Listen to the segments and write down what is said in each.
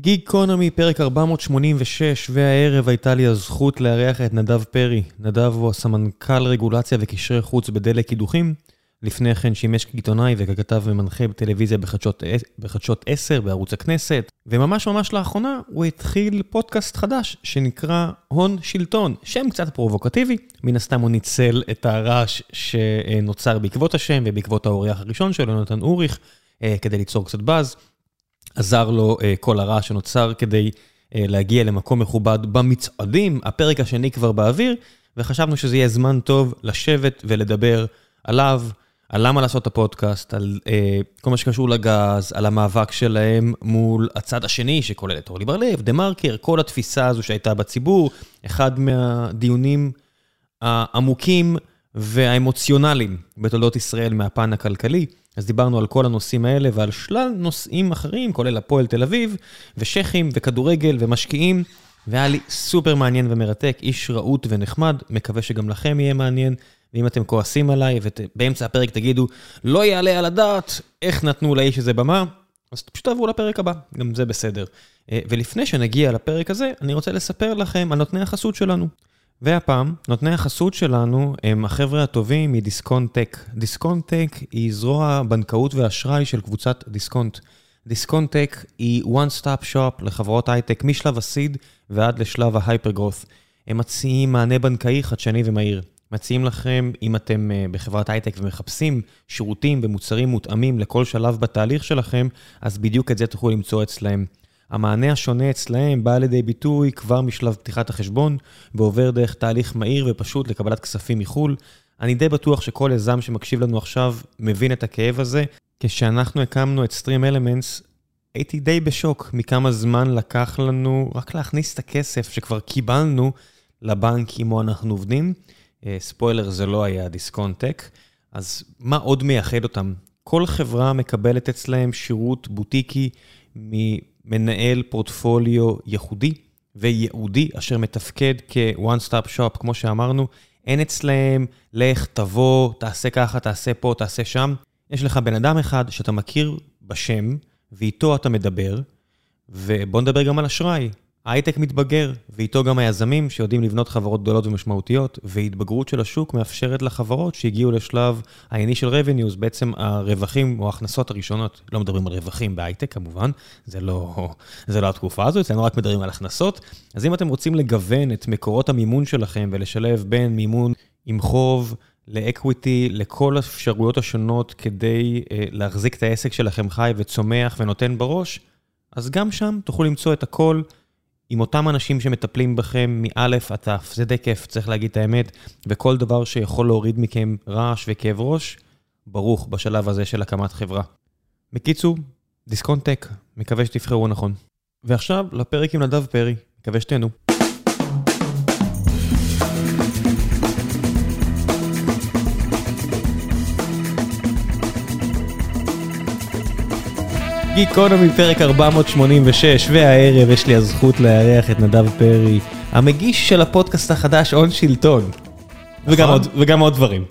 גיקונומי, פרק 486, והערב הייתה לי הזכות לארח את נדב פרי. נדב הוא הסמנכ"ל רגולציה וקשרי חוץ בדלק קידוחים. לפני כן שימש כעיתונאי וככתב ומנחה בטלוויזיה בחדשות, בחדשות 10 בערוץ הכנסת. וממש ממש לאחרונה הוא התחיל פודקאסט חדש שנקרא הון שלטון, שם קצת פרובוקטיבי. מן הסתם הוא ניצל את הרעש שנוצר בעקבות השם ובעקבות האורח הראשון שלו, נתן אוריך, כדי ליצור קצת באז. עזר לו כל הרעש שנוצר כדי להגיע למקום מכובד במצעדים, הפרק השני כבר באוויר, וחשבנו שזה יהיה זמן טוב לשבת ולדבר עליו, על למה לעשות את הפודקאסט, על כל מה שקשור לגז, על המאבק שלהם מול הצד השני, שכולל את אורלי בר-לב, דה מרקר, כל התפיסה הזו שהייתה בציבור, אחד מהדיונים העמוקים והאמוציונליים בתולדות ישראל מהפן הכלכלי. אז דיברנו על כל הנושאים האלה ועל שלל נושאים אחרים, כולל הפועל תל אביב, ושכים, וכדורגל, ומשקיעים, והיה לי סופר מעניין ומרתק, איש רהוט ונחמד, מקווה שגם לכם יהיה מעניין, ואם אתם כועסים עליי, ובאמצע הפרק תגידו, לא יעלה על הדעת, איך נתנו לאיש הזה במה, אז פשוט תעברו לפרק הבא, גם זה בסדר. ולפני שנגיע לפרק הזה, אני רוצה לספר לכם על נותני החסות שלנו. והפעם, נותני החסות שלנו הם החבר'ה הטובים מדיסקונט-טק. דיסקונט-טק היא זרוע בנקאות ואשראי של קבוצת דיסקונט. דיסקונט-טק היא one stop shop לחברות הייטק משלב ה seed ועד לשלב ה hyper-growth. הם מציעים מענה בנקאי חדשני ומהיר. מציעים לכם, אם אתם בחברת הייטק ומחפשים שירותים ומוצרים מותאמים לכל שלב בתהליך שלכם, אז בדיוק את זה תוכלו למצוא אצלהם. המענה השונה אצלהם בא לידי ביטוי כבר משלב פתיחת החשבון, ועובר דרך תהליך מהיר ופשוט לקבלת כספים מחו"ל. אני די בטוח שכל יזם שמקשיב לנו עכשיו מבין את הכאב הזה. כשאנחנו הקמנו את StreamElements, הייתי די בשוק מכמה זמן לקח לנו רק להכניס את הכסף שכבר קיבלנו לבנק עמו אנחנו עובדים. ספוילר, זה לא היה דיסקונט-טק. אז מה עוד מייחד אותם? כל חברה מקבלת אצלהם שירות בוטיקי מ... מנהל פורטפוליו ייחודי וייעודי, אשר מתפקד כ-one stop shop, כמו שאמרנו, אין אצלהם, לך, תבוא, תעשה ככה, תעשה פה, תעשה שם. יש לך בן אדם אחד שאתה מכיר בשם, ואיתו אתה מדבר, ובוא נדבר גם על אשראי. ההייטק מתבגר, ואיתו גם היזמים שיודעים לבנות חברות גדולות ומשמעותיות, והתבגרות של השוק מאפשרת לחברות שהגיעו לשלב ה-initial revenues, בעצם הרווחים או ההכנסות הראשונות, לא מדברים על רווחים בהייטק כמובן, זה לא, זה לא התקופה הזו, אצלנו רק מדברים על הכנסות. אז אם אתם רוצים לגוון את מקורות המימון שלכם ולשלב בין מימון עם חוב, לאקוויטי, לכל האפשרויות השונות כדי להחזיק את העסק שלכם חי וצומח ונותן בראש, אז גם שם תוכלו למצוא את הכל. עם אותם אנשים שמטפלים בכם מאלף עד תף, זה די כיף, צריך להגיד את האמת, וכל דבר שיכול להוריד מכם רעש וכאב ראש, ברוך בשלב הזה של הקמת חברה. בקיצור, דיסקונט-טק, מקווה שתבחרו נכון. ועכשיו לפרק עם נדב פרי, מקווה שתהנו. גיקונומי פרק 486, והערב יש לי הזכות לארח את נדב פרי, המגיש של הפודקאסט החדש הון שלטון. וגם עוד, וגם עוד דברים.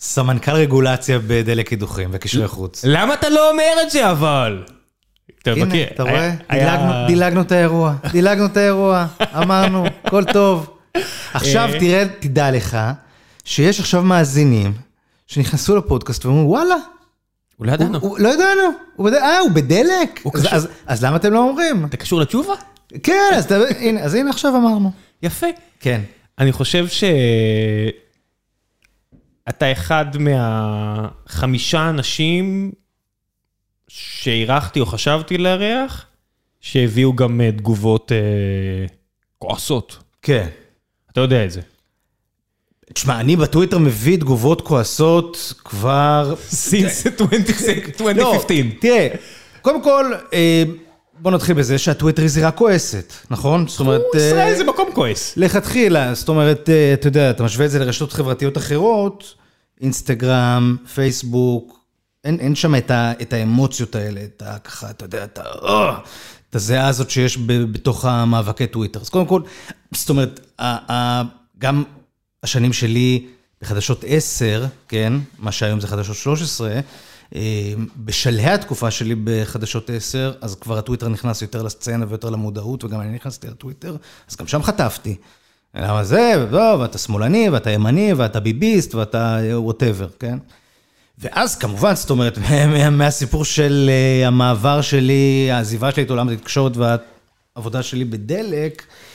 סמנכ"ל רגולציה בדלק קידוחים וקשרי חוץ. למה אתה לא אומר את זה אבל? הנה, אתה רואה? דילגנו את האירוע, דילגנו את האירוע, אמרנו, הכל טוב. עכשיו תראה, תדע לך, שיש עכשיו מאזינים שנכנסו לפודקאסט ואומרים, וואלה. הוא לא ידענו. לא ידענו. אה, הוא בדלק? אז למה אתם לא אומרים? אתה קשור לתשובה? כן, אז הנה עכשיו אמרנו. יפה. כן. אני חושב שאתה אחד מהחמישה אנשים שאירחתי או חשבתי לארח, שהביאו גם תגובות כועסות. כן. אתה יודע את זה. תשמע, אני בטוויטר מביא תגובות כועסות כבר... since 2015. תראה, קודם כל, בוא נתחיל בזה שהטוויטר היא זירה כועסת, נכון? זאת אומרת... ישראל זה מקום כועס. לכתחילה, זאת אומרת, אתה יודע, אתה משווה את זה לרשתות חברתיות אחרות, אינסטגרם, פייסבוק, אין שם את האמוציות האלה, את ה... ככה, אתה יודע, את ה... את הזיעה הזאת שיש בתוך המאבקי טוויטר. אז קודם כל, זאת אומרת, גם... השנים שלי בחדשות 10, כן, מה שהיום זה חדשות 13, בשלהי התקופה שלי בחדשות 10, אז כבר הטוויטר נכנס יותר לסצנה ויותר למודעות, וגם אני נכנסתי לטוויטר, אז גם שם חטפתי. למה זה, ואתה שמאלני, ואתה ימני, ואתה ביביסט, ואתה whatever, כן? ואז כמובן, זאת אומרת, מהסיפור של אה, המעבר שלי, העזיבה שלי את עולם התקשורת והעבודה שלי בדלק, אה,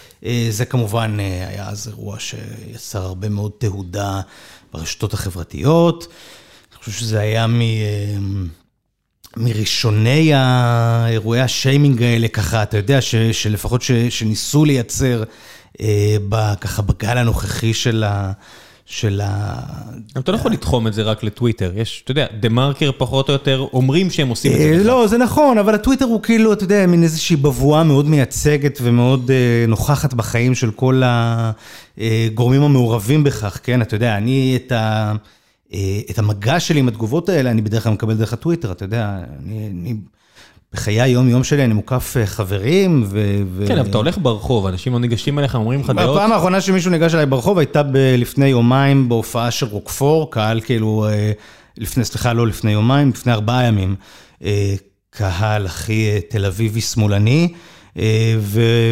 זה כמובן אה, היה אז אירוע שיצר הרבה מאוד תהודה ברשתות החברתיות. אני חושב שזה היה מ... מראשוני האירועי השיימינג האלה, ככה, אתה יודע, ש, שלפחות ש, שניסו לייצר ככה בגל הנוכחי של ה... של ה... אתה לא יכול לתחום את זה רק לטוויטר, יש, אתה יודע, דה מרקר פחות או יותר אומרים שהם עושים את זה. לא, זה נכון, אבל הטוויטר הוא כאילו, אתה יודע, מין איזושהי בבואה מאוד מייצגת ומאוד נוכחת בחיים של כל הגורמים המעורבים בכך, כן? אתה יודע, אני את ה... את המגע שלי עם התגובות האלה, אני בדרך כלל מקבל דרך הטוויטר, אתה יודע, אני... בחיי היום-יום שלי אני מוקף חברים ו... כן, אבל אתה הולך ברחוב, אנשים לא ניגשים אליך, אומרים לך דעות. הפעם האחרונה שמישהו ניגש אליי ברחוב הייתה לפני יומיים בהופעה של רוקפור, קהל כאילו, לפני, סליחה, לא לפני יומיים, לפני ארבעה ימים. קהל הכי תל אביבי שמאלני,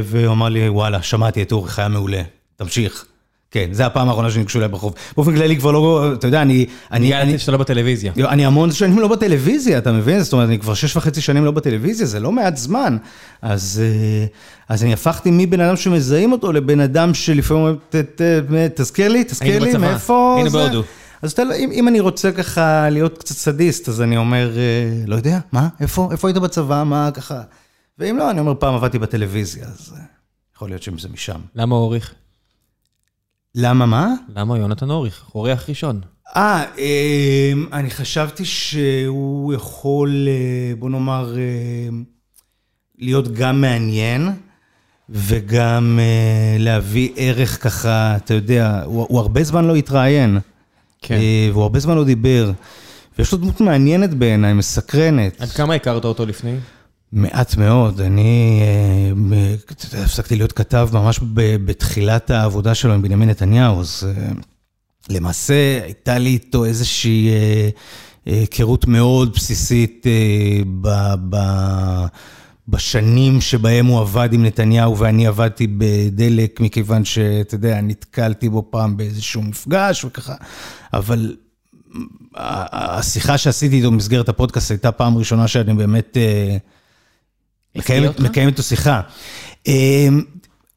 והוא אמר לי, וואלה, שמעתי את אורי, חיה מעולה, תמשיך. כן, זה הפעם האחרונה שניגשו אליי ברחוב. באופן כללי כבר לא, אתה יודע, אני... הגעתי שאתה לא בטלוויזיה. אני המון שנים לא בטלוויזיה, אתה מבין? זאת אומרת, אני כבר שש וחצי שנים לא בטלוויזיה, זה לא מעט זמן. אז אני הפכתי מבן אדם שמזהים אותו לבן אדם שלפעמים אומר, תזכיר לי, תזכיר לי, מאיפה... היינו בהודו. אז אם אני רוצה ככה להיות קצת סדיסט, אז אני אומר, לא יודע, מה, איפה היית בצבא, מה ככה? ואם לא, אני אומר, פעם עבדתי בטלוויזיה, אז יכול להיות שזה משם. למה אוריך? למה מה? למה יונתן אוריך? אורח ראשון. אה, אני חשבתי שהוא יכול, בוא נאמר, להיות גם מעניין, וגם להביא ערך ככה, אתה יודע, הוא הרבה זמן לא התראיין. כן. והוא הרבה זמן לא דיבר. ויש לו דמות מעניינת בעיניי, מסקרנת. עד כמה הכרת אותו לפני? מעט מאוד, אני הפסקתי להיות כתב ממש בתחילת העבודה שלו עם בנימין נתניהו, אז למעשה הייתה לי איתו איזושהי היכרות מאוד בסיסית בשנים שבהם הוא עבד עם נתניהו ואני עבדתי בדלק, מכיוון שאתה יודע, נתקלתי בו פעם באיזשהו מפגש וככה, אבל השיחה שעשיתי איתו במסגרת הפודקאסט הייתה פעם ראשונה שאני באמת... מקיים איתו שיחה.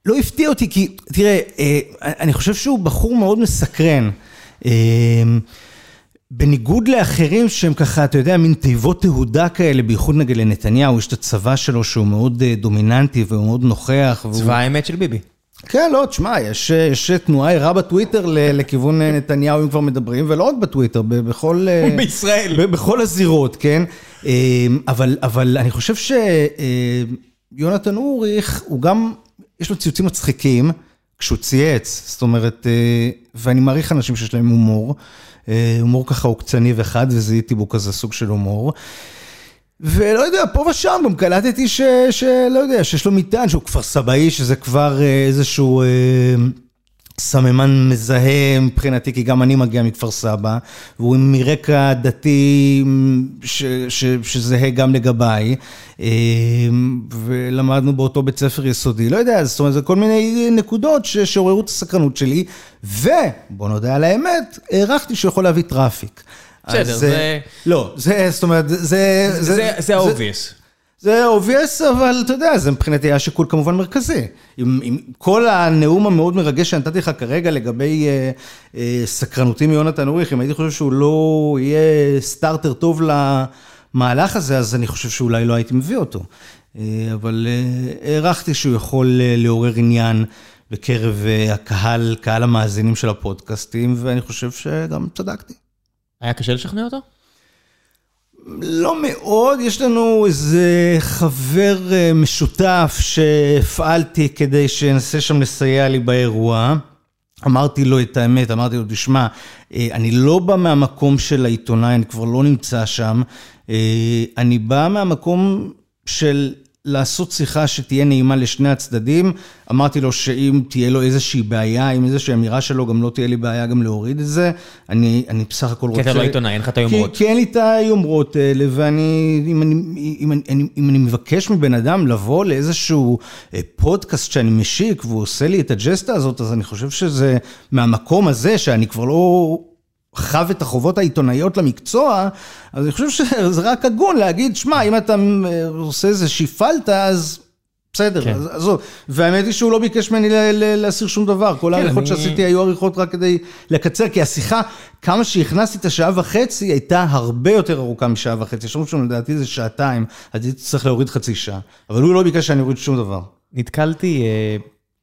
לא הפתיע אותי, כי תראה, אני חושב שהוא בחור מאוד מסקרן. בניגוד לאחרים שהם ככה, אתה יודע, מין תיבות תהודה כאלה, בייחוד נגד לנתניהו, יש את הצבא שלו שהוא מאוד דומיננטי והוא מאוד נוכח. צבא האמת של ביבי. כן, לא, תשמע, יש תנועה ערה בטוויטר לכיוון נתניהו, אם כבר מדברים, ולא רק בטוויטר, בכל... בישראל. בכל הזירות, כן? אבל אני חושב שיונתן אוריך, הוא גם, יש לו ציוצים מצחיקים כשהוא צייץ, זאת אומרת, ואני מעריך אנשים שיש להם הומור, הומור ככה עוקצני וחד, וזיהיתי בו כזה סוג של הומור. ולא יודע, פה ושם גם קלטתי שלא יודע, שיש לו מטען, שהוא כפר סבאי, שזה כבר איזשהו סממן מזהה מבחינתי, כי גם אני מגיע מכפר סבא, והוא מרקע דתי שזהה גם לגביי, ולמדנו באותו בית ספר יסודי, לא יודע, זאת אומרת, זה כל מיני נקודות שעוררו את הסקרנות שלי, ובוא נודה על האמת, הערכתי שהוא יכול להביא traffic. בסדר, זה... לא, זה, זאת אומרת, זה... זה ה-obvious. זה obvious, אבל אתה יודע, זה מבחינתי היה שיקול כמובן מרכזי. עם כל הנאום המאוד מרגש שנתתי לך כרגע לגבי סקרנותי מיונתן אוריך, אם הייתי חושב שהוא לא יהיה סטארטר טוב למהלך הזה, אז אני חושב שאולי לא הייתי מביא אותו. אבל הערכתי שהוא יכול לעורר עניין בקרב הקהל, קהל המאזינים של הפודקאסטים, ואני חושב שגם צדקתי. היה קשה לשכנע אותו? לא מאוד, יש לנו איזה חבר משותף שהפעלתי כדי שינסה שם לסייע לי באירוע. אמרתי לו את האמת, אמרתי לו, תשמע, אני לא בא מהמקום של העיתונאי, אני כבר לא נמצא שם, אני בא מהמקום של לעשות שיחה שתהיה נעימה לשני הצדדים. אמרתי לו שאם תהיה לו איזושהי בעיה, עם איזושהי אמירה שלו, גם לא תהיה לי בעיה גם להוריד את זה. אני, אני בסך הכל רוצה... כי אתה לא עיתונאי, אין לך את היומרות. כי, כי אין לי את היומרות האלה, ואני, אם אני, אם, אני, אם אני מבקש מבן אדם לבוא לאיזשהו אה, פודקאסט שאני משיק, והוא עושה לי את הג'סטה הזאת, אז אני חושב שזה מהמקום הזה, שאני כבר לא... חב את החובות העיתונאיות למקצוע, אז אני חושב שזה רק הגון להגיד, שמע, אם אתה אה, עושה איזושהי פלטה, אז בסדר, כן. אז עזוב. והאמת היא שהוא לא ביקש ממני להסיר שום דבר, כל כן, העריכות אני... שעשיתי היו עריכות רק כדי לקצר, כי השיחה, כמה שהכנסתי את השעה וחצי, הייתה הרבה יותר ארוכה משעה וחצי. יש שם לדעתי זה שעתיים, אז הייתי צריך להוריד חצי שעה. אבל הוא לא ביקש שאני אוריד שום דבר. נתקלתי אה,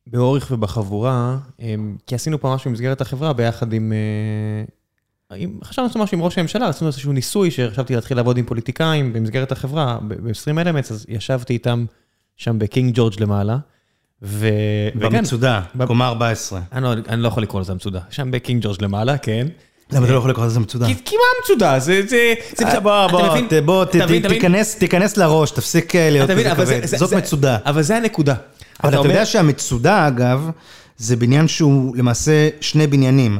באורך ובחבורה, אה, כי עשינו פה משהו במסגרת החברה ביחד עם... אה... חשבנו לעשות משהו עם ראש הממשלה, עשינו איזשהו ניסוי שחשבתי להתחיל לעבוד עם פוליטיקאים במסגרת החברה, ב-20 אלמנטס, אז ישבתי איתם שם בקינג ג'ורג' למעלה. ו... במצודה, קומה 14. אני לא, אני לא יכול לקרוא לזה מצודה, שם בקינג ג'ורג' למעלה, כן. למה אתה לא יכול לקרוא לזה מצודה? כי מה מצודה? זה... זה... זה... בוא, בוא, בוא, תיכנס לראש, תפסיק אה, להיות כזה כבד, זאת מצודה. אבל זה הנקודה. אבל אתה יודע שהמצודה, אגב, זה בניין שהוא למעשה שני בניינים.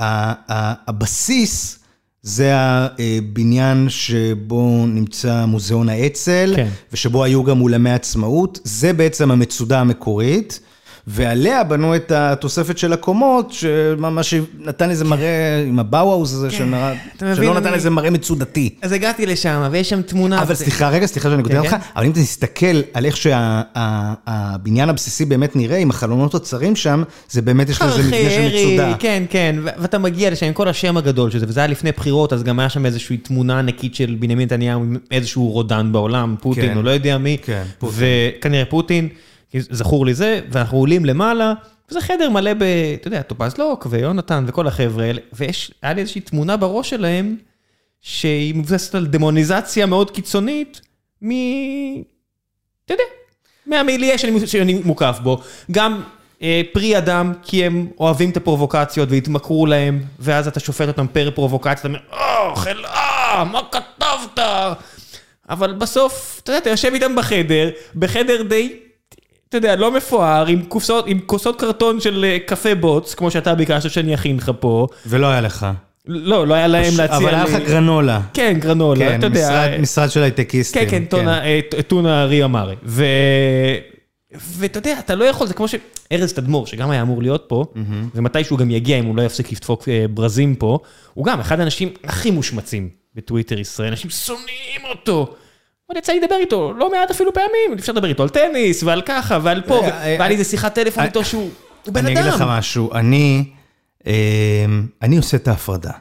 הבסיס זה הבניין שבו נמצא מוזיאון האצ"ל, כן. ושבו היו גם אולמי עצמאות, זה בעצם המצודה המקורית. ועליה בנו את התוספת של הקומות, שממש נתן איזה מראה עם הבאוואוז הזה, כן, שלא נתן איזה מראה מצודתי. אז הגעתי לשם, ויש שם תמונה. אבל סליחה, רגע, סליחה שאני קודם כן, אותך, כן. אבל אם אתה תסתכל על איך שהבניין הבסיסי באמת נראה, עם החלונות הצרים שם, זה באמת יש לזה מבנה של מצודה. כן, כן, ואתה מגיע לשם עם כל השם הגדול של זה, וזה היה לפני בחירות, אז גם היה שם איזושהי תמונה ענקית של בנימין נתניהו עם איזשהו רודן בעולם, פוטין, או לא יודע מי, וכנראה פוטין. זכור לי זה, ואנחנו עולים למעלה, וזה חדר מלא ב... אתה יודע, טופז לוק ויונתן וכל החבר'ה האלה, ויש, היה לי איזושהי תמונה בראש שלהם, שהיא מבוססת על דמוניזציה מאוד קיצונית, מ... אתה יודע, מהמיליה שאני, שאני מוקף בו. גם אה, פרי אדם, כי הם אוהבים את הפרובוקציות והתמכרו להם, ואז אתה שופט אותם פר פרובוקציה, אתה אומר, או, חלאה, מה כתבת? אבל בסוף, אתה יודע, אתה יושב איתם בחדר, בחדר די אתה יודע, לא מפואר, עם קופסאות, עם כוסות קרטון של אה, קפה בוץ, כמו שאתה ביקשת שאני אכין לך פה. ולא היה לך. לא, לא היה להם להציע לי... אבל היה לך גרנולה. כן, גרנולה, כן, אתה יודע. כן, משרד של הייטקיסטים. כן, כן, אה, טונה ריה מרי. ואתה יודע, אתה לא יכול, זה כמו שארז תדמור, שגם היה אמור להיות פה, ומתישהו גם יגיע, אם הוא לא יפסיק לדפוק אה, ברזים פה, הוא גם אחד האנשים הכי מושמצים בטוויטר ישראל, אנשים שונאים אותו. אבל יצא לי לדבר איתו, לא מעט אפילו פעמים, אפשר לדבר איתו על טניס ועל ככה ועל פה, אה, והיה לי איזה שיחת טלפון איתו שהוא בן אדם. אני אגיד לך משהו, אני אמ, עושה את ההפרדה.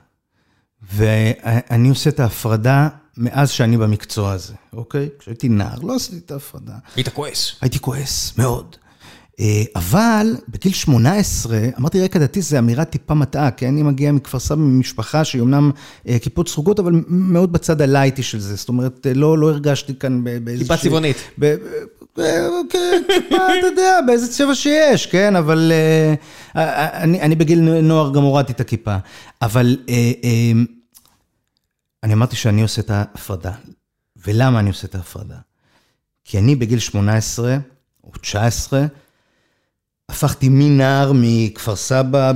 ואני עושה את ההפרדה מאז שאני במקצוע הזה, אוקיי? כשהייתי נער, לא עשיתי את ההפרדה. היית כועס. הייתי כועס, מאוד. אה, אבל בגיל 18, אמרתי רקע דתי זה אמירה טיפה מטעה, כי אני מגיע מכפר סבא ממשפחה שהיא אמנם אה, כיפות סרוגות, אבל מאוד בצד הלייטי של זה, זאת אומרת, אה, לא, לא הרגשתי כאן באיזושהי... כיפה צבעונית. כן, טיפה, אתה יודע, באיזה צבע שיש, כן, אבל אני, אני בגיל נוער גם הורדתי את הכיפה. אבל אני אמרתי שאני עושה את ההפרדה. ולמה אני עושה את ההפרדה? כי אני בגיל 18 או 19, הפכתי מנער מכפר סבא,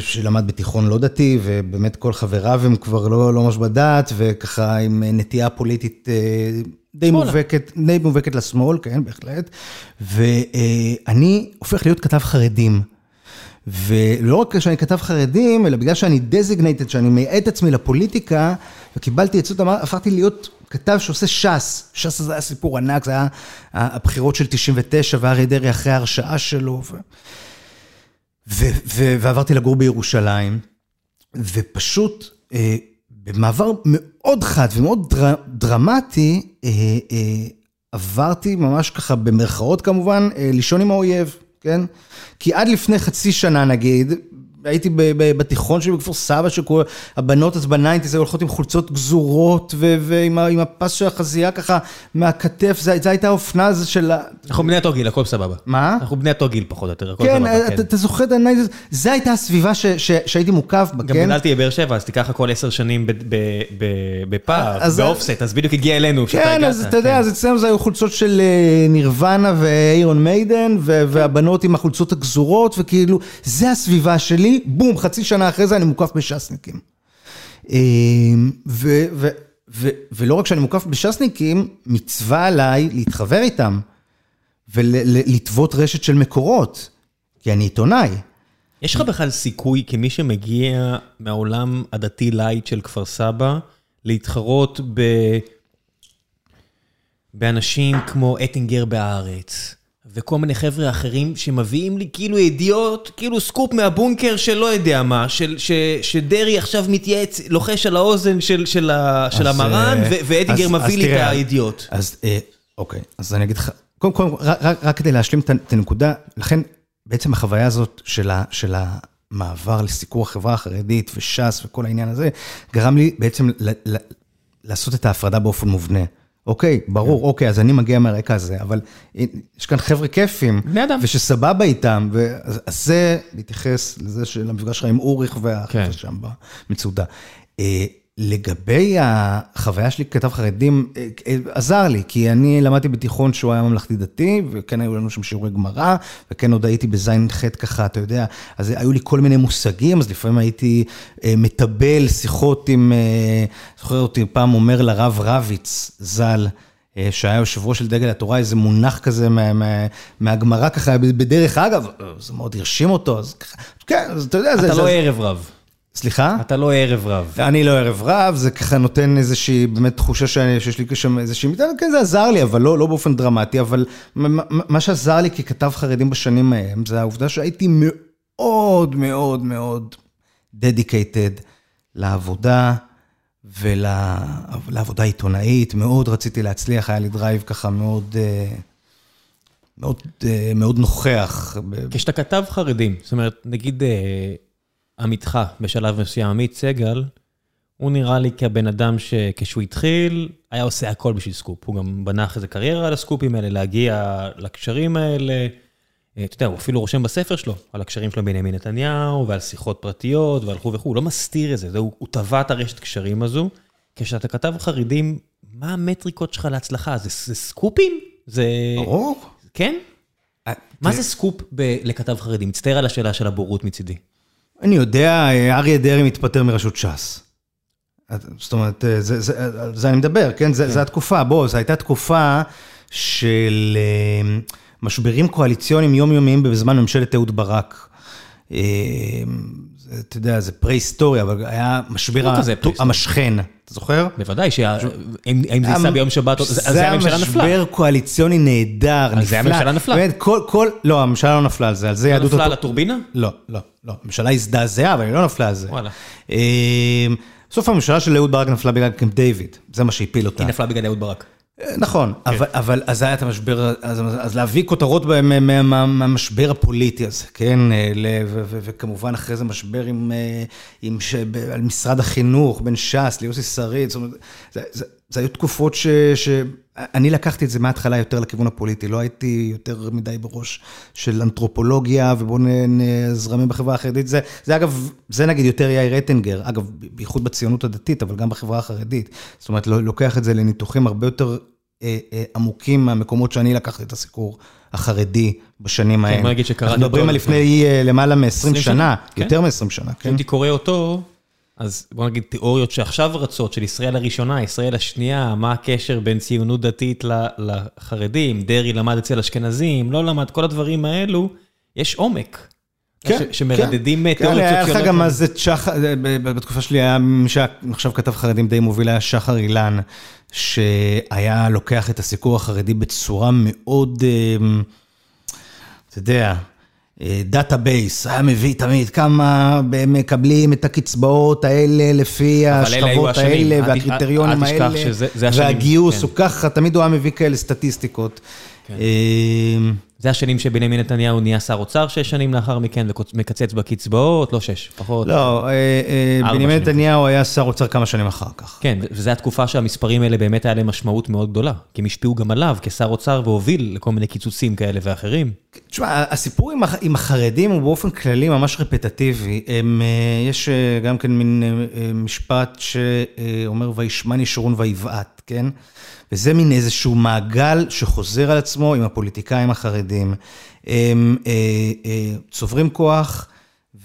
שלמד בתיכון לא דתי, ובאמת כל חבריו הם כבר לא, לא ממש בדת, וככה עם נטייה פוליטית אה, די מובהקת, די מובהקת לשמאל, כן, בהחלט. ואני הופך להיות כתב חרדים. ולא רק שאני כתב חרדים, אלא בגלל שאני דזיגנייטד, שאני מייעד את עצמי לפוליטיקה, וקיבלתי עצות, הפכתי להיות כתב שעושה ש"ס. ש"ס זה היה סיפור ענק, זה היה הבחירות של 99 ואריה דרעי אחרי ההרשעה שלו. ו... ו... ו... ועברתי לגור בירושלים, ופשוט אה, במעבר מאוד חד ומאוד דר... דרמטי, אה, אה, עברתי ממש ככה, במרכאות כמובן, אה, לישון עם האויב, כן? כי עד לפני חצי שנה נגיד, הייתי בתיכון שלי בכפר סבא, שהבנות אז בניינטיז היו הולכות עם חולצות גזורות, ועם הפס של החזייה ככה מהכתף, זו הייתה האופנה הזו של ה... אנחנו בני אותו גיל, הכל סבבה. מה? אנחנו בני אותו גיל פחות או יותר, הכל כן, סבבה. אתה זוכר את הניינטיז, זו הייתה הסביבה שהייתי מוקף בה, גם כן? גדלתי בבאר שבע, אז תיקח הכל עשר שנים בפער, ב offset, אז בדיוק הגיע אלינו, כשאתה הגעת. כן, אז אתה יודע, כן. אז אצלנו זה היו חולצות של אה, נירוונה ואיירון מיידן, והבנות עם החולצות הגזורות, וכאילו, זה הסביבה שלי, בום, חצי שנה אחרי זה אני מוקף בש"סניקים. אה, ו- ו- ו- ולא רק שאני מוקף בש"סניקים, מצווה עליי להתחבר איתם, ולטוות רשת של מקורות, כי אני עיתונאי. יש לך בכלל סיכוי כמי שמגיע מהעולם הדתי לייט של כפר סבא, להתחרות ב... באנשים כמו אטינגר בהארץ, וכל מיני חבר'ה אחרים שמביאים לי כאילו ידיעות, כאילו סקופ מהבונקר של לא יודע מה, של, ש, שדרעי עכשיו מתייעץ, לוחש על האוזן של, של, ה, של המרן, אה, ו- ואטינגר אז- מביא לי את תראה, הידיעות. אז אה, אוקיי, אז אני אגיד לך, קודם כל, רק, רק, רק כדי להשלים את את הנקודה, לכן בעצם החוויה הזאת של, ה, של המעבר לסיקור החברה החרדית וש"ס וכל העניין הזה, גרם לי בעצם ל, ל, לעשות את ההפרדה באופן מובנה. אוקיי, ברור, כן. אוקיי, אז אני מגיע מהרקע הזה, אבל יש כאן חבר'ה כיפים, בני אדם. ושסבבה איתם, ואז אז זה להתייחס לזה של המפגש שלך עם אוריך והחבר'ה כן. שם במצודה. לגבי החוויה שלי ככתב חרדים, אה, אה, עזר לי, כי אני למדתי בתיכון שהוא היה ממלכתי דתי, וכן היו לנו שם שיעורי גמרא, וכן עוד הייתי בז'-ח' ככה, אתה יודע, אז היו לי כל מיני מושגים, אז לפעמים הייתי אה, מטבל שיחות עם, אה, זוכר אותי פעם אומר לרב רביץ, ז"ל, אה, שהיה יושב ראש של דגל התורה, איזה מונח כזה מה- מה- מהגמרא ככה, בדרך אגב, זה מאוד הרשים אותו, אז ככה, כן, אז אתה יודע, זה... אתה זה- לא ערב רב. סליחה? אתה לא ערב רב. אני לא ערב רב, זה ככה נותן איזושהי באמת תחושה שאני- שיש לי שם איזושהי, כן זה עזר לי, אבל לא, לא באופן דרמטי, אבל מה- שעזר לי ככתב חרדים בשנים ההם, זה העובדה שהייתי מאוד מאוד מאוד dedicated לעבודה ולעבודה עיתונאית, מאוד רציתי להצליח, היה לי דרייב ככה מאוד, אה, מאוד, אה, מאוד נוכח. כשאתה כתב חרדים, זאת אומרת, נגיד אה, עמיתך בשלב מסוים, עמית סגל, הוא נראה לי כבן אדם שכשהוא התחיל, היה עושה הכל בשביל סקופ. הוא גם בנה אחרי זה קריירה על הסקופים האלה, להגיע לקשרים האלה. אה, אתה יודע, הוא אפילו רושם בספר שלו על הקשרים שלו עם בנימין נתניהו, ועל שיחות פרטיות, ועל וכו' וכו', הוא לא מסתיר את זה, זה הוא, הוא טבע את הרשת קשרים הזו. כשאתה כתב חרדים, מה המטריקות שלך להצלחה? זה, זה סקופים? זה... ברור. כן? אה, מה זה סקופ ב- לכתב חרדי? מצטער על השאלה של הבורות מצידי. אני יודע, אריה דרעי מתפטר מראשות ש"ס. זאת אומרת, זה, זה, על זה אני מדבר, כן? זה, זה התקופה, בוא, זו הייתה תקופה של אה, משברים קואליציוניים יומיומיים בזמן ממשלת אהוד ברק. זה, אתה יודע, זה פרה-היסטוריה, אבל היה משבר לא. המשכן, אתה זוכר? בוודאי, שה- אם אם זה ייסע ביום שבת, אז זה הממשלה נפלה. היה משבר קואליציוני נהדר, נפלא. אז זה הממשלה נפלה. באמת, כל, לא, הממשלה לא נפלה על זה, על זה לא יהדות... נפלה על הטורבינה? לא, לא, לא. הממשלה הזדעזעה, אבל היא לא נפלה על זה. וואלה. בסוף הממשלה של אהוד ברק נפלה בגלל קמפ דיוויד, זה מה שהפיל אותה. היא נפלה בגלל אהוד ברק. נכון, אבל, אבל אז היה את המשבר, אז, אז להביא כותרות מה- מה- מה- מה- מהמשבר הפוליטי הזה, כן? אה, ל- ו- ו- וכמובן אחרי זה משבר עם, אה, עם ש, ב- על משרד החינוך, בין ש"ס ליוסי שריד, זאת אומרת, זה, היו תקופות ש... ש... אני לקחתי את זה מההתחלה יותר לכיוון הפוליטי, לא הייתי יותר מדי בראש של אנתרופולוגיה ובואו נזרמים בחברה החרדית. זה, זה אגב, זה נגיד יותר יאיר רטנגר, אגב, בייחוד בציונות הדתית, אבל גם בחברה החרדית. זאת אומרת, לא- לוקח את זה לניתוחים הרבה יותר אה, אה, עמוקים מהמקומות שאני לקחתי את הסיקור החרדי בשנים כן, ההם. בוא נגיד שקראתי אנחנו מדברים אותו על לפני- אה, למעלה מ-20 20 שנה, שנה, כן. יותר מ-20 שנה, כן? כשהייתי קורא אותו, אז בוא נגיד תיאוריות שעכשיו רצות, של ישראל הראשונה, ישראל השנייה, מה הקשר בין ציונות דתית לחרדים, דרעי למד אצל אשכנזים, לא למד, כל הדברים האלו, יש עומק. ש- שמרדדים כן, תיאוריות היה לך סוציולוגיות. גם אז את שחר, בתקופה שלי היה מי שעכשיו כתב חרדים די מוביל, היה שחר אילן, שהיה לוקח את הסיקור החרדי בצורה מאוד, אה, אתה יודע, דאטאבייס, היה מביא תמיד כמה מקבלים את הקצבאות האלה לפי השכבות האלה והקריטריונים האלה, שזה- והגיוס כן. הוא ככה, תמיד הוא היה מביא כאלה סטטיסטיקות. כן. אה, זה השנים שבנימין נתניהו נהיה שר אוצר שש שנים לאחר מכן ומקצץ בקצבאות, לא שש, פחות. לא, בנימין נתניהו היה שר אוצר כמה שנים אחר כך. כן, וזו התקופה שהמספרים האלה באמת היה להם משמעות מאוד גדולה, כי הם השפיעו גם עליו כשר אוצר והוביל לכל מיני קיצוצים כאלה ואחרים. תשמע, הסיפור עם החרדים הוא באופן כללי ממש רפטטיבי. יש גם כן מין משפט שאומר, וישמע שרון ויבעט, כן? וזה מין איזשהו מעגל שחוזר על עצמו עם הפוליטיקאים החרדים. הם צוברים כוח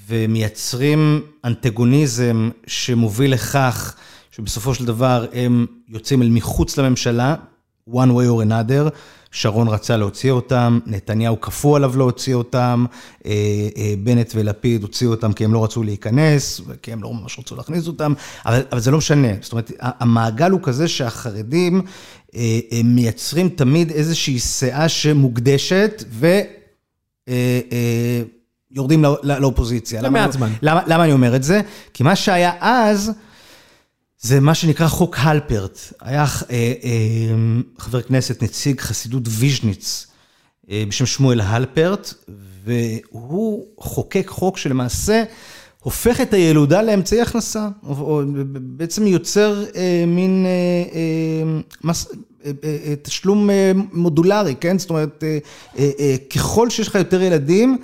ומייצרים אנטגוניזם שמוביל לכך שבסופו של דבר הם יוצאים אל מחוץ לממשלה, one way or another. שרון רצה להוציא אותם, נתניהו כפו עליו להוציא אותם, בנט ולפיד הוציאו אותם כי הם לא רצו להיכנס, כי הם לא ממש רצו להכניס אותם, אבל, אבל זה לא משנה. זאת אומרת, המעגל הוא כזה שהחרדים מייצרים תמיד איזושהי סאה שמוקדשת, ויורדים לאופוזיציה. למעט זמן. למה, למה אני אומר את זה? כי מה שהיה אז, זה מה שנקרא חוק הלפרט. היה חבר כנסת, נציג חסידות ויז'ניץ, בשם שמואל הלפרט, והוא חוקק חוק שלמעשה הופך את הילודה לאמצעי הכנסה, או בעצם יוצר מין תשלום מודולרי, כן? זאת אומרת, ככל שיש לך יותר ילדים,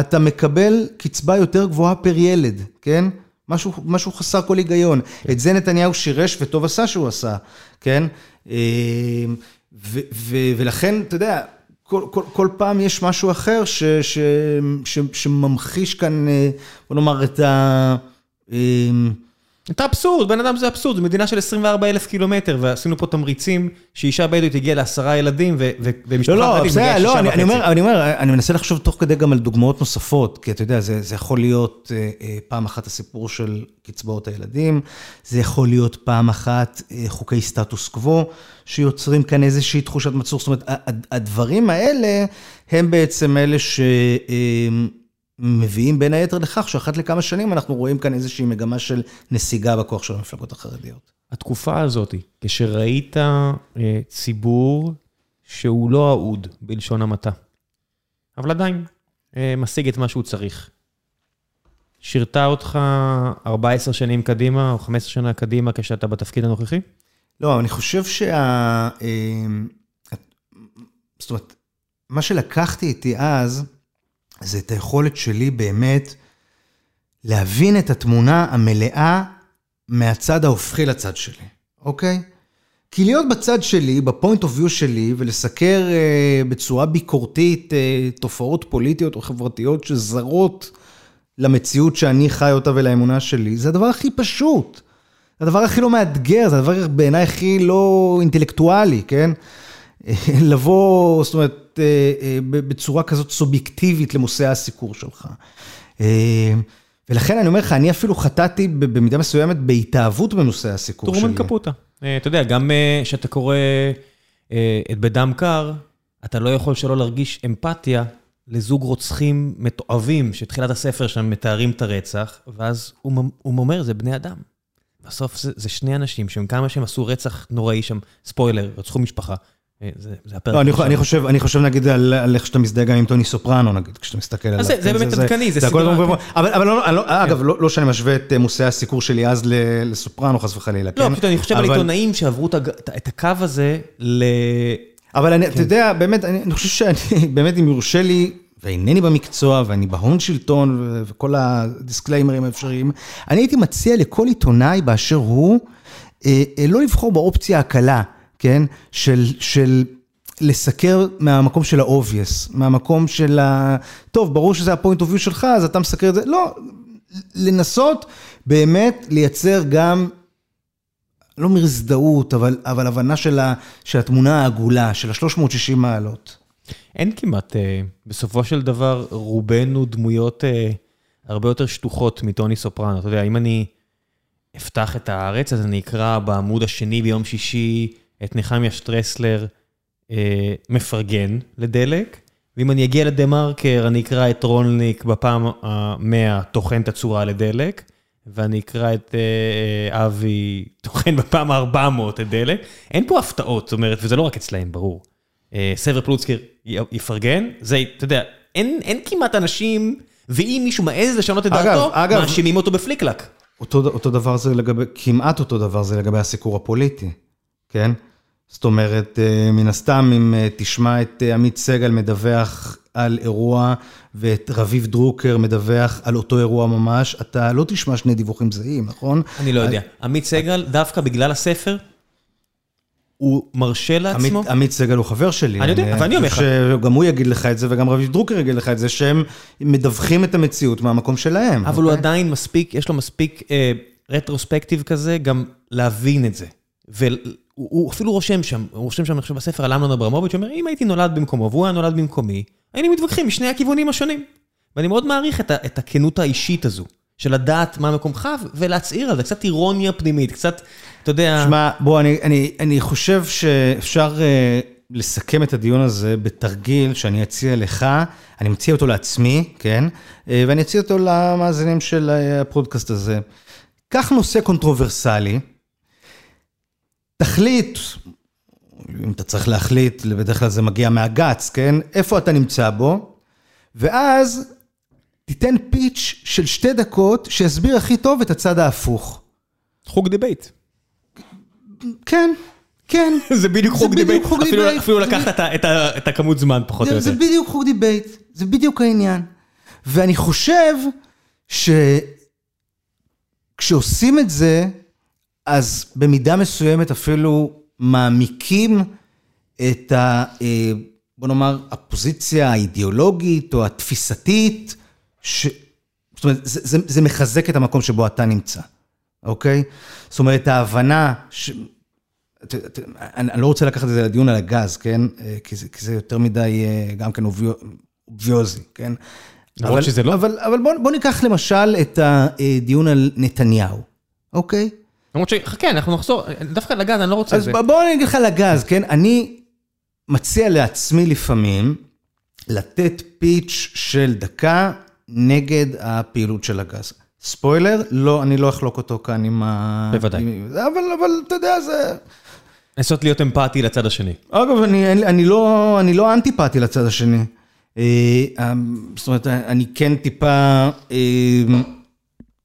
אתה מקבל קצבה יותר גבוהה פר ילד, כן? משהו, משהו חסר כל היגיון. את זה נתניהו שירש וטוב עשה שהוא עשה, כן? ולכן, אתה יודע, כל, כל, כל פעם יש משהו אחר ש, ש, ש, שממחיש כאן, בוא נאמר, את ה... את האבסורד, בן אדם זה אבסורד, זו מדינה של 24 אלף קילומטר, ועשינו פה תמריצים שאישה בדואית הגיעה לעשרה ילדים, ומשפחה חרדית מגיעה שישה וחצי. לא, אני אומר, אני אומר, אני מנסה לחשוב תוך כדי גם על דוגמאות נוספות, כי אתה יודע, זה יכול להיות פעם אחת הסיפור של קצבאות הילדים, זה יכול להיות פעם אחת חוקי סטטוס קוו, שיוצרים כאן איזושהי תחושת מצור, זאת אומרת, הדברים האלה הם בעצם אלה ש... מביאים בין היתר לכך שאחת לכמה שנים אנחנו רואים כאן איזושהי מגמה של נסיגה בכוח של המפלגות החרדיות. התקופה הזאת, כשראית ציבור שהוא לא אהוד בלשון המעטה, אבל עדיין משיג את מה שהוא צריך. שירתה אותך 14 שנים קדימה או 15 שנה קדימה כשאתה בתפקיד הנוכחי? לא, אני חושב שה... זאת אומרת, מה שלקחתי איתי אז, זה את היכולת שלי באמת להבין את התמונה המלאה מהצד ההופכי לצד שלי, אוקיי? כי להיות בצד שלי, בפוינט אוף ויו שלי, ולסקר uh, בצורה ביקורתית uh, תופעות פוליטיות או חברתיות שזרות למציאות שאני חי אותה ולאמונה שלי, זה הדבר הכי פשוט. זה הדבר הכי לא מאתגר, זה הדבר בעיניי הכי לא אינטלקטואלי, כן? לבוא, זאת אומרת, בצורה כזאת סובייקטיבית למושא הסיקור שלך. ולכן אני אומר לך, אני אפילו חטאתי במידה מסוימת בהתאהבות בנושא הסיקור שלי. טורמן קפוטה. אתה יודע, גם כשאתה קורא את בדם קר, אתה לא יכול שלא להרגיש אמפתיה לזוג רוצחים מתועבים, שתחילת הספר שם מתארים את הרצח, ואז הוא אומר, זה בני אדם. בסוף זה שני אנשים שהם כמה שהם עשו רצח נוראי שם, ספוילר, רצחו משפחה. זה הפרק. לא, אני חושב, אני חושב נגיד על איך שאתה מזדהה גם עם טוני סופרנו נגיד, כשאתה מסתכל עליו. זה באמת עדכני, זה סדרה. אבל אגב, לא שאני משווה את מושאי הסיקור שלי אז לסופרנו, חס וחלילה. לא, פשוט אני חושב על עיתונאים שעברו את הקו הזה ל... אבל אתה יודע, באמת, אני חושב שאני, באמת, אם יורשה לי, ואינני במקצוע, ואני בהון שלטון, וכל הדיסקליימרים האפשריים, אני הייתי מציע לכל עיתונאי באשר הוא, לא לבחור באופציה הקלה. כן? של, של לסקר מהמקום של ה-obvious, מהמקום של ה... טוב, ברור שזה ה-point of view שלך, אז אתה מסקר את זה. לא, לנסות באמת לייצר גם, לא מרזדאות, אבל, אבל הבנה של, ה, של התמונה העגולה, של ה-360 מעלות. אין כמעט, בסופו של דבר, רובנו דמויות הרבה יותר שטוחות מטוני סופרנו. אתה יודע, אם אני אפתח את הארץ, אז אני אקרא בעמוד השני ביום שישי, את נחמיה שטרסלר אה, מפרגן לדלק, ואם אני אגיע לדה מרקר, אני אקרא את רולניק בפעם המאה טוחן את הצורה לדלק, ואני אקרא את אה, אבי טוחן בפעם ה-400 את דלק. אין פה הפתעות, זאת אומרת, וזה לא רק אצלהם, ברור. אה, סבר פלוצקר יפרגן, זה, אתה יודע, אין אין כמעט אנשים, ואם מישהו מעז לשנות את אגב, דעתו, אגב- מאשימים אותו בפליקלק. אותו, אותו דבר זה לגבי, כמעט אותו דבר זה לגבי הסיקור הפוליטי, כן? זאת אומרת, אה, מן הסתם, אם אה, תשמע את אה, עמית סגל מדווח על אירוע ואת רביב דרוקר מדווח על אותו אירוע ממש, אתה לא תשמע שני דיווחים זהים, נכון? אני לא יודע. עמית סגל, דווקא בגלל הספר, הוא מרשה לעצמו. עמית, סגל הוא חבר שלי. אני יודע, אבל אני אומר לך. שגם הוא יגיד לך את זה, וגם רביב דרוקר יגיד לך את זה, שהם מדווחים את המציאות מהמקום שלהם. אבל הוא אוקיי? עדיין מספיק, יש לו מספיק רטרוספקטיב כזה, גם להבין את זה. והוא הוא אפילו רושם שם, הוא רושם שם, חושב, בספר על אמנון אברמוביץ', הוא אומר, אם הייתי נולד במקומו והוא היה נולד במקומי, היינו מתווכחים משני הכיוונים השונים. ואני מאוד מעריך את, את הכנות האישית הזו, של לדעת מה מקומך ולהצהיר על זה, קצת אירוניה פנימית, קצת, אתה יודע... שמע, בוא, אני, אני, אני חושב שאפשר uh, לסכם את הדיון הזה בתרגיל שאני אציע לך, אני מציע אותו לעצמי, כן? Uh, ואני אציע אותו למאזינים של uh, הפודקאסט הזה. קח נושא controversial, תחליט, אם אתה צריך להחליט, בדרך כלל זה מגיע מה gut, כן? איפה אתה נמצא בו, ואז תיתן pitch של שתי דקות שיסביר הכי טוב את הצד ההפוך. חוג debate. כן, כן. זה בדיוק חוג debate, אפילו- לקחת את הכמות זמן, פחות או זה, זה יותר. בדיוק חוג debate, זה בדיוק העניין. ואני חושב שכשעושים את זה, אז במידה מסוימת אפילו מעמיקים את ה... אה, בוא נאמר, הפוזיציה האידיאולוגית או התפיסתית, ש... זאת אומרת, זה, זה, זה מחזק את המקום שבו אתה נמצא, אוקיי? זאת אומרת, ההבנה, ש... ת- ת- אני אני לא רוצה לקחת את זה לדיון על הגז, כן? אה, כי זה, כי זה יותר מדי אה, גם כן obvio- obvious'י, כן? למרות אבל- שזה לא. אבל, אבל בוא, בוא ניקח למשל את הדיון על נתניהו, אוקיי? למרות ש... חכה, אנחנו נחזור, דווקא לגז, אני לא רוצה את אז זה. ב- בוא אני אגיד לך לגז, כן? אני מציע לעצמי לפעמים לתת פיץ' של דקה נגד הפעילות של הגז. ספוילר, לא, אני לא אחלוק אותו כאן עם ה... בוודאי. עם... אבל, אבל אתה יודע, זה... לנסות להיות אמפתי לצד השני. אגב, אני, אין- אני, לא, אני לא אנטיפטי לצד השני. אה, אה, זאת אומרת, אני כן טיפה אה,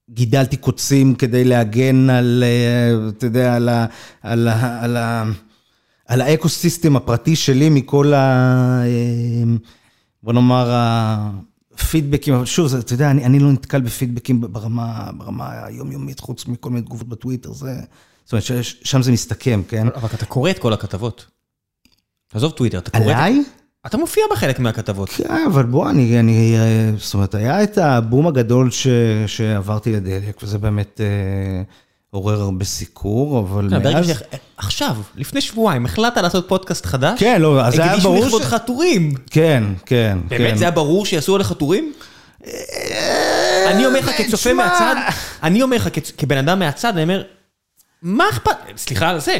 גידלתי קוצים כדי להגן על, אה, אתה יודע, על, ה, על, ה, על, ה, על האקו-סיסטם הפרטי שלי מכל ה... אה, בוא נאמר, הפידבקים, אבל שוב, אתה יודע, אני, אני לא נתקל בפידבקים ברמה, ברמה היומיומית, חוץ מכל מיני תגובות בטוויטר, זה... זאת אומרת, שם זה מסתכם, כן? אבל אתה קורא את כל הכתבות. עזוב טוויטר, אתה קורא... את- עליי? אתה מופיע בחלק מהכתבות. כן, אבל בוא, אני, אני, אה, זאת אומרת, היה את הבום הגדול ש, שעברתי לדלק, וזה באמת אה, עורר הרבה סיקור, אבל כן, מאז... עכשיו, לפני שבועיים, החלטת לעשות פודקאסט חדש? כן, לא, אז היה הקדישו ברור ש... לכבודך טורים. כן, כן, באמת כן. זה היה ברור שיעשו עליך טורים? אני אומר לך כצופה. מהצד, אני אומר לך כבן אדם מהצד, אני אומר, מה אכפת, סליחה על זה,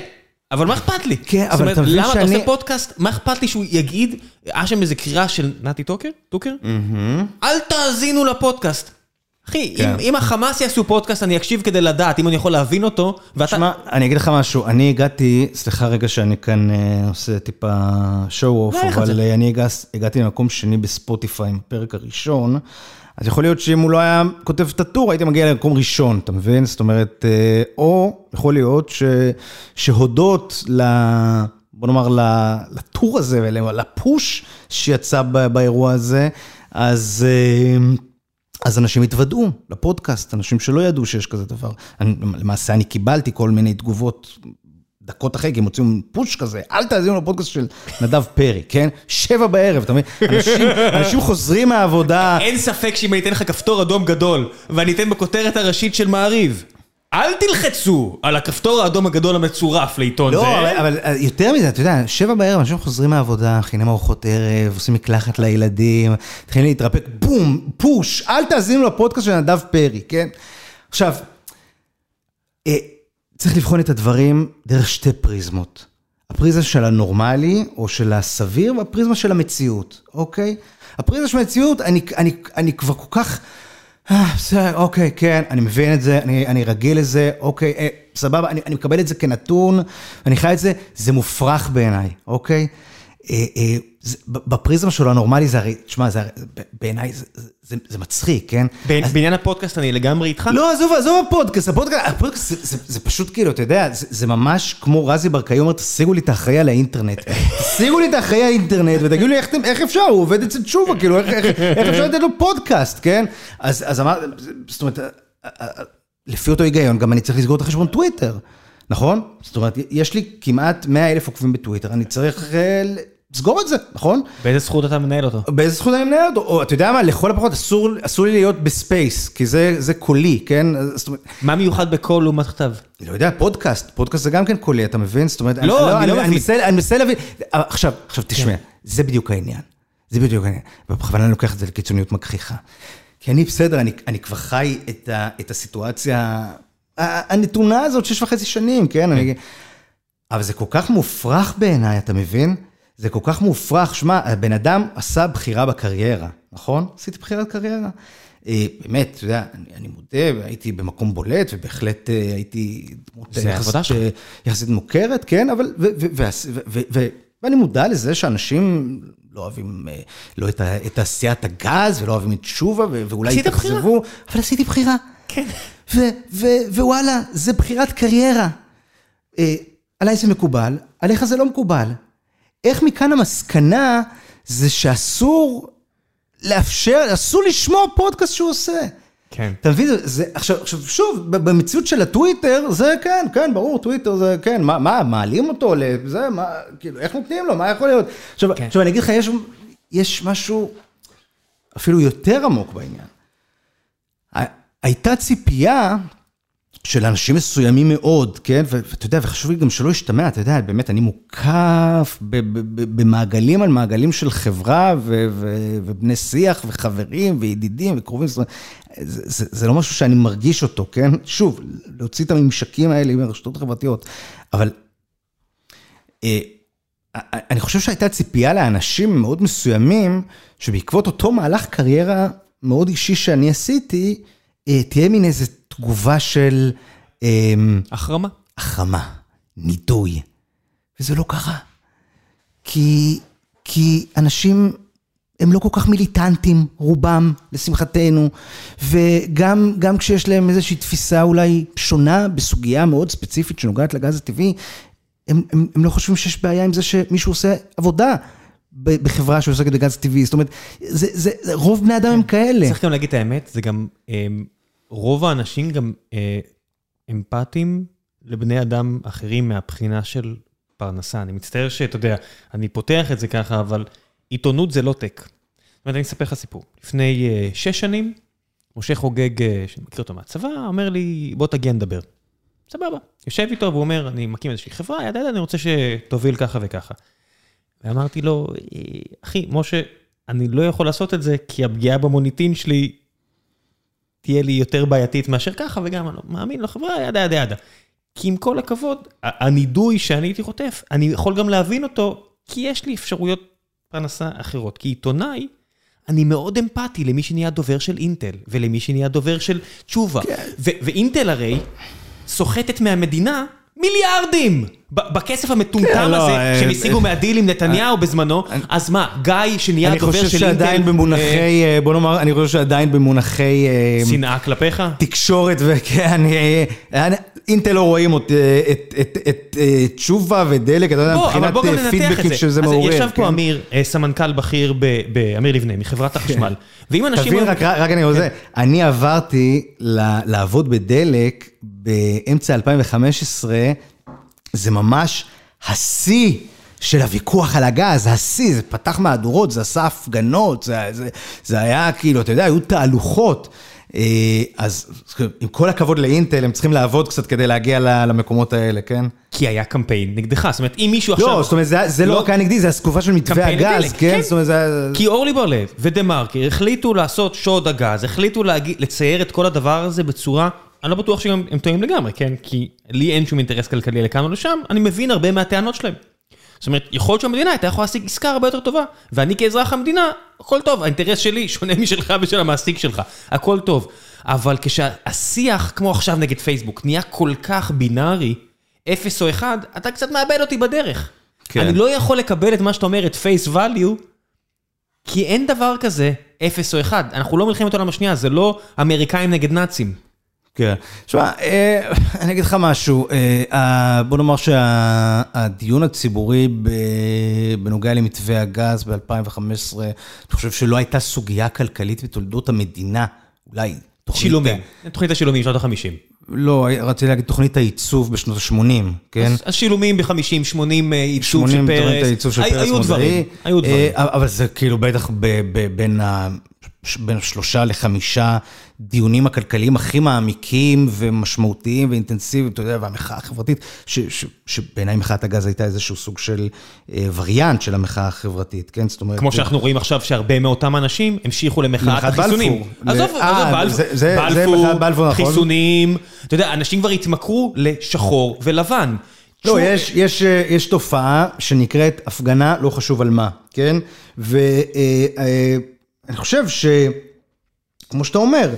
אבל מה אכפת לי? כן, אבל אתה מבין למה אתה שאני- עושה פודקאסט, מה אכפת לי שהוא יגיד, היה שם איזה קריאה של נתי טוקר? טוקר? אל תאזינו לפודקאסט. אחי, כן. אם- החמאס יעשו פודקאסט, אני אקשיב כדי לדעת, אם אני יכול להבין אותו, ואתה... שמע, אני אגיד לך משהו, אני הגעתי, סליחה רגע שאני כאן אה, עושה טיפה show off, לא, אבל? אה, אני הגע- הגעתי למקום שני בספוטיפיי עם הפרק הראשון, אז יכול להיות שאם הוא לא היה כותב את הטור, הייתי מגיע למקום ראשון, אתה מבין? זאת אומרת, אה, או יכול להיות ש, שהודות ל... בוא נאמר, לטור הזה, ולפוש שיצא באירוע הזה, אז... אה, אז אנשים התוודעו לפודקאסט, אנשים שלא ידעו שיש כזה דבר. אני, למעשה אני קיבלתי כל מיני תגובות דקות אחרי, כי הם הוציאו פוש כזה, אל תאזינו לפודקאסט של נדב פרי, כן? שבע בערב, אתה מבין? אנשים, אנשים חוזרים מהעבודה, אין ספק שאם אני אתן לך כפתור אדום גדול, ואני אתן בכותרת הראשית של מעריב, אל תלחצו על הכפתור האדום הגדול המצורף לעיתון לא, זה. אבל, אבל אה, יותר מזה, אתה יודע, שבע בערב, אנשים חוזרים מהעבודה, מכינים ארוחות ערב, עושים מקלחת לילדים, מתחילים להתרפק, בום, פוש, אל תאזינו לפודקאסט של נדב פרי, כן? עכשיו, אה, צריך לבחון את הדברים דרך שתי פריזמות. הפריזמה של הנורמלי, או של הסביר, והפריזמה של המציאות, אוקיי? הפריזמה של המציאות, אני, אני, אני כבר כל כך... אה, בסדר, אוקיי, כן, אני מבין את זה, אני, אני רגיל לזה, אוקיי, אה, סבבה, אני, אני מקבל את זה כנתון, אני חי את זה, זה מופרך בעיניי, אוקיי? אה, אה, בפריזמה שלו הנורמלי זה הרי, תשמע, בעיניי זה- מצחיק, כן? בעניין הפודקאסט אני לגמרי איתך. לא, עזוב, עזוב הפודקאסט, הפודקאסט, זה, פשוט כאילו, אתה יודע, זה, ממש כמו רזי ברקאי אומר, תשיגו לי את האחראי על האינטרנט. תשיגו לי את האחראי על האינטרנט ותגידו לי איך, אפשר, הוא עובד אצל תשובה, כאילו, איך, אפשר לתת לו פודקאסט, כן? אז, אז אמר, זאת אומרת, אה, לפי אותו היגיון, גם אני צריך לסגור את החשבון טוויטר, נכון? זאת אומרת, יש לי כמעט 100 אלף עוקבים בטוויטר, אני צריך לסגור את זה, נכון? באיזה זכות אתה מנהל אותו? באיזה זכות אני מנהל אותו? או אתה יודע מה, לכל הפחות אסור, אסור לי להיות ב Space, כי זה, זה קולי, כן? זאת אומרת, מה מיוחד בקול לעומת כתב? אני לא יודע, פודקאסט, פודקאסט זה גם כן קולי, אתה מבין? זאת אומרת, לא, אני לא מבין. מנסה- אני מנסה להבין, עכשיו, עכשיו תשמע, כן. זה בדיוק העניין, זה בדיוק העניין, ובכוונה אני לוקח את זה לקיצוניות מגחיכה. כי אני בסדר, אני, אני כבר חי את, ה, את הסיטואציה הנתונה הזאת שש וחצי שנים, כן? אני, אבל זה כל כך מופרך בעיניי, אתה מבין? זה כל כך מופרך. שמע, הבן אדם עשה בחירה בקריירה, נכון? עשיתי בחירת קריירה. אה, באמת, אתה יודע, אני, אני מודה, הייתי במקום בולט, ובהחלט אה, הייתי דמות זה יחס- העבודה שלך. אה, יחסית מוכרת, כן, אבל, ו, ו, ו, ו, ו, ו, ואני מודע לזה שאנשים לא אוהבים לא את, את תעשיית הגז, ולא אוהבים את תשובה, ו- ואולי עשית בחירה. יתאכזבו, אבל עשיתי בחירה. כן. ו- ו- ווואלה, זה בחירת קריירה. עליי זה מקובל, עליך זה לא מקובל. איך מכאן המסקנה זה שאסור לאפשר, אסור לשמוע פודקאסט שהוא עושה. כן. אתה מבין? זה- עכשיו, עכשיו, שוב, במציאות של הטוויטר, זה כן, כן, ברור, טוויטר זה כן, מה, מה, מעלים אותו לזה, מה, כאילו, איך נותנים לו, מה יכול להיות? עכשיו, כן. עכשיו אני אגיד לך, יש, יש משהו אפילו יותר עמוק בעניין. הייתה ציפייה של אנשים מסוימים מאוד, כן? ואתה יודע, וחשוב לי גם שלא ישתמע, אתה יודע, באמת, אני מוקף במעגלים על מעגלים של חברה, ובני שיח, וחברים, וידידים, וקרובים, זאת אומרת, זה, זה, זה לא משהו שאני מרגיש אותו, כן? שוב, להוציא את הממשקים האלה מהרשתות החברתיות, אבל... אה, אני חושב שהייתה ציפייה לאנשים מאוד מסוימים, שבעקבות אותו מהלך קריירה מאוד אישי שאני עשיתי, תהיה מין איזו תגובה של אמ, החרמה. החרמה, נידוי. וזה לא קרה. כי, כי אנשים הם לא כל כך מיליטנטים, רובם, לשמחתנו, וגם גם כשיש להם איזושהי תפיסה אולי שונה בסוגיה מאוד ספציפית שנוגעת לגז הטבעי, הם, הם, הם לא חושבים שיש בעיה עם זה שמישהו עושה עבודה בחברה שעוסקת בגז טבעי. זאת אומרת, זה, זה, זה, רוב בני אדם הם כאלה. צריך גם להגיד את האמת, זה גם, אמ, רוב האנשים גם אה, אמפתיים לבני אדם אחרים מהבחינה של פרנסה. אני מצטער שאתה יודע, אני פותח את זה ככה, אבל עיתונות זה לא טק. זאת אומרת, אני אספר לך סיפור. לפני אה, שש שנים, משה חוגג, אה, שאני מכיר אותו מהצבא, אומר לי, בוא תגיע נדבר. סבבה. יושב איתו והוא אומר, אני מקים איזושהי חברה, ידע, ידע, אני רוצה שתוביל ככה וככה. ואמרתי לו, "אה, אחי, משה, אני לא יכול לעשות את זה, כי הפגיעה במוניטין שלי תהיה לי יותר בעייתית מאשר ככה, וגם אני לא מאמין לחברה, ידה ידה ידה. כי עם כל הכבוד, הנידוי שאני הייתי חוטף, אני יכול גם להבין אותו, כי יש לי אפשרויות פרנסה אחרות. כי עיתונאי, אני מאוד אמפתי למי שנהיה דובר של אינטל, ולמי שנהיה דובר של תשובה. ו- ואינטל הרי סוחטת מהמדינה מיליארדים! בכסף המטומטם כן, לא, הזה, אה, שהם השיגו מהדיל עם נתניהו בזמנו, אז מה, גיא שנהיה אני דובר של חושב אינטל... שעדיין אה, במונחי, אה, בוא נאמר, אני חושב שעדיין במונחי... אה, שנאה כלפיך? תקשורת, וכן, אני- אני- אינטל לא רואים אותי, את- את- את אה, תשובה ודלק, אתה יודע, מבחינת אה, את פידבקים זה. שזה אז מעורר. ישב פה כן. אמיר, אה, סמנכ"ל בכיר באמיר לבנה, מחברת החשמל. ואם אנשים... תבין, רק רק אני רוצה, אני עברתי לעבוד בדלק באמצע 2015, זה ממש השיא. של הוויכוח על הגז, השיא, זה פתח מהדורות, זה עשה הפגנות, זה, זה, זה היה כאילו, אתה יודע, היו תהלוכות. אה, אז עם כל הכבוד לאינטל, הם צריכים לעבוד קצת כדי להגיע למקומות האלה, כן? כי היה קמפיין נגדך, זאת אומרת, אם מישהו עכשיו... לא, זאת אומרת, זה, זה לא לא- רק היה נגדי, זה התקופה של מתווה הגז, כן? כן. זאת אומרת, זה. כי אורלי בר-לב ודה מרקר החליטו לעשות שוד הגז, החליטו לצייר את כל הדבר הזה בצורה, אני לא בטוח שגם הם טועים לגמרי, כן? כי לי אין שום אינטרס כלכלי לכאן או לשם, אני מבין הרבה מהטענות שלהם. זאת אומרת, יכול להיות שהמדינה הייתה יכולה להשיג עסקה הרבה יותר טובה, ואני כאזרח המדינה, הכל טוב, האינטרס שלי שונה משלך ושל המעסיק שלך, הכל טוב. אבל כשהשיח, כמו עכשיו נגד פייסבוק, נהיה כל כך בינארי, אפס או אחד, אתה קצת מאבד אותי בדרך. כן. אני לא יכול לקבל את מה שאתה אומר, את face value, כי אין דבר כזה אפס או אחד. אנחנו לא מלחמת העולם השנייה, זה לא אמריקאים נגד נאצים. כן. תשמע, אה, אני אגיד לך משהו, אה, בוא נאמר שהדיון הציבורי בנוגע למתווה הגז ב-2015, אני חושב שלא הייתה סוגיה כלכלית בתולדות המדינה, אולי תוכנית... שילומים. תוכנית השילומים שנות ה-50. לא, רציתי להגיד תוכנית הייצוב בשנות ה-80, כן? אז השילומים ב-50, 80 אה, עיצוב 80 של תוכנית פרס. הייצוב של הי- פרס היו דברים, מודעי. היו דברים. אבל זה כאילו בטח בין ה- בין שלושה לחמישה דיונים הכלכליים הכי מעמיקים ומשמעותיים ואינטנסיביים, אתה יודע, והמחאה החברתית, ש- ש- שבעיניי מחאת הגז הייתה איזשהו סוג של אה, וריאנט של המחאה החברתית, כן? זאת אומרת... כמו שאנחנו רואים עכשיו שהרבה מאותם אנשים המשיכו למחאת החיסונים. עזוב, אה, עזוב, בלפור. חיסונים. אתה יודע, אנשים כבר התמכרו לשחור ולבן. לא, יש, יש, אה, יש תופעה שנקראת הפגנה לא חשוב על מה, כן? ואני חושב ש... כמו שאתה אומר,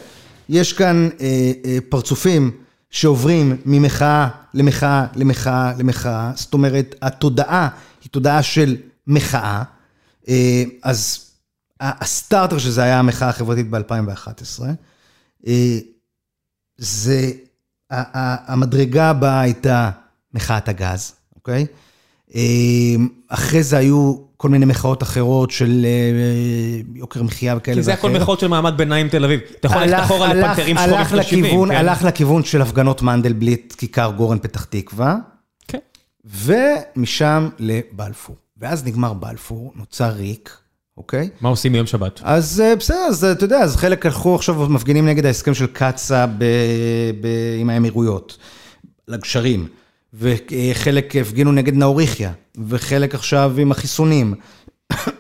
יש כאן אה, אה, פרצופים שעוברים ממחאה למחאה למחאה למחאה, זאת אומרת, התודעה היא תודעה של מחאה, אה, אז הסטארטר של זה היה המחאה החברתית ב-2011. אה, זה, המדרגה הבאה הייתה מחאת הגז, אוקיי? אה, אחרי זה היו כל מיני מחאות אחרות של אה, יוקר מחיה וכאלה כי זה הכל. מחאות של מעמד ביניים תל אביב. אתה יכול ללכת אחורה לפנתרים שחורים של ה-70. לכיוון- כן? הלך לכיוון של הפגנות מנדלבליט, כיכר גורן פתח תקווה, כן. ומשם לבלפור. ואז נגמר בלפור, נוצר ריק, אוקיי? מה עושים מיום שבת? אז אה, בסדר, אז אתה יודע, אז חלק הלכו עכשיו מפגינים נגד ההסכם של קצא"א ב- ב- עם האמירויות, לגשרים, וחלק הפגינו נגד נאוריחיה, וחלק עכשיו עם החיסונים,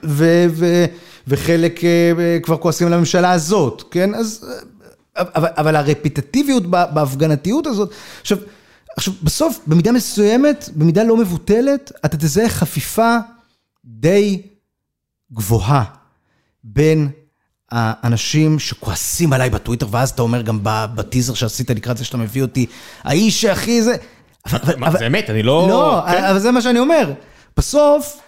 ו- ו- וחלק אה, כבר כועסים על הממשלה הזאת, כן? אז... אה, אבל, אבל הרפיטטיביות בה- בהפגנתיות הזאת, עכשיו, עכשיו, בסוף, במידה מסוימת, במידה לא מבוטלת, אתה תזהה חפיפה די גבוהה בין האנשים שכועסים עליי בטוויטר, ואז אתה אומר גם בטיזר שעשית לקראת זה שאתה מביא אותי, האיש שהכי זה... זה אמת, אני לא... לא, כן. אבל זה מה שאני אומר. בסוף,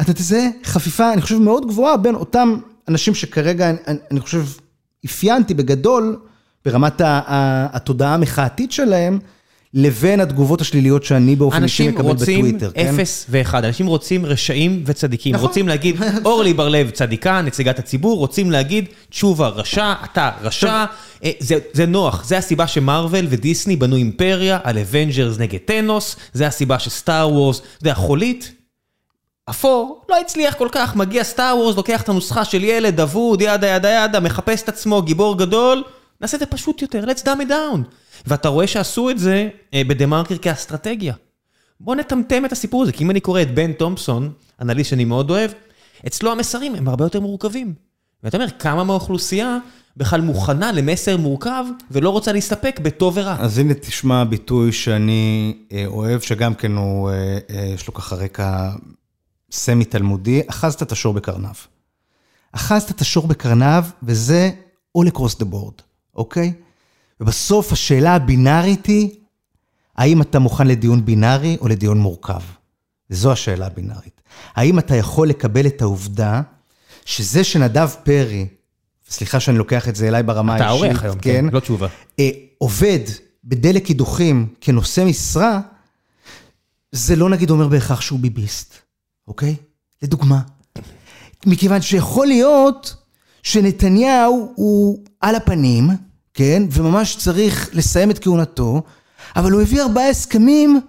אתה תזהה חפיפה, אני חושב, מאוד גבוהה בין אותם אנשים שכרגע, אני, אני חושב, אפיינתי בגדול, ברמת התודעה המחאתית שלהם, לבין התגובות השליליות שאני באופן אישי אנשים מקבל רוצים בטוויטר, כן? אפס ואחד, אנשים רוצים רשעים וצדיקים. נכון. רוצים להגיד, אורלי בר-לב צדיקה, נציגת הציבור, רוצים להגיד, תשובה רשע, אתה רשע. אה, זה- זה נוח, זה הסיבה שמארוול ודיסני בנו אימפריה על אוונג'רס נגד טנוס, זה הסיבה שסטאר וורס, אתה יודע, חולית. אפור, לא הצליח כל כך, מגיע סטאר וורס, לוקח את הנוסחה של ילד, אבוד, yada yada yada, מחפש את עצמו, גיבור גדול, נעשה את זה פשוט יותר, let's dumb it down. ואתה רואה שעשו את זה אה, בדה מרקר כאסטרטגיה. בוא נטמטם את הסיפור הזה, כי אם אני קורא את בן תומפסון, אנליסט שאני מאוד אוהב, אצלו המסרים הם הרבה יותר מורכבים. ואתה אומר, כמה מהאוכלוסייה בכלל מוכנה למסר מורכב ולא רוצה להסתפק בטוב ורע. אז הנה תשמע ביטוי שאני אה, אוהב, שגם כן הוא, אה, יש לו ככה רקע סמי תלמודי, אחזת את השור בקרנב. אחזת את השור בקרנב, וזה all across the board, אוקיי? ובסוף השאלה הבינארית היא, האם אתה מוכן לדיון בינארי או לדיון מורכב? וזו השאלה הבינארית. האם אתה יכול לקבל את העובדה שזה שנדב פרי, סליחה שאני לוקח את זה אליי ברמה אתה האישית, העורך היום, כן, לא תשובה. אה, עובד בדלק קידוחים כנושא משרה, זה לא נגיד אומר בהכרח שהוא ביביסט, אוקיי? לדוגמה. מכיוון שיכול להיות שנתניהו הוא על הפנים, כן? וממש צריך לסיים את כהונתו, אבל הוא הביא ארבעה הסכמים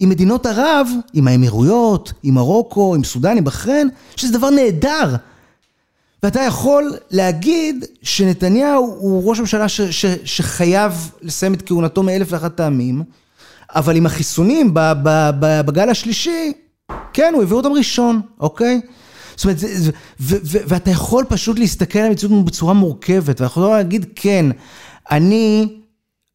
עם מדינות ערב, עם האמירויות, עם מרוקו, עם סודאן, עם בחריין, שזה דבר נהדר. ואתה יכול להגיד שנתניהו הוא ראש ממשלה ש, ש, שחייב לסיים את כהונתו מאלף ואחת טעמים, אבל עם החיסונים ב, ב, ב, בגל השלישי, כן, הוא העביר אותם ראשון, אוקיי? זאת אומרת, זה, ו, ו, ואתה יכול פשוט להסתכל על המציאות בצורה מורכבת, ואתה יכול להגיד, כן, אני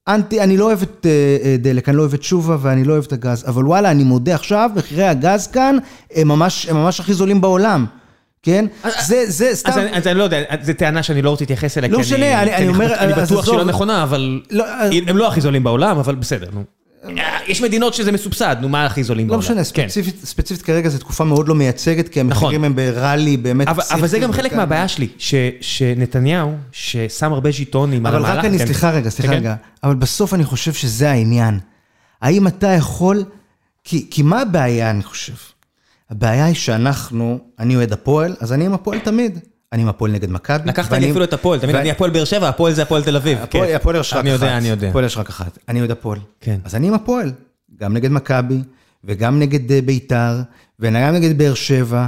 אנטי, אני לא אוהב את אה, אה, דלק, אני לא אוהב את תשובה ואני לא אוהב את הגז, אבל וואלה, אני מודה עכשיו, מחירי הגז כאן הם ממש, הם ממש הכי זולים בעולם. כן? זה, זה סתם... אז אני- אז אני לא יודע, זו טענה שאני לא רוצה להתייחס אליה, לא כי משנה, אני- כי אני אומר, אני בטוח שהיא. לא נכונה, אבל... לא, הם לא הכי זולים בעולם, אבל בסדר, נו. יש מדינות שזה מסובסד, נו מה הכי זולים לא בעולם? משנה, כן. ספציפית, כרגע זו תקופה מאוד לא מייצגת, כי נכון. המחירים הם בראלי באמת... אבל, אבל זה גם חלק. מהבעיה שלי, ש, שנתניהו, ששם הרבה ז'יטונים על אבל המהלך... רק אני, כן. סליחה רגע, סליחה כן. רגע, אבל בסוף אני חושב שזה העניין. האם אתה יכול... כי, כי מה הבעיה, אני חושב? הבעיה היא שאנחנו, אני אוהד הפועל, אז אני עם הפועל תמיד. אני עם הפועל נגד מכבי. לקחת לי אפילו את הפועל, תמיד אני הפועל באר שבע, הפועל זה הפועל תל אביב. הפועל כן. יש רק אחת. אני יודע, אני יודע. הפועל יש רק אחת. אני אוהד הפועל. כן. אז אני עם הפועל. גם נגד מכבי, וגם נגד אה, ביתר, וגם נגד באר שבע.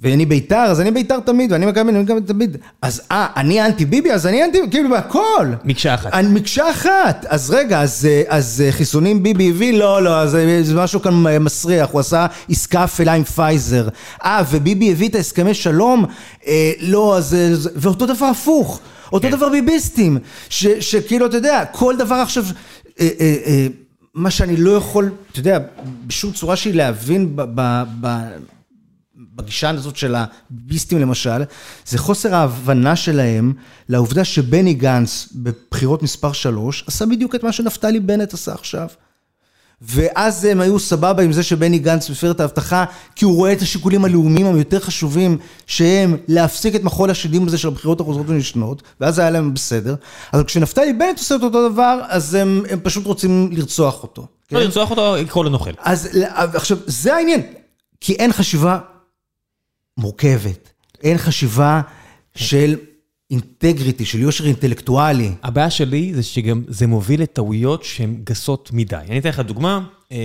ואני ביתר, אז אני ביתר תמיד, ואני מכבי, אני מכבי תמיד. אז אה, אני אנטי ביבי, אז אני אנטי, כאילו, בהכל. מקשה אחת. אני מקשה אחת. אז רגע, אז, אה, אז אה, חיסונים ביבי הביא? לא, לא, אז אה, זה משהו כאן מסריח, הוא עשה עסקה אפלה עם פייזר. אה, וביבי הביא את ההסכמי שלום? אה, לא, אז... ואותו דבר הפוך. אותו כן. דבר ביביסטים. ש, שכאילו, אתה יודע, כל דבר עכשיו... אה, אה, אה, מה שאני לא יכול, אתה יודע, בשום צורה שהיא להבין ב... ב, ב בגישה הזאת של הביסטים למשל, זה חוסר ההבנה שלהם לעובדה שבני גנץ בבחירות מספר 3 עשה בדיוק את מה שנפתלי בנט עשה עכשיו. ואז הם היו סבבה עם זה שבני גנץ מפר את ההבטחה, כי הוא רואה את השיקולים הלאומיים היותר חשובים, שהם להפסיק את מחול השדים הזה של הבחירות החוזרות ונשנות, ואז היה להם בסדר. אבל כשנפתלי בנט עושה את אותו דבר, אז הם, הם פשוט רוצים לרצוח אותו. לא לרצוח אותו, לקרוא לו נוכל. אז עכשיו, זה העניין, כי אין חשיבה מורכבת, אין חשיבה של אינטגריטי, של יושר אינטלקטואלי. הבעיה שלי זה שגם זה מוביל לטעויות שהן גסות מדי. אני אתן לך דוגמה, אה,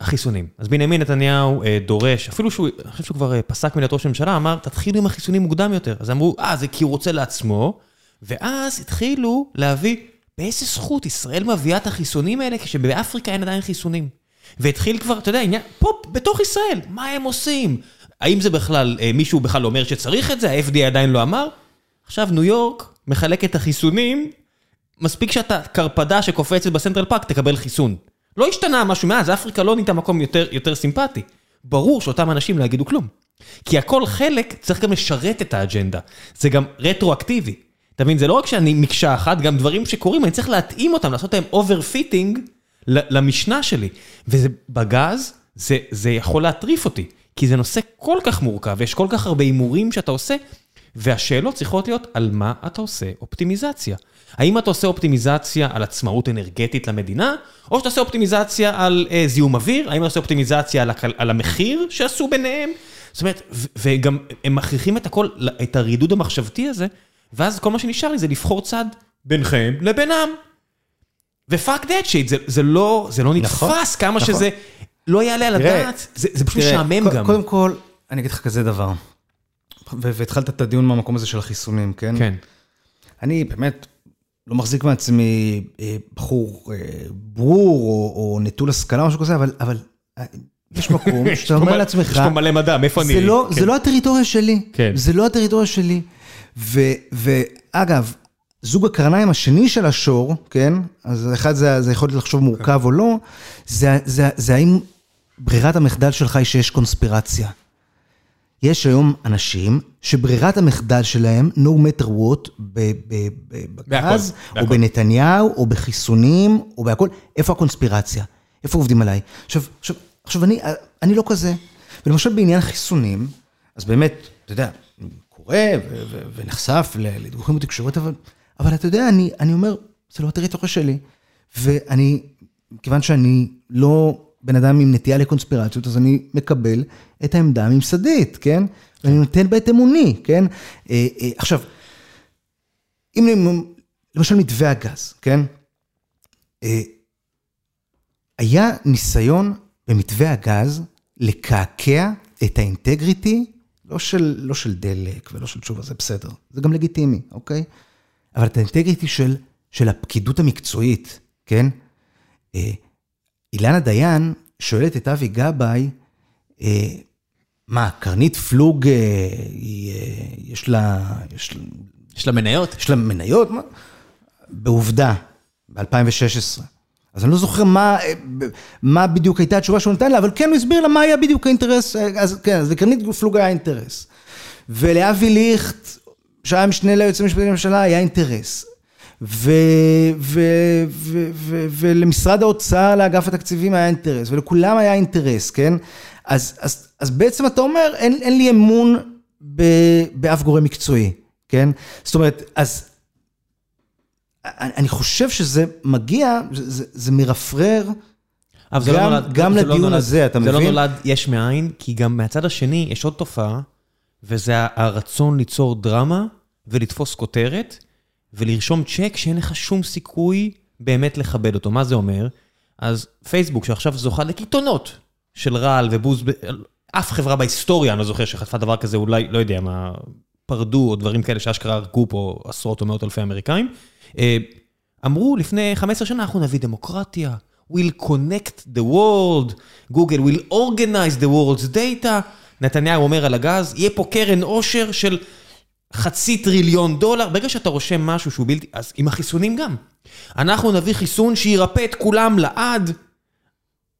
החיסונים. אז בנימין נתניהו אה, דורש, אפילו שהוא, אני חושב שהוא כבר אה, פסק מלהיות ראש הממשלה, אמר, תתחילו עם החיסונים מוקדם יותר. אז אמרו, אה, זה כי הוא רוצה לעצמו, ואז התחילו להביא, באיזה זכות ישראל מביאה את החיסונים האלה כשבאפריקה אין עדיין חיסונים. והתחיל כבר, אתה יודע, עניין, פה, בתוך ישראל, מה הם עושים? האם זה בכלל, אה, מישהו בכלל אומר שצריך את זה? ה-FDA עדיין לא אמר? עכשיו ניו יורק מחלק את החיסונים, מספיק שאתה קרפדה שקופצת בסנטרל פארק, תקבל חיסון. לא השתנה משהו מאז, אפריקה לא נהייתה מקום יותר, יותר סימפטי. ברור שאותם אנשים לא יגידו כלום. כי הכל חלק צריך גם לשרת את האג'נדה. זה גם רטרואקטיבי. אתה מבין, זה לא רק שאני מקשה אחת, גם דברים שקורים, אני צריך להתאים אותם, לעשות להם overfitting למשנה שלי. וזה בגז, זה, זה יכול להטריף אותי. כי זה נושא כל כך מורכב, ויש כל כך הרבה הימורים שאתה עושה, והשאלות צריכות להיות על מה אתה עושה אופטימיזציה. האם אתה עושה אופטימיזציה על עצמאות אנרגטית למדינה, או שאתה עושה אופטימיזציה על אה, זיהום אוויר, האם אתה עושה אופטימיזציה על, הכל, על המכלול שעשו ביניהם? זאת אומרת, ו- וגם הם מכריחים את הכל, את הרידוד המחשבתי הזה, ואז כל מה שנשאר לי זה לבחור צד בינכם לבינם. ופאק דאט שיט, זה, זה לא, זה לא נכון, נתפס כמה נכון. שזה לא יעלה על הדעת, זה, זה פשוט משעמם גם. קודם כל, אני אגיד לך כזה דבר. ו- והתחלת את הדיון מהמקום הזה של החיסונים, כן? כן. אני באמת לא מחזיק מעצמי אה, בחור אה, ברור או, או נטול השכלה או משהו כזה, אבל, אבל אה, יש מקום שאתה אומר לעצמך, יש פה מלא מדע, מאיפה אני... זה לא, כן. זה לא הטריטוריה שלי. כן. זה לא הטריטוריה שלי. ו, ואגב, זוג הקרניים השני של השור, כן? אז אחד זה, זה יכול להיות לחשוב מורכב או לא, זה, זה, זה האם ברירת המחדל שלך היא שיש קונספירציה. יש היום אנשים שברירת המחדל שלהם, no matter what, בגז, או. בנתניהו, או בחיסונים, או בהכל, איפה הקונספירציה? איפה עובדים עליי? עכשיו, עכשיו, עכשיו אני, אני לא כזה. ולמשל בעניין חיסונים, אז באמת, אתה יודע, קורא ו- ונחשף לדיווחים בתקשורת, אבל, אבל אתה יודע, אני, אני אומר, זה לא הטריטוריה שלי. ואני, מכיוון שאני לא בן אדם עם נטייה לקונספירציות, אז אני מקבל את העמדה הממסדית, כן? ואני נותן בה את אמוני, כן? אה, אה, עכשיו, אם למשל מתווה הגז, כן? אה, היה ניסיון במתווה הגז לקעקע את האינטגריטי, לא של, לא של דלק ולא של תשובה, זה בסדר, זה גם לגיטימי, אוקיי? אבל את האינטגריטי של, של הפקידות המקצועית, כן? אילנה דיין שואלת את אבי גבאי, אה, מה, קרנית פלוג, אה, אה, יש לה, יש, לה- יש לה מניות? יש לה מניות? מה? בעובדה, ב-2016. אז אני לא זוכר מה, אה, מה בדיוק הייתה התשובה שהוא נתן לה, אבל כן הוא הסביר לה מה היה בדיוק האינטרס, אז כן, אז לקרנית פלוג היה אינטרס. ולאבי ליכט, שהיה משנה ליועץ המשפטי לממשלה, היה אינטרס. ולמשרד האוצר, לאגף התקציבים היה אינטרס, ולכולם היה אינטרס, כן? אז, אז, אז בעצם אתה אומר, אין, אין לי אמון באף גורם מקצועי, כן? זאת אומרת, אז אני חושב שזה מגיע, זה, זה מרפרר. אבל זה לא נולד, גם זה לדיון לא נולד, הזה, אתה זה מבין? זה לא נולד יש מאין, כי גם מהצד השני יש עוד תופעה, וזה הרצון ליצור דרמה ולתפוס כותרת, ולרשום צ'ק שאין לך שום סיכוי באמת לכבד אותו. מה זה אומר? אז פייסבוק, שעכשיו זוכה לקיתונות של רעל ובוז, אף חברה בהיסטוריה, אני לא זוכר שחטפה דבר כזה, אולי, לא יודע מה, פרדו או דברים כאלה שאשכרה הרגו פה עשרות או מאות אלפי אמריקאים. אמרו לפני 15 שנה, אנחנו נביא דמוקרטיה, we'll connect the world, גוגל will organize the world's data. נתניהו אומר על הגז, יהיה פה קרן עושר של חצי טריליון דולר. ברגע שאתה רושם משהו שהוא בלתי... אז עם החיסונים גם. אנחנו נביא חיסון שירפא את כולם לעד.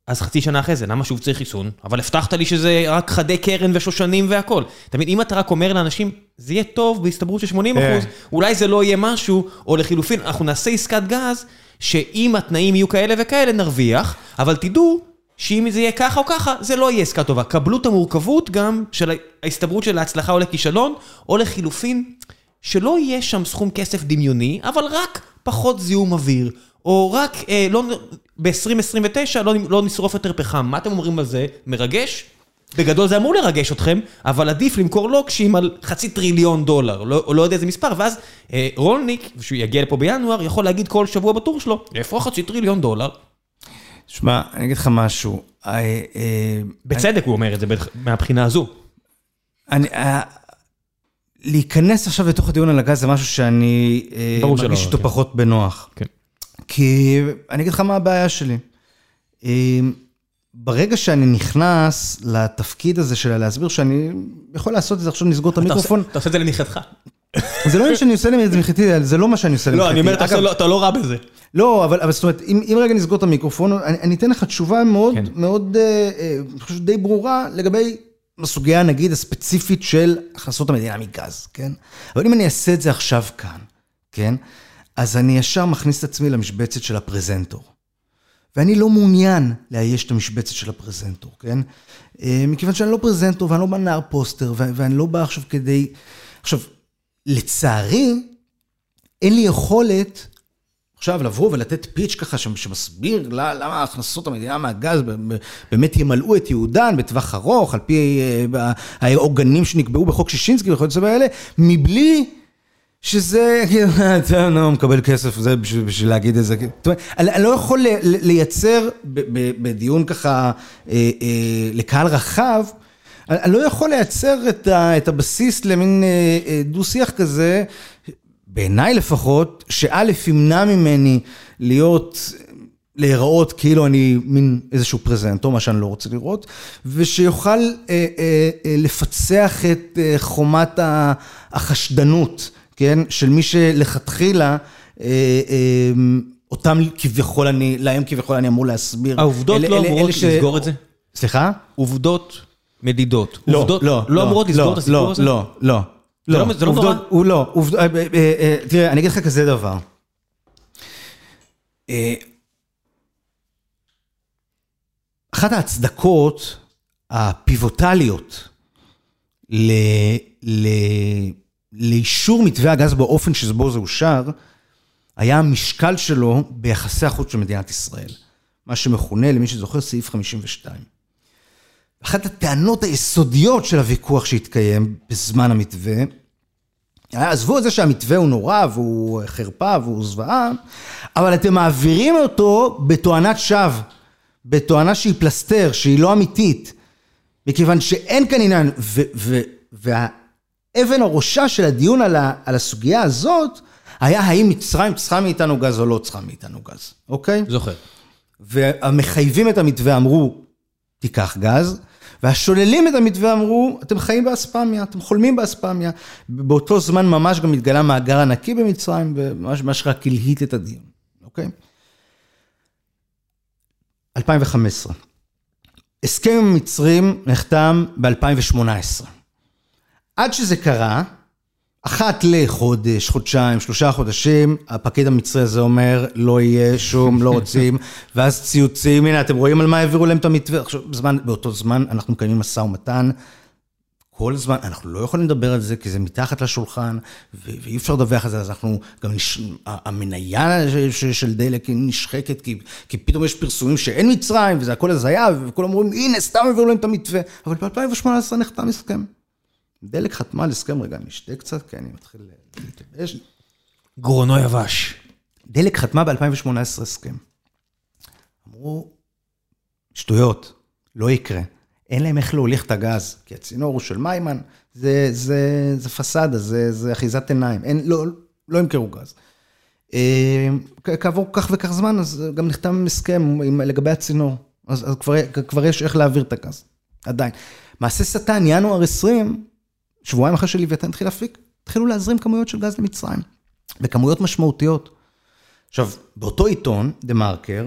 אז חצי שנה אחרי זה, למה שוב צריך חיסון? אבל הבטחת לי שזה רק חדי קרן ושושנים והכל. תמיד, אם אתה רק אומר לאנשים, זה יהיה טוב בהסתברות של 80 אחוז, אולי זה לא יהיה משהו, או לחילופין, אנחנו נעשה עסקת גז, שאם התנאים יהיו כאלה וכאלה, נרוויח, אבל תדעו שאם זה יהיה ככה או ככה, זה לא יהיה עסקה טובה. קבלו את המורכבות גם של ההסתברות של ההצלחה או לכישלון, או לחילופין, שלא יהיה שם סכום כסף דמיוני, אבל רק פחות זיהום אוויר, או רק, אה, לא, ב-2029 לא, לא נשרוף יותר פחם. מה אתם אומרים על זה? מרגש? בגדול זה אמור לרגש אתכם, אבל עדיף למכור לוקשים על חצי טריליון דולר, לא, לא יודע איזה מספר, ואז אה, רולניק, כשהוא יגיע לפה בינואר, יכול להגיד כל שבוע בטור שלו, איפה חצי טריליון דולר? שמע, אני אגיד לך משהו. בצדק הוא אומר את זה מהבחינה הזו. אני... להיכנס עכשיו לתוך הדיון על הגז זה משהו שאני מרגיש אותו פחות בנוח. כן. כי אני אגיד לך מה הבעיה שלי. ברגע שאני נכנס לתפקיד הזה של להסביר שאני יכול לעשות את זה, עכשיו נסגור את המיקרופון. אתה עושה את זה לנכדך. זה לא מה שאני עושה למחייתי, זה לא מה שאני עושה למחייתי. לא, אני אומר, אתה לא רע בזה. לא, אבל זאת אומרת, אם רגע נסגור את המיקרופון, אני אתן לך תשובה מאוד, מאוד, אני חושב די ברורה לגבי הסוגיה, נגיד, הספציפית של הכנסות המדינה מגז, כן? אבל אם אני אעשה את זה עכשיו כאן, כן? אז אני ישר מכניס את עצמי למשבצת של הפרזנטור. ואני לא מעוניין לאייש את המשבצת של הפרזנטור, כן? מכיוון שאני לא פרזנטור ואני לא בא נער פוסטר ואני לא בא עכשיו כדי... עכשיו, לצערי, אין לי יכולת עכשיו לבוא ולתת פיץ' ככה שמסביר למה הכנסות המדינה מהגז באמת ימלאו את יהודן בטווח ארוך, על פי העוגנים שנקבעו בחוק שישינסקי וכיוצא באלה, מבלי שזה, אתה לא מקבל כסף, זה בשביל להגיד את זה. זאת אומרת, אני לא יכול לייצר בדיון ככה לקהל רחב, אני לא יכול לייצר את הבסיס למין דו-שיח כזה, בעיניי לפחות, שא' ימנע ממני להיות, להיראות כאילו אני מין איזשהו פרזנטור, מה שאני לא רוצה לראות, ושיוכל לפצח את חומת החשדנות. כן, של מי שלכתחילה, אותם כביכול אני, להם כביכול אני אמור להסביר. העובדות לא אמורות לסגור את זה? סליחה? עובדות מדידות. לא, לא, לא אמורות לסגור את הסיפור הזה? לא, לא, לא. זה לא נורא? הוא לא, תראה, אני אגיד לך כזה דבר. אחת ההצדקות הפיבוטליות ל... לאישור מתווה הגז באופן שבו זה אושר, היה המשקל שלו ביחסי החוץ של מדינת ישראל. מה שמכונה, למי שזוכר, סעיף 52. אחת הטענות היסודיות של הוויכוח שהתקיים בזמן המתווה, עזבו את זה שהמתווה הוא נורא והוא חרפה והוא זוועה, אבל אתם מעבירים אותו בתואנת שווא, בתואנה שהיא פלסתר, שהיא לא אמיתית, מכיוון שאין כאן עניין, וה... אבן הראשה של הדיון על הסוגיה הזאת, היה האם מצרים צריכה מאיתנו גז או לא צריכה מאיתנו גז, אוקיי? זוכר. והמחייבים את המתווה אמרו, תיקח גז, והשוללים את המתווה אמרו, אתם חיים באספמיה, אתם חולמים באספמיה. באותו זמן ממש גם התגלה מאגר ענקי במצרים, וממש ממש רק הלהיט את הדיון, אוקיי? 2015. הסכם עם המצרים נחתם ב-2018. עד שזה קרה, אחת לחודש, חודשיים, שלושה חודשים, הפקיד המצרי הזה אומר, לא יהיה שום, לא רוצים, ואז ציוצים, הנה, אתם רואים על מה העבירו להם את המתווה? עכשיו, בזמן, באותו זמן אנחנו מקיימים משא ומתן, כל הזמן, אנחנו לא יכולים לדבר על זה, כי זה מתחת לשולחן, ואי אפשר לדווח על זה, אז אנחנו גם, נש... המניה של דלק היא נשחקת, כי, כי פתאום יש פרסומים שאין מצרים, וזה הכל הזיה, וכולם אומרים, הנה, סתם העבירו להם את המתווה, אבל ב-2018 נחתם הסכם. דלק חתמה על הסכם, רגע, אני אשתה קצת, כי אני מתחיל להתייבש. גרונו יבש. דלק חתמה ב-2018 הסכם. אמרו, שטויות, לא יקרה. אין להם איך להוליך את הגז, כי הצינור הוא של מיימן, זה, זה, זה פסאדה, זה, זה אחיזת עיניים, אין, לא, לא ימכרו גז. אה, כעבור כך וכך זמן, אז גם נחתם הסכם עם, לגבי הצינור, אז, אז כבר, כבר יש איך להעביר את הגז, עדיין. מעשה שטן, ינואר 20, שבועיים אחרי שלוויתן התחיל להפיק, התחילו להזרים כמויות של גז למצרים, בכמויות משמעותיות. עכשיו, באותו עיתון, דה מרקר,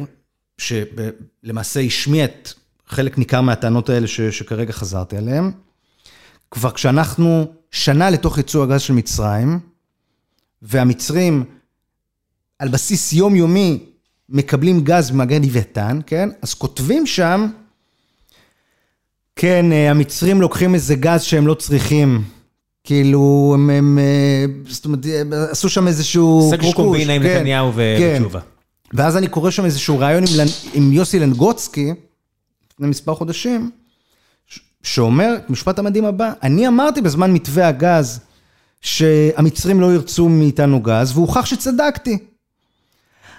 שלמעשה השמיע את חלק ניכר מהטענות האלה ש, שכרגע חזרתי עליהן, כבר כשאנחנו שנה לתוך ייצוא הגז של מצרים, והמצרים על בסיס יומיומי מקבלים גז במאגר לוויתן, כן? אז כותבים שם, כן, המצרים לוקחים איזה גז שהם לא צריכים. כאילו, הם, הם, זאת אומרת, עשו שם איזשהו קשקוש. סגרו קומבינה עם נתניהו כן. ותשובה. ואז אני קורא שם איזשהו ראיון עם, עם יוסי לנגוצקי, לפני מספר חודשים, שאומר את המשפט המדהים הבא, אני אמרתי בזמן מתווה הגז שהמצרים לא ירצו מאיתנו גז, והוכח שצדקתי.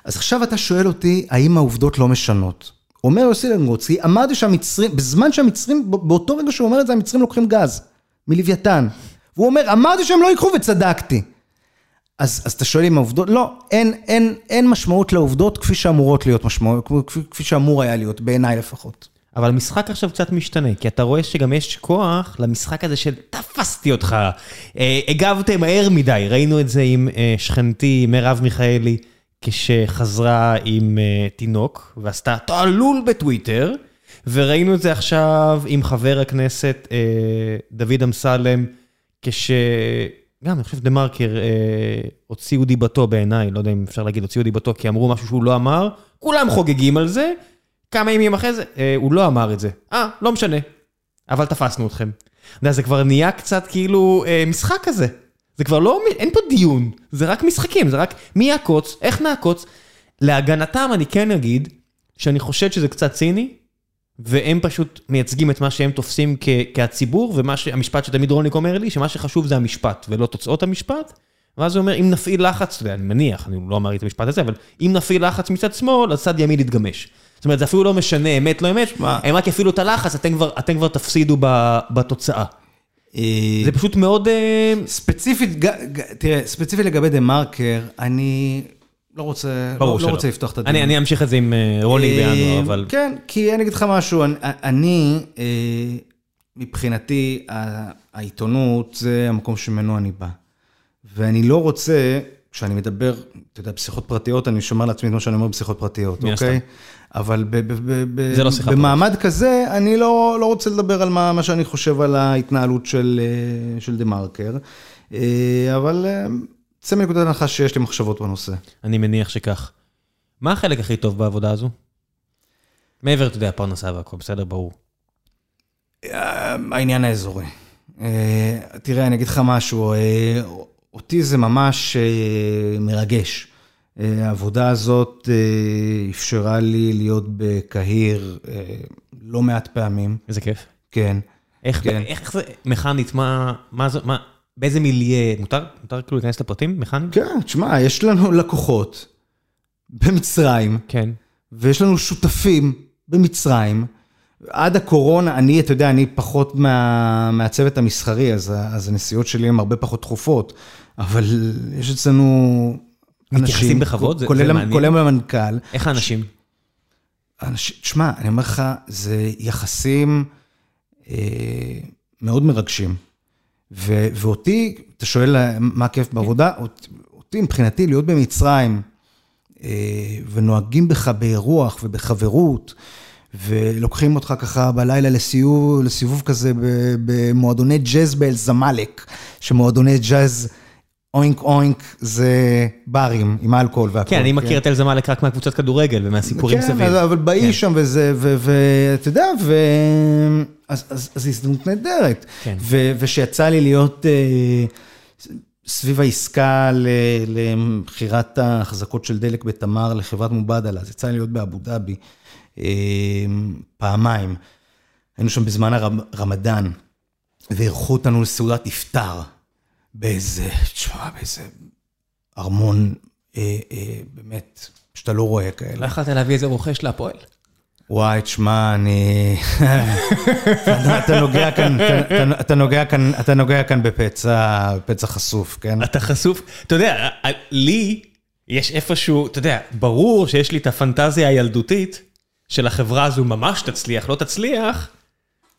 אז עכשיו אתה שואל אותי, האם העובדות לא משנות? אומר יוסי לנגוצקי, אמרתי שהמצרים, בזמן שהמצרים, באותו רגע שהוא אומר את זה, המצרים לוקחים גז מלוויתן. והוא אומר, אמרתי שהם לא ייקחו וצדקתי. אז, אז אתה שואל אם העובדות, לא, אין, אין, אין משמעות לעובדות כפי שאמורות להיות משמעות, כפי, כפי שאמור היה להיות, בעיניי לפחות. אבל המשחק עכשיו קצת משתנה, כי אתה רואה שגם יש כוח למשחק הזה של תפסתי אותך, אה, הגבתם מהר מדי, ראינו את זה עם אה, שכנתי מרב מיכאלי, כשחזרה עם אה, תינוק, ועשתה תעלול בטוויטר, וראינו את זה עכשיו עם חבר הכנסת אה, דוד אמסלם, כש... גם, אני חושב דה מרקר אה, הוציאו דיבתו בעיניי, לא יודע אם אפשר להגיד הוציאו דיבתו, כי אמרו משהו שהוא לא אמר, כולם חוגגים על זה, כמה ימים אחרי זה, אה, הוא לא אמר את זה. אה, לא משנה, אבל תפסנו אתכם. אתה יודע, זה כבר נהיה קצת כאילו אה, משחק כזה. זה כבר לא, אין פה דיון, זה רק משחקים, זה רק מי יעקוץ, איך נעקוץ. להגנתם אני כן אגיד, שאני חושד שזה קצת ציני, והם פשוט מייצגים את מה שהם תופסים כהציבור, והמשפט שתמיד רוניק אומר לי, שמה שחשוב זה המשפט ולא תוצאות המשפט. ואז הוא אומר, אם נפעיל לחץ, ואני מניח, אני לא אמרתי את המשפט הזה, אבל אם נפעיל לחץ מצד שמאל, אז צד ימין יתגמש. זאת אומרת, זה אפילו לא משנה אמת, לא אמת, הם רק יפעילו את הלחץ, אתם כבר, אתם כבר תפסידו בתוצאה. זה פשוט מאוד... ספציפית, תראה, ספציפית לגבי דה מרקר, אני לא רוצה, לא, לא רוצה לפתוח את הדיון. אני, אני אמשיך את זה עם רוני בינואר, אבל... כן, כי אני אגיד לך משהו, אני, אני מבחינתי, העיתונות זה המקום שממנו אני בא. ואני לא רוצה, כשאני מדבר, אתה יודע, פסיכות פרטיות, אני שומר לעצמי את מה שאני אומר בפסיכות פרטיות, אוקיי? אבל ב, ב, ב, ב, לא במעמד כזה, אני לא, לא רוצה לדבר על מה, מה שאני חושב על ההתנהלות של, של דה מרקר, אבל צא מנקודת הנחה שיש לי מחשבות בנושא. אני מניח שכך. מה החלק הכי טוב בעבודה הזו? מעבר, אתה יודע, פרנסה והכל, בסדר, ברור. העניין האזורי. תראה, אני אגיד לך משהו, אותי זה ממש מרגש. העבודה הזאת אפשרה לי להיות בקהיר לא מעט פעמים. איזה כיף. כן. איך, כן. איך זה, מכנית, מה, מה זה, מה, באיזה מיליה, מותר, מותר כאילו להיכנס לפרטים, מכנית? כן, תשמע, יש לנו לקוחות במצרים. כן. ויש לנו שותפים במצרים. עד הקורונה, אני, אתה יודע, אני פחות מה, מהצוות המסחרי, אז, אז הנסיעות שלי הן הרבה פחות תכופות, אבל יש אצלנו אנשים, מתייחסים בכבוד? זה, כולל, זה מעניין. כולל המנכ"ל. איך האנשים? אנשים, תשמע, אני אומר לך, זה יחסים אה, מאוד מרגשים. ו, ואותי, אתה שואל מה הכיף בעבודה, אותי מבחינתי להיות במצרים, אה, ונוהגים בך ברוח ובחברות, ולוקחים אותך ככה בלילה לסיבוב, לסיבוב כזה במועדוני ג'אז באל-זמאלק, שמועדוני ג'אז אוינק אוינק זה ברים עם אלכוהול והכל. כן, אני מכיר את אלזה מאלק רק מהקבוצת כדורגל ומהסיפורים כן, סביב. אבל באי כן. שם וזה, ואתה יודע, ו... אז, הזדמנות נהדרת. כן. ושיצא לי להיות אה, סביב העסקה למכירת ההחזקות של דלק בתמר לחברת מובדלה, אז יצא לי להיות באבו דאבי אה, פעמיים. היינו שם בזמן הרמדאן, ואירחו אותנו לסעודת iftar באיזה, תשמע, באיזה ארמון, אה, אה, באמת, שאתה לא רואה כאלה. לא יכולת להביא איזה רוכש להפועל? וואי, תשמע, אני... אתה- נוגע כאן, אתה- אתה- אתה נוגע כאן, אתה נוגע כאן בפצע, פצע חשוף, כן? אתה חשוף, אתה יודע, לי יש איפשהו, אתה יודע, ברור שיש לי את הפנטזיה הילדותית של החברה הזו ממש תצליח, לא תצליח,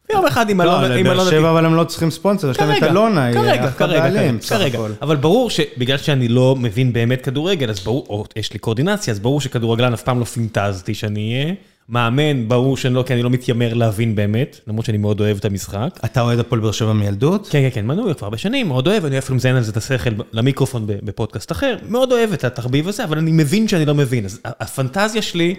ויום אחד עם אלונה, עם באר אלונה שבע אבל הם לא צריכים ספונסר, יש להם את אלונה, היא אחת הבעלים, בסך. הכל. אבל ברור שבגלל שאני לא מבין באמת כדורגל, אז ברור, או יש לי קואורדינציה, אז ברור שכדורגלן אף פעם לא פינטזתי שאני אהיה. מאמן, ברור שאני לא, כי אני לא מתיימר להבין באמת, למרות שאני מאוד אוהב את המשחק. אתה אוהד הפועל באר שבע מילדות? כן, כן, כן, מנוי כבר הרבה שנים, מאוד אוהב, אני אפילו מזיין על זה את השכל למיקרופון בפודקאסט אחר, מאוד אוהב את התחביב הזה, אבל אני מבין שאני לא מבין, אז הפנטזיה שלי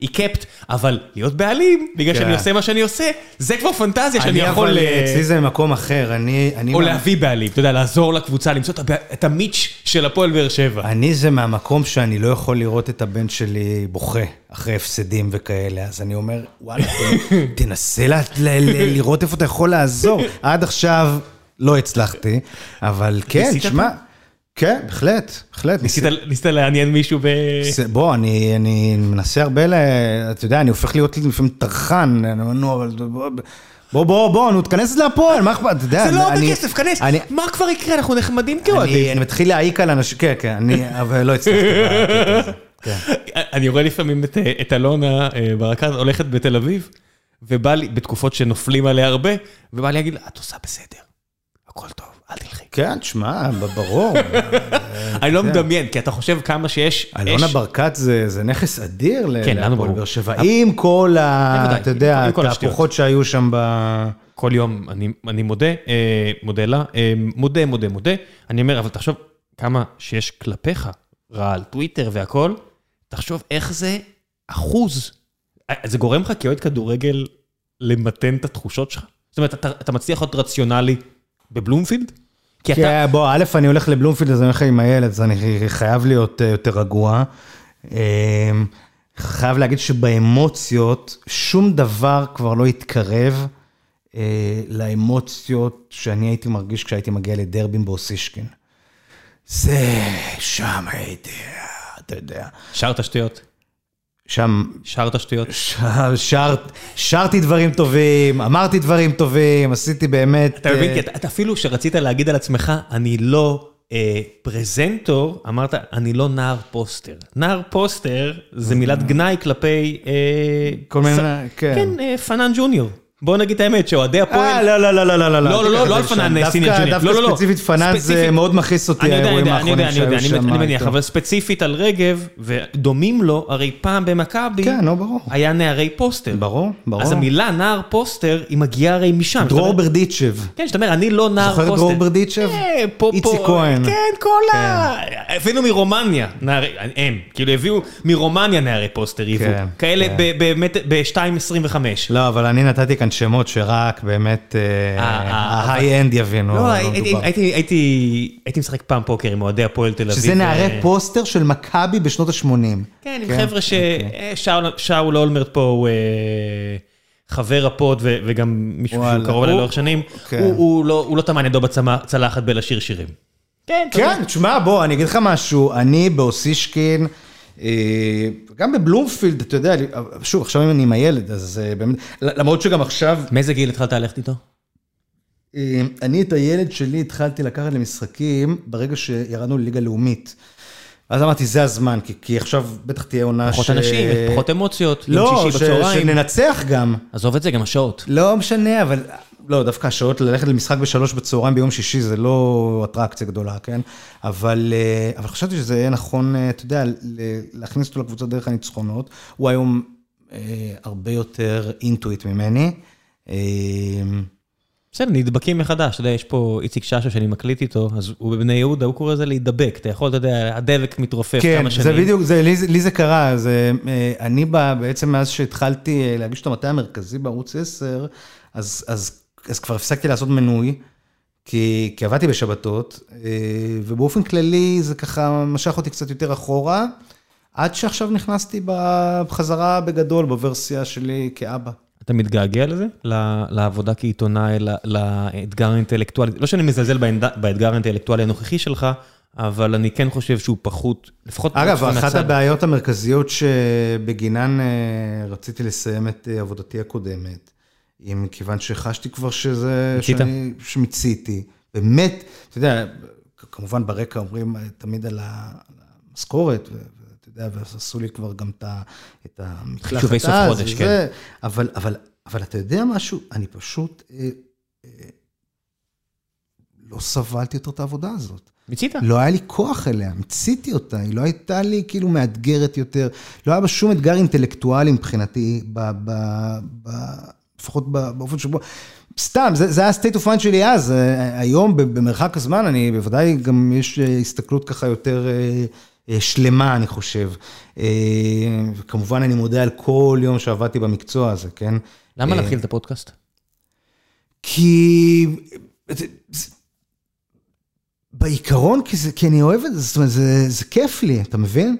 היא קפט, אבל להיות בעלים, בגלל כן. שאני עושה מה שאני עושה, זה כבר פנטזיה שאני אני יכול... אבל, אה, אצלי זה מקום אחר, אני... אני או להביא בעלים, אתה יודע, לעזור לקבוצה, למצוא את המיץ' של הפועל באר שבע. אני זה מהמקום שאני לא יכול לראות את הבן שלי בוכה אחרי הפסדים וכאלה, אז אני אומר, וואלה, תנסה לראות איפה אתה יכול לעזור. עד עכשיו לא הצלחתי, אבל כן, תשמע, כן, בהחלט, בהחלט. ניסית ניסית לעניין מישהו ב... זה- בוא, אני, אני מנסה הרבה, ל... אתה יודע, אני הופך להיות לפעמים טרחן, אני אומר, נו, אבל בוא, בוא, בוא, נו, תכנס להפועל, מה אכפת, אתה יודע, זה לא אני- בכסף, כנס, אני, מה כבר יקרה, אנחנו נחמדים כאוהדים. אני מתחיל להעיק על אנשים, כן, כן, אני, אבל לא הצלחתי. בקטע הזה, כן. אני רואה לפעמים את, אלונה אה, ברקת הולכת בתל אביב, ובא לי, בתקופות שנופלים עליה הרבה, ובא לי להגיד לה, את עושה בסדר, הכל טוב, אל תלכי. כן, תשמע, ברור. אני לא יודע. מדמיין, כי אתה חושב כמה שיש... אלונה ברקת זה זה נכס אדיר ל- כן, להפועל. באר שבע, עם כל ה... אתה יודע. התהפוכות שהיו שם ב... כל יום אני, אני מודה, אה, מודה לה, אה, מודה, מודה, מודה. אני אומר, אבל תחשוב כמה שיש כלפיך רע על טוויטר והכל, תחשוב איך זה אחוז. אה, זה גורם לך כאוהד כדורגל למתן את התחושות שלך? זאת אומרת, אתה, אתה מצליח להיות רציונלי בבלומפילד? כי אתה... כן, בוא, א', אני הולך לבלומפילד, אז אני הולך עם הילד, אז אני חייב להיות אה, יותר רגוע. אה, חייב להגיד שבאמוציות, שום דבר כבר לא התקרב אה, לאמוציות שאני הייתי מרגיש כשהייתי מגיע לדרבים באוסישקין. זה, שם הייתי, אתה יודע. שרת שטויות. שם שרת שטויות. שר, שר, שרתי דברים טובים, אמרתי דברים טובים, עשיתי באמת... אתה מבין? אה, כי אתה, אתה אפילו שרצית להגיד על עצמך, אני לא אה, פרזנטור, אמרת, אני לא נער פוסטר. נער פוסטר זה מילת גנאי כלפי... אה, כל מיני, ס- כן. כן, אה, פנן ג'וניור. בוא נגיד את האמת, שאוהדי אה, הפועל... לא, לא, לא, לא, לא, לא. לא, לא, לא, לא על פנן אה, סיניור ג'וניור. דווקא לא, לא, לא. ספציפית פנן זה מאוד מכעיס אותי, האירועים יודע, אני יודע, האחרונים שהיו שם. אני מניח. אבל ספציפית על רגב, ודומים לו, הרי פעם במכבי, כן, נו, ברור. היה נערי פוסטר. ברור, ברור. אז המילה נער פוסטר, היא מגיעה הרי משם. דרור ברדיצ'ב. כן, שאתה אומר, אני לא נער פוסטר. זוכר דרור ברדיצ'ב? אה. איציק כהן. כן, כל ה... הבאנו מרומניה, נערי, הם, כאילו הביאו מרומניה נערי פוסטר, היוו. כן, כאלה כן. ב- באמת ב-2.25. לא, אבל אני נתתי כאן שמות שרק באמת אה, אה, ה high-end יבינו. לא, הייתי- משחק פעם פוקר עם אוהדי הפועל תל אביב. שזה נערי ו- פוסטר של מכבי בשנות ה-80. כן, עם כן, חבר'ה ש... אה, שאול- שאול אולמרט פה הוא אה, חבר הפוד וגם מישהו שהוא קרוב אליי הוא- לאורך שנים. כן. הוא- הוא לא- הוא לא טמן ידו בצלחת בלשיר שירים. כן, יודע. כן, תשמע, בוא, אני אגיד לך משהו, אני באוסישקין, אה, גם בבלומפילד, אתה יודע, שוב, עכשיו אם אני עם הילד, אז אה, באמת, למרות שגם עכשיו, מאיזה גיל התחלת ללכת איתו? אה, אני את הילד שלי התחלתי לקחת למשחקים ברגע שירדנו לליגה לאומית. אז אמרתי, זה הזמן, כי, כי עכשיו בטח תהיה עונה פחות אנשים, פחות אמוציות, יום לא, שישי ש- בצהריים. שננצח גם. עזוב את זה, גם השעות. לא משנה, אבל... לא, דווקא השעות ללכת למשחק בשלוש בצהריים ביום שישי זה לא אטרקציה גדולה, כן? אבל, אה, אבל חשבתי שזה יהיה נכון, אה, אתה יודע, להכניס אותו לקבוצה דרך הניצחונות. הוא היום אה, הרבה יותר אינטואיט ממני. אה, בסדר, נדבקים מחדש, אתה יודע, יש פה איציק שאשא שאני מקליט איתו, אז הוא בבני יהודה, הוא קורא לזה להידבק, אתה יכול, אתה יודע, הדבק מתרופף כן, כמה שנים. זה בדיוק, זה, לי, לי זה קרה, זה, אה, אני בא, בעצם מאז שהתחלתי להגיש את המטה המרכזי בערוץ 10, אז, אז, אז כבר הפסקתי לעשות מנוי, כי, כי עבדתי בשבתות, אה, ובאופן כללי זה ככה משך אותי קצת יותר אחורה, עד שעכשיו נכנסתי בחזרה בגדול, בוורסיה שלי כאבא. אתה מתגעגע לזה? לעבודה כעיתונאי, לאתגר האינטלקטואלי? לא שאני מזלזל באתג- באתגר האינטלקטואלי הנוכחי שלך, אבל אני כן חושב שהוא פחות, לפחות... אגב. אחת הבעיות המרכזיות שבגינן אה, רציתי לסיים את אה, עבודתי הקודמת, היא מכיוון שחשתי כבר שזה... מיצית? שאני- שמיציתי. באמת, אתה יודע, כמובן ברקע אומרים תמיד על המשכורת, ואתה יודע, ועשו לי כבר גם את המקלחת חישובי סוף חודש, וזה, כן. אבל, אבל, אבל אתה יודע משהו? אני פשוט אה, אה, לא סבלתי יותר את העבודה הזאת. מיצית? לא היה לי כוח אליה, מיציתי אותה, היא לא הייתה לי כאילו מאתגרת יותר, לא היה בה שום אתגר אינטלקטואלי מבחינתי, ב, ב, ב, לפחות באופן שבו, סתם, זה, זה היה ה-state of mind שלי אז, אה, היום במרחק הזמן, אני בוודאי גם יש אה, הסתכלות ככה יותר אה, שלמה, אני חושב. וכמובן אני מודה על כל יום שעבדתי במקצוע הזה, כן? למה להתחיל את הפודקאסט? כי... בעיקרון, כי, זה, כי אני אוהב את זה, זאת אומרת, זה, זה כיף לי, אתה מבין?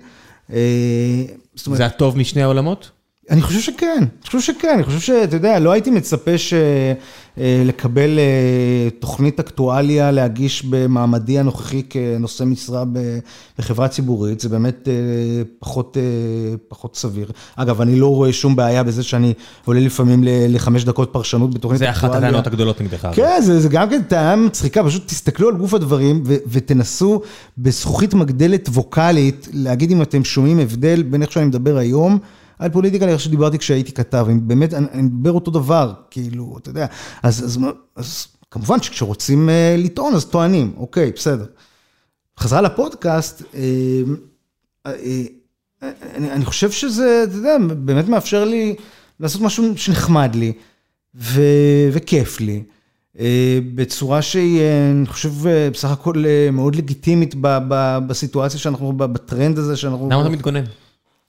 זאת אומרת, זה הטוב משני העולמות? אני חושב שכן, אני חושב שכן, אני חושב שאתה יודע, לא הייתי מצפה ש... אה, לקבל אה, תוכנית אקטואליה להגיש במעמדי הנוכחי כנושא משרה בחברה ציבורית, זה באמת אה, פחות, פחות סביר. אגב, אני לא רואה שום בעיה בזה שאני עולה לפעמים לחמש דקות פרשנות בתוכנית זה אחת אקטואליה. הטענות הגדולות נגדך. כן, זה, זה גם כן טענה מצחיקה, פשוט תסתכלו על גוף הדברים ו- ותנסו בזכוכית מגדלת ווקאלית להגיד אם אתם שומעים הבדל בין איך שאני מדבר היום על פוליטיקה לאיך שדיברתי כשהייתי כתב, באמת, אני, מדבר אותו דבר, כאילו, אתה יודע, אז, אז, אז כמובן שכשרוצים אה, לטעון אז טוענים, אוקיי, בסדר. חזרה לפודקאסט, אה, אה, אה, אני, אני חושב שזה, אתה יודע, באמת מאפשר לי לעשות משהו שנחמד לי, ו, וכיף לי. אה, בצורה שהיא, אה, אני חושב, בסך הכל מאוד לגיטימית בסיטואציה שאנחנו, בטרנד הזה שאנחנו... למה אתה מתגונן?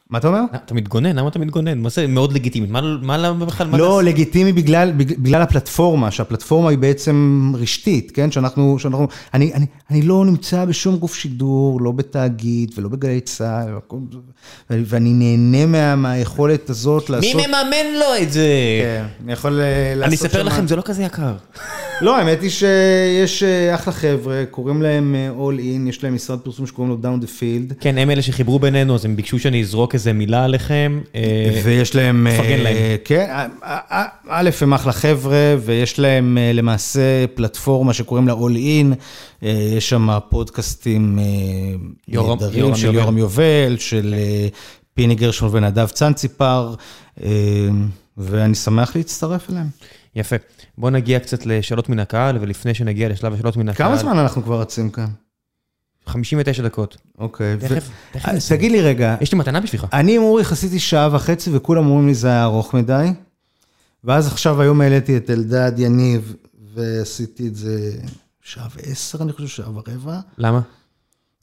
מה אתה אומר? אתה מתגונן? למה אתה מתגונן? מה זה מאוד לגיטימי? מה מה למה בכלל? לא? לגיטימי בגלל, בגלל הפלטפורמה, שהפלטפורמה היא בעצם רשתית, כן? שאנחנו, שאנחנו, אני, אני, אני לא נמצא בשום גוף שידור, לא בתאגיד ולא בגלי צה"ל, ואני נהנה מה, מהיכולת הזאת לעשות... מי מממן לו את זה? כן, אני יכול אה, לעשות אני אספר לכם, זה לא כזה יקר. לא, האמת היא שיש אה, אחלה חבר'ה, קוראים להם אה, All In, יש להם משרד פרסום שקוראים לו Down the Field. כן, הם אלה שחיברו בינינו, אז הם ביקשו שאני אזרוק איזה מילה עליכם. אה, ויש להם, מפרגן אה, להם. כן, אה, א', הם אחלה חבר'ה, ויש להם למעשה פלטפורמה שקוראים לה All In, יש שם פודקאסטים נהדרים של. יורם יובל, של פיני גרשון ונדב צאנציפר, ואני שמח להצטרף אליהם. יפה. בוא נגיע קצת לשאלות מן הקהל, ולפני שנגיע לשלב השאלות מן הקהל... כמה זמן אנחנו כבר רצים כאן? 59 דקות. אוקיי. תכף, תכף. אה. תגיד לי רגע, יש לי מתנה בשבילך. אני עם אורי חסיתי שעה וחצי וכולם אומרים לי זה היה ארוך מדי. ואז עכשיו היום העליתי את אלדד יניב ועשיתי את זה שעה ועשר אני חושב, שעה ורבע. למה?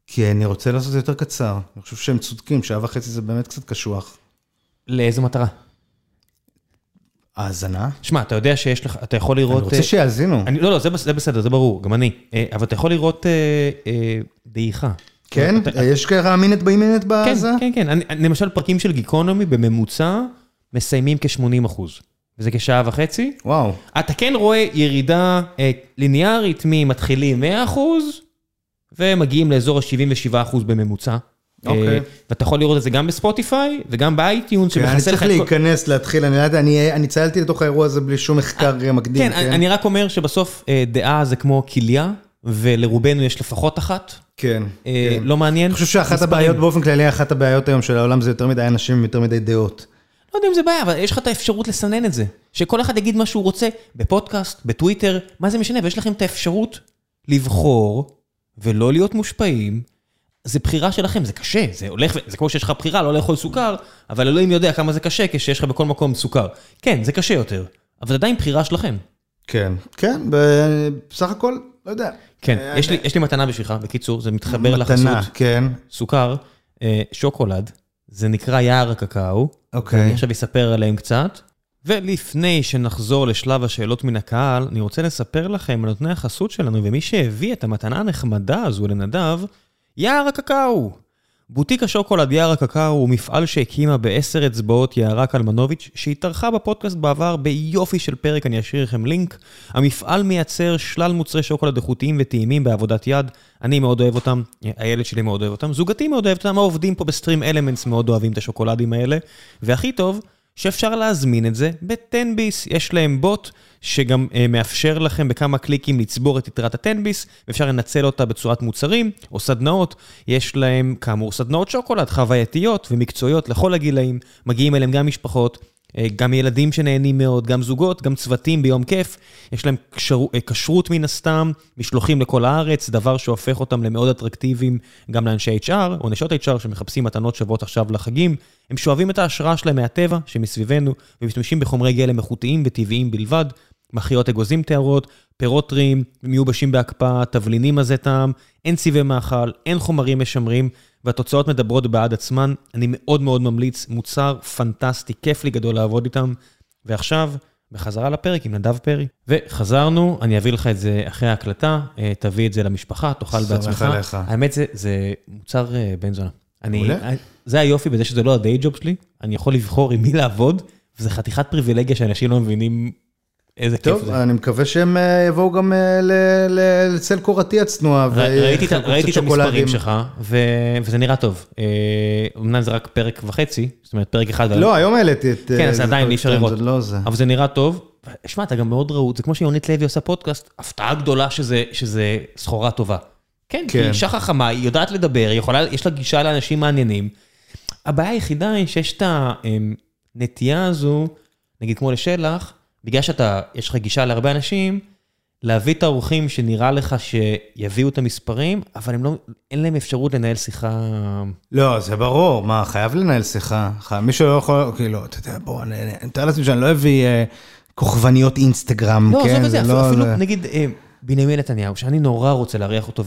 כי אני רוצה לעשות את זה יותר קצר. אני חושב שהם צודקים, שעה וחצי זה באמת קצת קשוח. לאיזו מטרה? האזנה? שמע, אתה יודע שיש לך, אתה יכול אני לראות... רוצה אה, שיאזינו. אני, לא, לא, זה, זה בסדר, זה ברור, גם אני. אה, אבל אתה יכול לראות אה, דעיכה. כן? אתה- יש ככה מינט באי מינט כן, בזה? כן, כן. אני, אני, למשל, פרקים של גיקונומי בממוצע מסיימים כ-80 אחוז. וזה כשעה וחצי. וואו. אתה כן רואה ירידה ליניארית ממתחילים 100 אחוז, ומגיעים לאזור ה-77 אחוז בממוצע. אוקיי. אה, ואתה יכול לראות את זה גם בספוטיפיי וגם ב iTunes, כן, אני שמכסה צריך לך את כל- להיכנס, להתחיל, אני לא אני- אני צללתי לתוך האירוע הזה בלי שום מחקר אה, מקדים. כן, אני רק אומר שבסוף אה, דעה זה כמו כליה, ולרובנו יש לפחות אחת. כן. כן. לא מעניין. אני חושב שאחת. הבעיות באופן כללי, אחת הבעיות היום של העולם זה יותר מדי אנשים עם יותר מדי דעות. לא יודע אם זה בעיה, אבל יש לך את האפשרות לסנן את זה. שכל אחד יגיד מה שהוא רוצה, בפודקאסט, בטוויטר, מה זה משנה? ויש לכם את האפשרות לבחור ולא להיות מושפעים. זה בחירה שלכם, זה קשה, זה הולך, זה כמו שיש לך בחירה לא לאכול סוכר, אבל אלוהים יודע כמה זה קשה כשיש לך בכל מקום סוכר. כן, זה קשה יותר, אבל זה עדיין בחירה שלכם. כן, כן, בסך הכל, לא יודע. כן, אה, יש לי- יש לי מתנה בשבילך, בקיצור, זה מתחבר מתנה, לחסות. כן, סוכר, אה, שוקולד, זה נקרא יער הקקאו. אוקיי. ואני עכשיו אספר עליהם קצת. ולפני שנחזור לשלב השאלות מן הקהל, אני רוצה לספר לכם על נותני החסות שלנו, ומי שהביא את המתנה הנחמדה הזו לנדב, יער הקקאו. בוטיק השוקולד יער הקקאו הוא מפעל שהקימה בעשר אצבעות יערה קלמנוביץ', שהתארחה בפודקאסט בעבר ביופי של פרק, אני אשאיר לכם לינק. המפעל מייצר שלל מוצרי שוקולד איכותיים וטעימים בעבודת יד. אני מאוד אוהב אותם, הילד שלי מאוד אוהב אותם, זוגתי מאוד אוהבת אותם, העובדים פה בסטרים אלמנטס מאוד אוהבים את השוקולדים האלה. והכי טוב, שאפשר להזמין את זה ב-10 ביס. יש להם בוט שגם uh, מאפשר לכם בכמה קליקים לצבור את יתרת ה-10 ביס, ואפשר לנצל אותה בצורת מוצרים או סדנאות. יש להם כאמור סדנאות שוקולד חווייתיות ומקצועיות לכל הגילאים, מגיעים אליהם גם משפחות. אה, גם ילדים שנהנים מאוד, גם זוגות, גם צוותים ביום כיף. יש להם אה, כשרות מן הסתם, משלוחים לכל הארץ, דבר שהופך אותם למאוד אטרקטיביים גם לאנשי HR או נשות HR שמחפשים מתנות שוות עכשיו לחגים. הם שואבים את ההשראה שלהם מהטבע שמסביבנו ומשתמשים בחומרי גלם איכותיים וטבעיים בלבד. מחיות אגוזים טהרות, פירות טריים, מיובשים בהקפאה, תבלינים עזי טעם, אין צבעי מאכל, אין חומרים משמרים, והתוצאות מדברות בעד עצמן. אני מאוד מאוד ממליץ, מוצר פנטסטי, כיף לי גדול לעבוד איתם. ועכשיו, בחזרה לפרק עם נדב פרי. וחזרנו, אני אביא לך את זה אחרי ההקלטה, אה, תביא את זה למשפחה, תאכל בעצמך. עליך. האמת, זה, זה מוצר אה, בן זונה. אני, מעולה. זה היופי בזה שזה לא הדיי ג'וב שלי, אני יכול לבחור עם מי לעבוד, וזה חתיכת פריבילגיה שאנשים לא מבינים איזה כיף טוב, זה. אני מקווה שהם אה, יבואו גם אה, לצל קורתי הצנועה. ראיתי את ראיתי את המספרים. שלך, ו- וזה נראה טוב. אה, אמנם זה רק פרק וחצי, זאת אומרת פרק אחד, אבל- לא, היום העליתי את... כן, אה, אז זה עדיין אי אפשר לראות. זה לא זה. אבל זה נראה טוב. שמע, אתה גם מאוד רהוט, זה כמו שיונית לוי עושה פודקאסט, הפתעה גדולה שזה, שזה סחורה טובה. כן, כי היא כן. אישה חכמה, היא יודעת לדבר, היא יכולה, יש לה גישה לאנשים מעניינים. הבעיה היחידה היא שיש את הנטייה הזו, נגיד כמו לשלח, בגלל שאתה, יש לך גישה להרבה אנשים, להביא את האורחים שנראה לך שיביאו את המספרים, אבל הם לא, אין להם אפשרות לנהל שיחה... לא, זה ברור, מה, חייב לנהל שיחה. חי- מישהו לא יכול, כאילו, אתה יודע, בוא, אני מתאר לעצמי שאני לא אביא אה, כוכבניות אינסטגרם, לא, כן? עזוב את זה, אפילו, לא אפילו. נגיד אה, בנימין נתניהו, שאני נורא רוצה לארח אותו,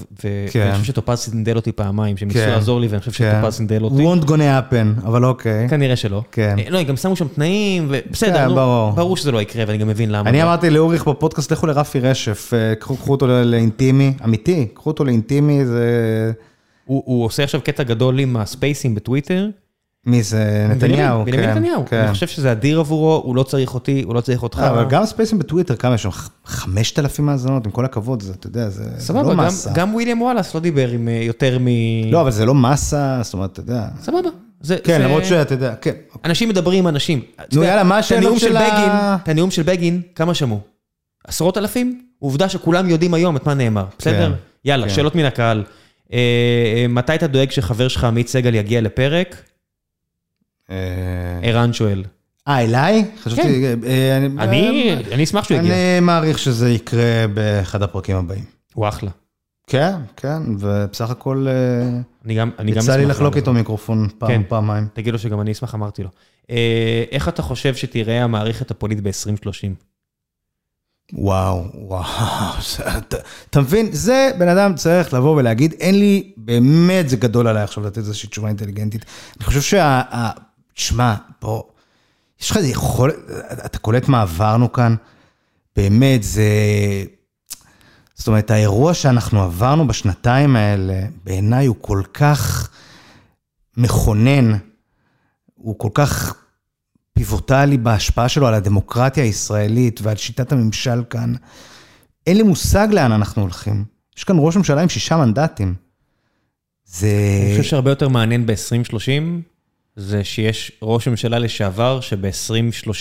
כן. ואני חושב שטופז סנדל אותי פעמיים, שהם ניסו כן. לעזור לי, ואני חושב כן. שטופז סנדל אותי. won't gonna happen, אבל אוקיי. כנראה שלא. כן. אה, לא, גם שמו שם תנאים, ובסדר, כן, ברור. שזה לא יקרה, ואני גם מבין למה. אני לא. אמרתי לאוריך בפודקאסט, לכו לרפי רשף, אה, קחו אותו לאינטימי, אמיתי, קחו אותו לאינטימי, זה... הוא עושה עכשיו קטע גדול עם הספייסים בטוויטר. מי זה? נתניהו, בנימין כן. נתניהו. כן. אני חושב שזה אדיר עבורו, הוא לא צריך אותי, הוא לא צריך אותך. אה, אבל גם ספייסים בטוויטר, כמה יש שם? 5,000 מאזונות, עם כל הכבוד, זה, אתה יודע, זה סבבה, לא גם- מסה. גם וויליאם וואלאס לא דיבר עם אה, יותר מ... לא, אבל זה לא מסה, זאת אומרת, אתה יודע. סבבה. זה- כן, זה- למרות שאתה יודע, כן. אנשים מדברים עם אנשים. נו, יאללה, מה השאלות של ה- את הנאום של בגין, כמה שמעו? עשרות אלפים? עובדה שכולם יודעים היום את מה נאמר, בסדר? יאללה, כן. שאלות מן הקהל. אה, אה, מתי אתה דואג שחבר שלך עמית סגל יגיע לפרק? אה, ערן שואל. אה, אליי? חשבתי... אה, אני אני אשמח שהוא יגיע. אני מעריך שזה יקרה באחד הפרקים הבאים. הוא אחלה. כן, כן, ובסך הכל אה, אני גם אני גם יצא לי אשמח לחלוק. איתו מיקרופון כן. פעם, פעמיים. תגיד לו שגם אני אשמח, אמרתי לו. אה, איך אתה חושב שתראה המערכת הפוליטית ב-2030? וואו, וואו, אתה- אתה מבין? זה בן אדם צריך לבוא ולהגיד, אין לי, באמת זה גדול עליי עכשיו לתת איזושהי תשובה אינטליגנטית. אני חושב שה... תשמע, פה, יש לך איזה יכול... אתה קולט מה עברנו כאן? באמת, זה... זאת אומרת, האירוע שאנחנו עברנו בשנתיים האלה, בעיניי הוא כל כך מכונן, הוא כל כך פיבוטלי בהשפעה שלו על הדמוקרטיה הישראלית ועל שיטת הממשל כאן. אין לי מושג לאן אנחנו הולכים. יש כאן ראש ממשלה עם שישה מנדטים. זה... אני חושב שהרבה יותר מעניין ב-2030, זה שיש ראש ממשלה לשעבר שב-2030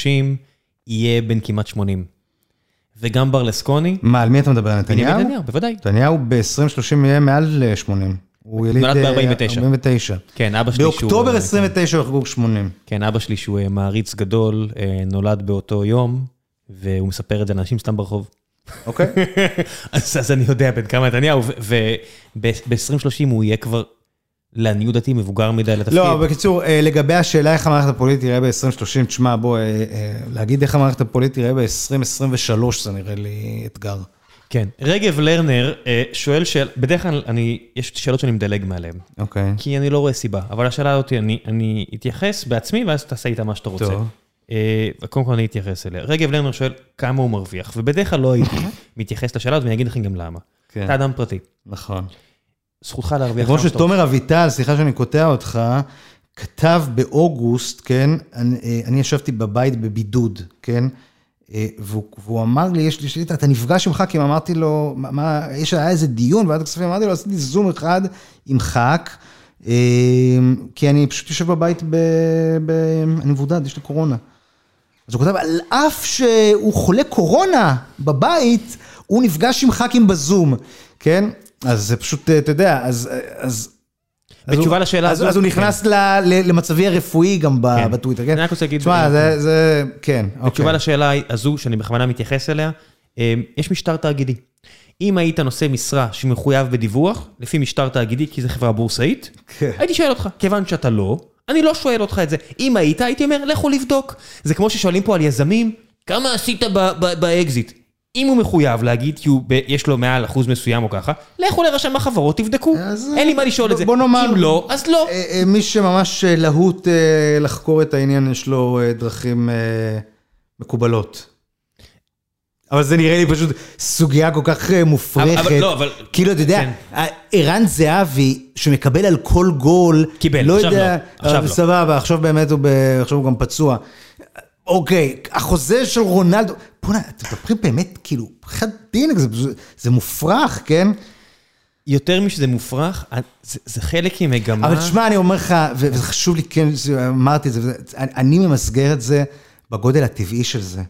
יהיה בן כמעט 80. וגם ברלסקוני, מה, על מי אתה מדבר? על בנימין נתניהו? נתניהו, בוודאי. נתניהו ב-2030 יהיה מעל אה, 80. הוא יליד... נולד אה, ב-49. 49. כן, אבא שלי שהוא... באוקטובר אה, 29 הוא יחגוג 80. כן, אבא שלי שהוא אה, מעריץ גדול, אה, נולד באותו יום, והוא מספר את זה לאנשים סתם ברחוב. אוקיי? אז אז אני יודע בן כמה נתניהו, וב-2030 הוא יהיה כבר לעניות דעתי, מבוגר מדי לתפקיד. לא, בקיצור, אה, לגבי השאלה איך המערכת הפוליטית תראה ב-2030, תשמע, בוא, אה, אה, להגיד איך המערכת הפוליטית תראה ב-2023 זה נראה לי אתגר. כן. רגב לרנר שואל שאל... בדרך כלל אני, יש שאלות שאני מדלג מעליהן. אוקיי. כי אני לא רואה סיבה. אבל השאלה הזאת, אני, אני אתייחס בעצמי, ואז תעשה איתה מה שאתה רוצה. טוב. קודם כל אני אתייחס אליה. רגב לרנר שואל כמה הוא מרוויח, ובדרך כלל לא הייתי מתייחס לשאלה הזאת, ואני אגיד לכם גם למה. כן. אתה אדם פרטי, נכון. זכותך להרוויח כמו שתומר אביטל, סליחה שאני קוטע אותך, כתב באוגוסט, כן, אני, אה, אני ישבתי בבית בבידוד, כן, אה, והוא, והוא אמר לי, יש לי שאילתה, אתה נפגש עם ח"כים, אמרתי לו, מה, מה, יש, היה איזה דיון בוועדת הכספים, אמרתי לו, עשיתי זום אחד עם ח"כ, אה, כי אני פשוט יושב בבית, ב, ב, אני מבודד, יש לי קורונה. אז הוא כותב, על אף שהוא חולה קורונה בבית, הוא נפגש עם ח"כים בזום, כן? אז זה פשוט, אתה יודע, אז... אז בתשובה אז הוא- לשאלה הזו, אז הוא כן. נכנס ל- למצבי הרפואי גם כן. בטוויטר, כן? אני רק רוצה להגיד- תשמע, זה, זה, כן, בתשובה אוקיי. לשאלה הזו, שאני בכוונה מתייחס אליה, אה, יש משטר תאגידי. אם היית נושא משרה שמחויב בדיווח, לפי משטר תאגידי, כי זו חברה בורסאית, כן. הייתי שואל אותך, כיוון שאתה לא, אני לא שואל אותך את זה. אם היית, הייתי אומר, לכו לבדוק. זה כמו ששואלים פה על יזמים, כמה עשית באקזיט? אם הוא מחויב להגיד, כי הוא ב- יש לו מעל אחוז מסוים או ככה, לכו לרשם החברות, תבדקו. אז, אין לי מה לשאול את זה. בוא נאמר- אם לא, אז לא. אה, אה, מי שממש אה, להוט אה, לחקור את העניין, יש לו אה, דרכים אה, מקובלות. אבל זה נראה לי פשוט סוגיה כל כך אה, מופרכת. אבל- לא, אבל- כאילו, אתה יודע, כן. אה, ערן זהבי, שמקבל על כל גול, קיבל, לא עכשיו יודע, לא, עכשיו אבל לא. סבבה, עכשיו באמת הוא, ב... עכשיו הוא גם פצוע. אוקיי, החוזה של רונלדו, בוא'נה, אתם מדברים באמת, כאילו, חד דין, זה, זה מופרך, כן? יותר משזה מופרך, זה זה חלק ממגמה. אבל תשמע, אני אומר לך, וזה חשוב לי, כן, אמרתי את זה, וזה- אני- אני ממסגר את זה בגודל הטבעי של זה.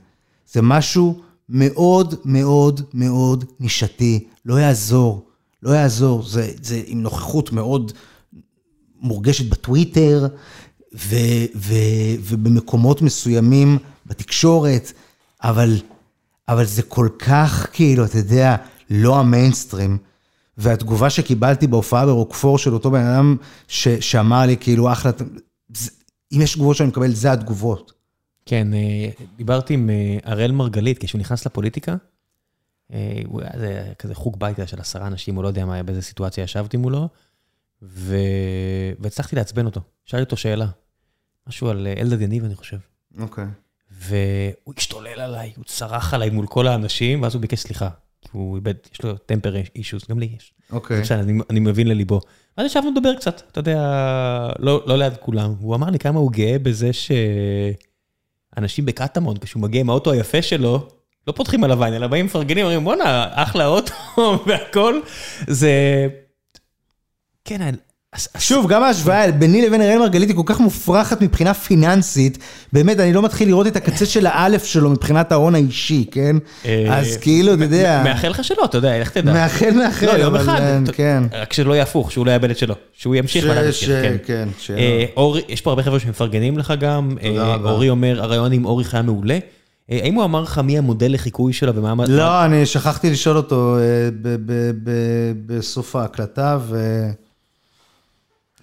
זה משהו מאוד מאוד מאוד נישתי, לא יעזור, לא יעזור. זה, זה עם נוכחות מאוד מורגשת בטוויטר, ו, ו, ובמקומות מסוימים בתקשורת, אבל, אבל זה כל כך, כאילו, אתה יודע, לא המיינסטרים. והתגובה שקיבלתי בהופעה ברוקפור של אותו בן אדם, ש, שאמר לי, כאילו, אחלה, זה, אם יש תגובות שאני מקבל, זה התגובות. כן, אה, דיברתי עם אה, הראל מרגלית, כשהוא נכנס לפוליטיקה, אה, הוא היה איזה כזה חוג בית של עשרה אנשים, הוא לא יודע מה, באיזה סיטואציה ישבתי מולו, ו... והצלחתי לעצבן אותו. שאלתי אותו שאלה, משהו על אה, אלדד יניב, אני חושב. אוקיי. והוא השתולל עליי, הוא צרח עליי מול כל האנשים, ואז הוא ביקש סליחה. כי הוא איבד, יש לו טמפר אישוס, גם לי יש. אוקיי. בסדר, אני, אני מבין לליבו. ואז ישבנו לדבר קצת, אתה יודע, לא, לא ליד כולם. והוא אמר לי כמה הוא גאה בזה שאנשים בקטמון, כשהוא מגיע עם האוטו היפה שלו, לא פותחים עליו עין, אלא באים מפרגנים, אומרים, בואנה, אחלה אוטו והכל. זה... כן, שוב, גם ההשוואה ביני לבין אראל מרגלית היא כל כך מופרכת מבחינה פיננסית, באמת, אני לא מתחיל לראות את הקצה של האלף שלו מבחינת ההון האישי, כן? אה, אז כאילו, אתה יודע, מאחל לך שלא, אתה יודע, איך תדע. מאחל מאחל, לא, יום אחד. אה, כן. רק שלא יהיה הפוך, שהוא לא יאבד את שלו. שהוא ימשיך ש- כן. כן, אה, אורי, יש פה הרבה חבר'ה שמפרגנים לך גם. אורי אומר, הרעיון עם אורי היה מעולה. האם הוא אמר לך מי המודל לחיקוי שלו ומה... מה- לא, אני שכחתי לשאול אותו בסוף ההקלטה, ו...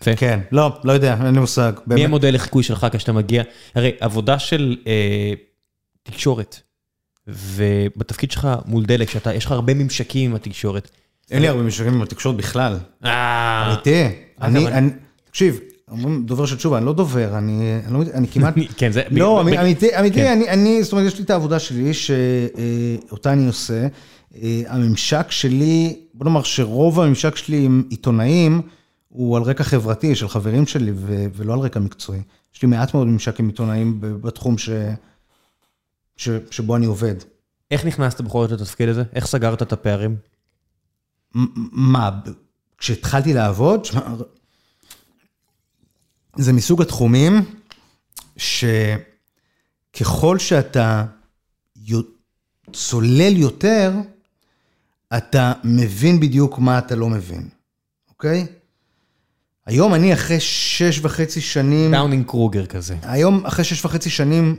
יפה. כן, לא, לא יודע, אין לי מושג. מי באמת. המודל לחיקוי שלך כשאתה מגיע? הרי עבודה של אה, תקשורת, ובתפקיד שלך מול דלק, שאתה, יש לך הרבה ממשקים עם התקשורת. אין לי הרבה משקים עם התקשורת בכלל. אה, אמיתי. אני, אבל- אני, תקשיב, אומרים דובר של תשובה, אני לא דובר, אני, אני, לא, אני כמעט... כן, זה... לא, אמיתי, אמיתי. אני, אני, זאת אומרת, יש לי את העבודה שלי, שאותה אני עושה. אה, הממשק שלי, בוא נאמר שרוב הממשק שלי עם עיתונאים, הוא על רקע חברתי של חברים שלי, ולא על רקע מקצועי. יש לי מעט מאוד ממשק עם עיתונאים בתחום ש, ש, שבו אני עובד. איך נכנסת בכל זאת לתפקיד הזה? איך סגרת את הפערים? מה, כשהתחלתי לעבוד, שמע, זה מסוג התחומים שככל שאתה צולל יותר, אתה מבין בדיוק מה אתה לא מבין, אוקיי? היום אני אחרי שש וחצי שנים... דאנינג קרוגר כזה. היום, אחרי שש וחצי שנים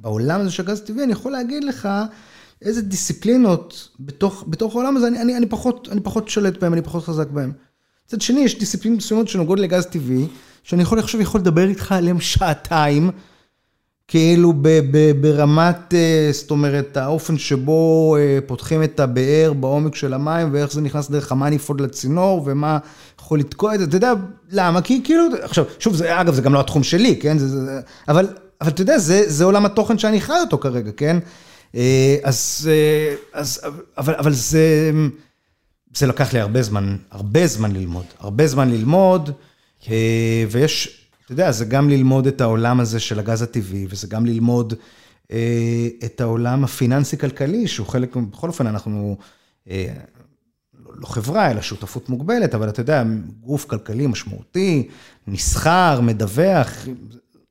בעולם הזה של גז טבעי, אני יכול להגיד לך איזה דיסציפלינות בתוך, בתוך העולם הזה, אני, אני, אני, פחות, אני פחות שולט בהם, אני פחות חזק בהם. מצד שני, יש דיסציפלינות מסוימות שנוגעות לגז טבעי, שאני יכול עכשיו יכול לדבר איתך עליהם שעתיים, כאילו ב, ב, ברמת, אה, זאת אומרת, האופן שבו אה, פותחים את הבאר בעומק של המים, ואיך זה נכנס דרך המניפולד לצינור, ומה יכול לתקוע את זה, אתה יודע, למה? כי כאילו, עכשיו, שוב, זה, אגב, זה גם לא התחום שלי, כן? זה, זה, אבל, אבל אתה יודע, זה, זה עולם התוכן שאני חי אותו כרגע, כן? אה, אז, אז, אבל, אבל זה, זה לקח לי הרבה זמן, הרבה זמן ללמוד, הרבה זמן ללמוד. ויש... אתה יודע, זה גם ללמוד את העולם הזה של הגז הטבעי, וזה גם ללמוד אה, את העולם הפיננסי-כלכלי, שהוא חלק, בכל אופן, אנחנו אה, לא חברה, אלא שותפות מוגבלת, אבל אתה יודע, גוף כלכלי משמעותי, נסחר, מדווח.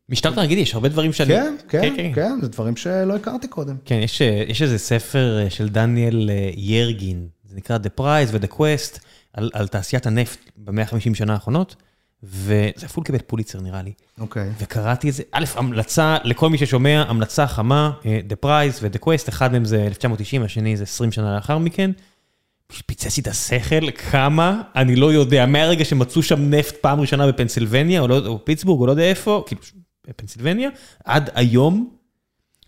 משטר תאגידי, יש הרבה דברים שאני... כן, כן, כן, כן, כן, זה דברים שלא הכרתי קודם. כן, יש, יש איזה ספר אה, של דניאל אה, ירגין, זה נקרא The Prize ו-The Quest, על, על תעשיית הנפט במאה ה-50 שנה האחרונות. וזה אפילו קיבל פוליצר נראה לי. אוקיי. וקראתי את זה, א', המלצה, לכל מי ששומע, המלצה חמה, אה, The Prize ו-The Quest, אחד מהם זה 1990, השני זה 20 שנה לאחר מכן. פיצץ לי את השכל, כמה, אני לא יודע, מהרגע שמצאו שם נפט פעם ראשונה בפנסילבניה, או, לא, או פיטסבורג, או לא יודע איפה, כאילו, בפנסילבניה, עד היום,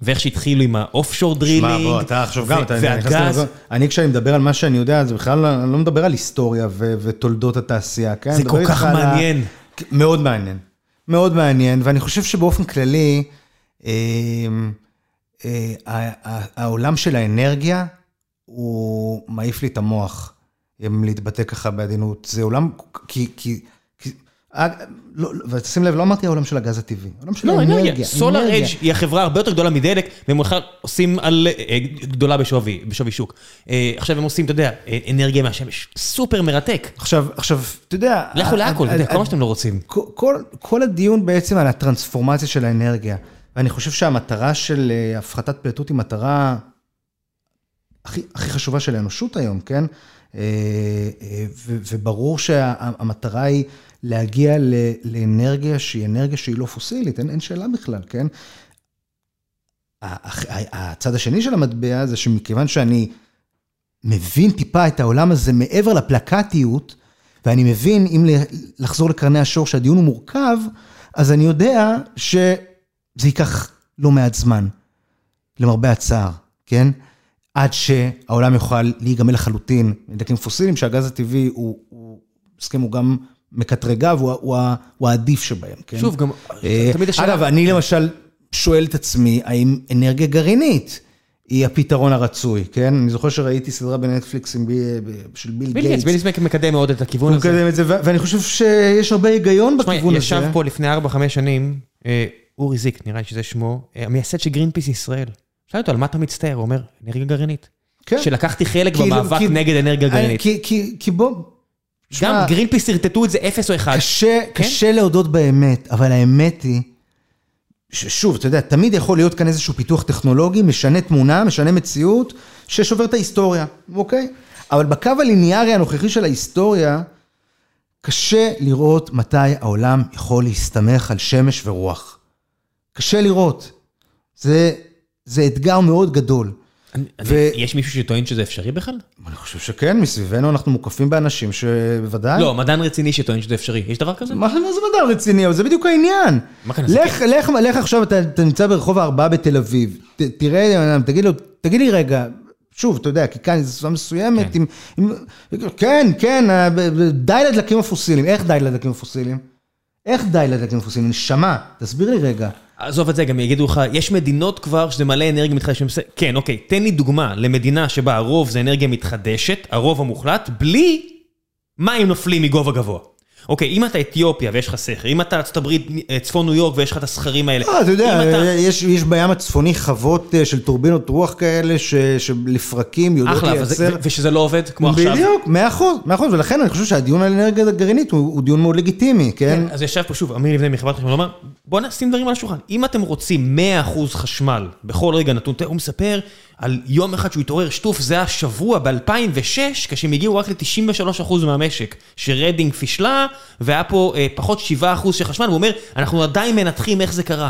ואיך שהתחילו עם האוף-שור דרילינג, שמע, בוא, אתה עכשיו גם, אתה נכנס לזה, אני כשאני מדבר על מה שאני יודע, זה בכלל, אני לא מדבר על היסטוריה ותולדות התעשייה, כן? זה כל כך מעניין. מאוד מעניין, מאוד מעניין, ואני חושב שבאופן כללי, אה, אה, העולם של האנרגיה, הוא מעיף לי את המוח, אם להתבטא ככה בעדינות. זה עולם, כי... אה, לא, ותשים לב, לא אמרתי העולם של הגז הטבעי, העולם של לא, האנרגיה. סולאר אדג' היא החברה הרבה יותר גדולה מדלק, והם עושים על אה, גדולה בשווי, בשווי שוק. אה, עכשיו הם עושים, אתה יודע, אנרגיה מהשמש, סופר מרתק. עכשיו, עכשיו, אתה יודע... לכו להכל, אתה יודע, כל מה שאתם לא רוצים. כל הדיון בעצם על הטרנספורמציה של האנרגיה, ואני חושב שהמטרה של הפחתת פליטות היא מטרה הכי חשובה של האנושות היום, כן? וברור שהמטרה היא... להגיע לאנרגיה שהיא אנרגיה שהיא לא פוסילית, אין, אין שאלה בכלל, כן? הצד השני של המטבע זה שמכיוון שאני מבין טיפה את העולם הזה מעבר לפלקטיות, ואני מבין, אם לחזור לקרני השור, שהדיון הוא מורכב, אז אני יודע שזה ייקח לא מעט זמן, למרבה הצער, כן? עד שהעולם יוכל להיגמל לחלוטין מדלקים פוסיליים, שהגז הטבעי הוא, הוא, הסכימו גם מקטרגיו, הוא הוא העדיף שבהם, כן? שוב, גם אה, תמיד השאלה... אגב, אני למשל שואל את עצמי, האם אנרגיה גרעינית היא הפתרון הרצוי, כן? אני זוכר שראיתי סדרה בנטפליקס של ביל גייטס. ביל גייטס מקדם מאוד את הכיוון הזה. הוא מקדם את זה, ואני חושב שיש הרבה היגיון בכיוון הזה. ישב פה לפני 4-5 שנים, אה, אורי זיק, נראה לי שזה שמו, אה, המייסד של גרינפיס ישראל. שאלתי אותו, על מה אתה מצטער? הוא אומר, אנרגיה גרעינית. כן. שלקחתי חלק במאבק נגד אנרגיה גרעינית. כי בוא... גם גרינפיס שרטטו את זה אפס או אחד. קשה, כן? קשה להודות באמת, אבל האמת היא, ששוב, אתה יודע, תמיד יכול להיות כאן איזשהו פיתוח טכנולוגי, משנה תמונה, משנה מציאות, ששובר את ההיסטוריה, אוקיי? אבל בקו הליניארי הנוכחי של ההיסטוריה, קשה לראות מתי העולם יכול להסתמך על שמש ורוח. קשה לראות. זה, זה אתגר מאוד גדול. יש מישהו שטוען שזה אפשרי בכלל? אני חושב שכן, מסביבנו אנחנו מוקפים באנשים שבוודאי... לא, מדען רציני שטוען שזה אפשרי, יש דבר כזה? מה זה מדען רציני? אבל זה בדיוק העניין. לך עכשיו, אתה נמצא ברחוב הארבעה בתל אביב, תראה, תגיד לו, תגיד לי רגע, שוב, אתה יודע, כי כאן זו סביבה מסוימת, כן. כן, כן, אה, די לדלקים הפוסיליים, איך די לדלקים הפוסיליים? איך די לדלקים הפוסיליים? נשמה, תסביר לי רגע. עזוב את זה, גם יגידו לך, יש מדינות כבר שזה מלא אנרגיה מתחדשת. כן, אוקיי, תן לי דוגמה למדינה שבה הרוב זה אנרגיה מתחדשת, הרוב המוחלט, בלי מים נופלים מגובה גבוה. אוקיי, אם אתה אתיופיה ויש לך סכר, אם אתה ארצות הברית, אה, צפון ניו יורק ויש לך את הסכרים האלה. אה, אתה יודע, אתה... יש, יש בים הצפוני חוות אה, של טורבינות רוח כאלה, ש, שלפרקים יודעות לייצר... ושזה לא עובד כמו עכשיו. בדיוק, מאה אחוז, מאה אחוז, ולכן אני חושב שהדיון על אנרגיה גרעינית הוא, דיון מאוד לגיטימי, כן? כן אז ישב פה שוב אמיר לבני מחברת חשמל, אמר, בוא נשים דברים על השולחן. אם אתם רוצים 100% חשמל בכל רגע נתון, הוא מספר על יום אחד שהוא התעורר שטוף, זה השבוע ב-2006, כשהם הגיעו רק ל-93% מהמשק, שרדינג פישלה, והיה פה אה, פחות 7% של חשמל, הוא אומר, אנחנו עדיין מנתחים איך זה קרה.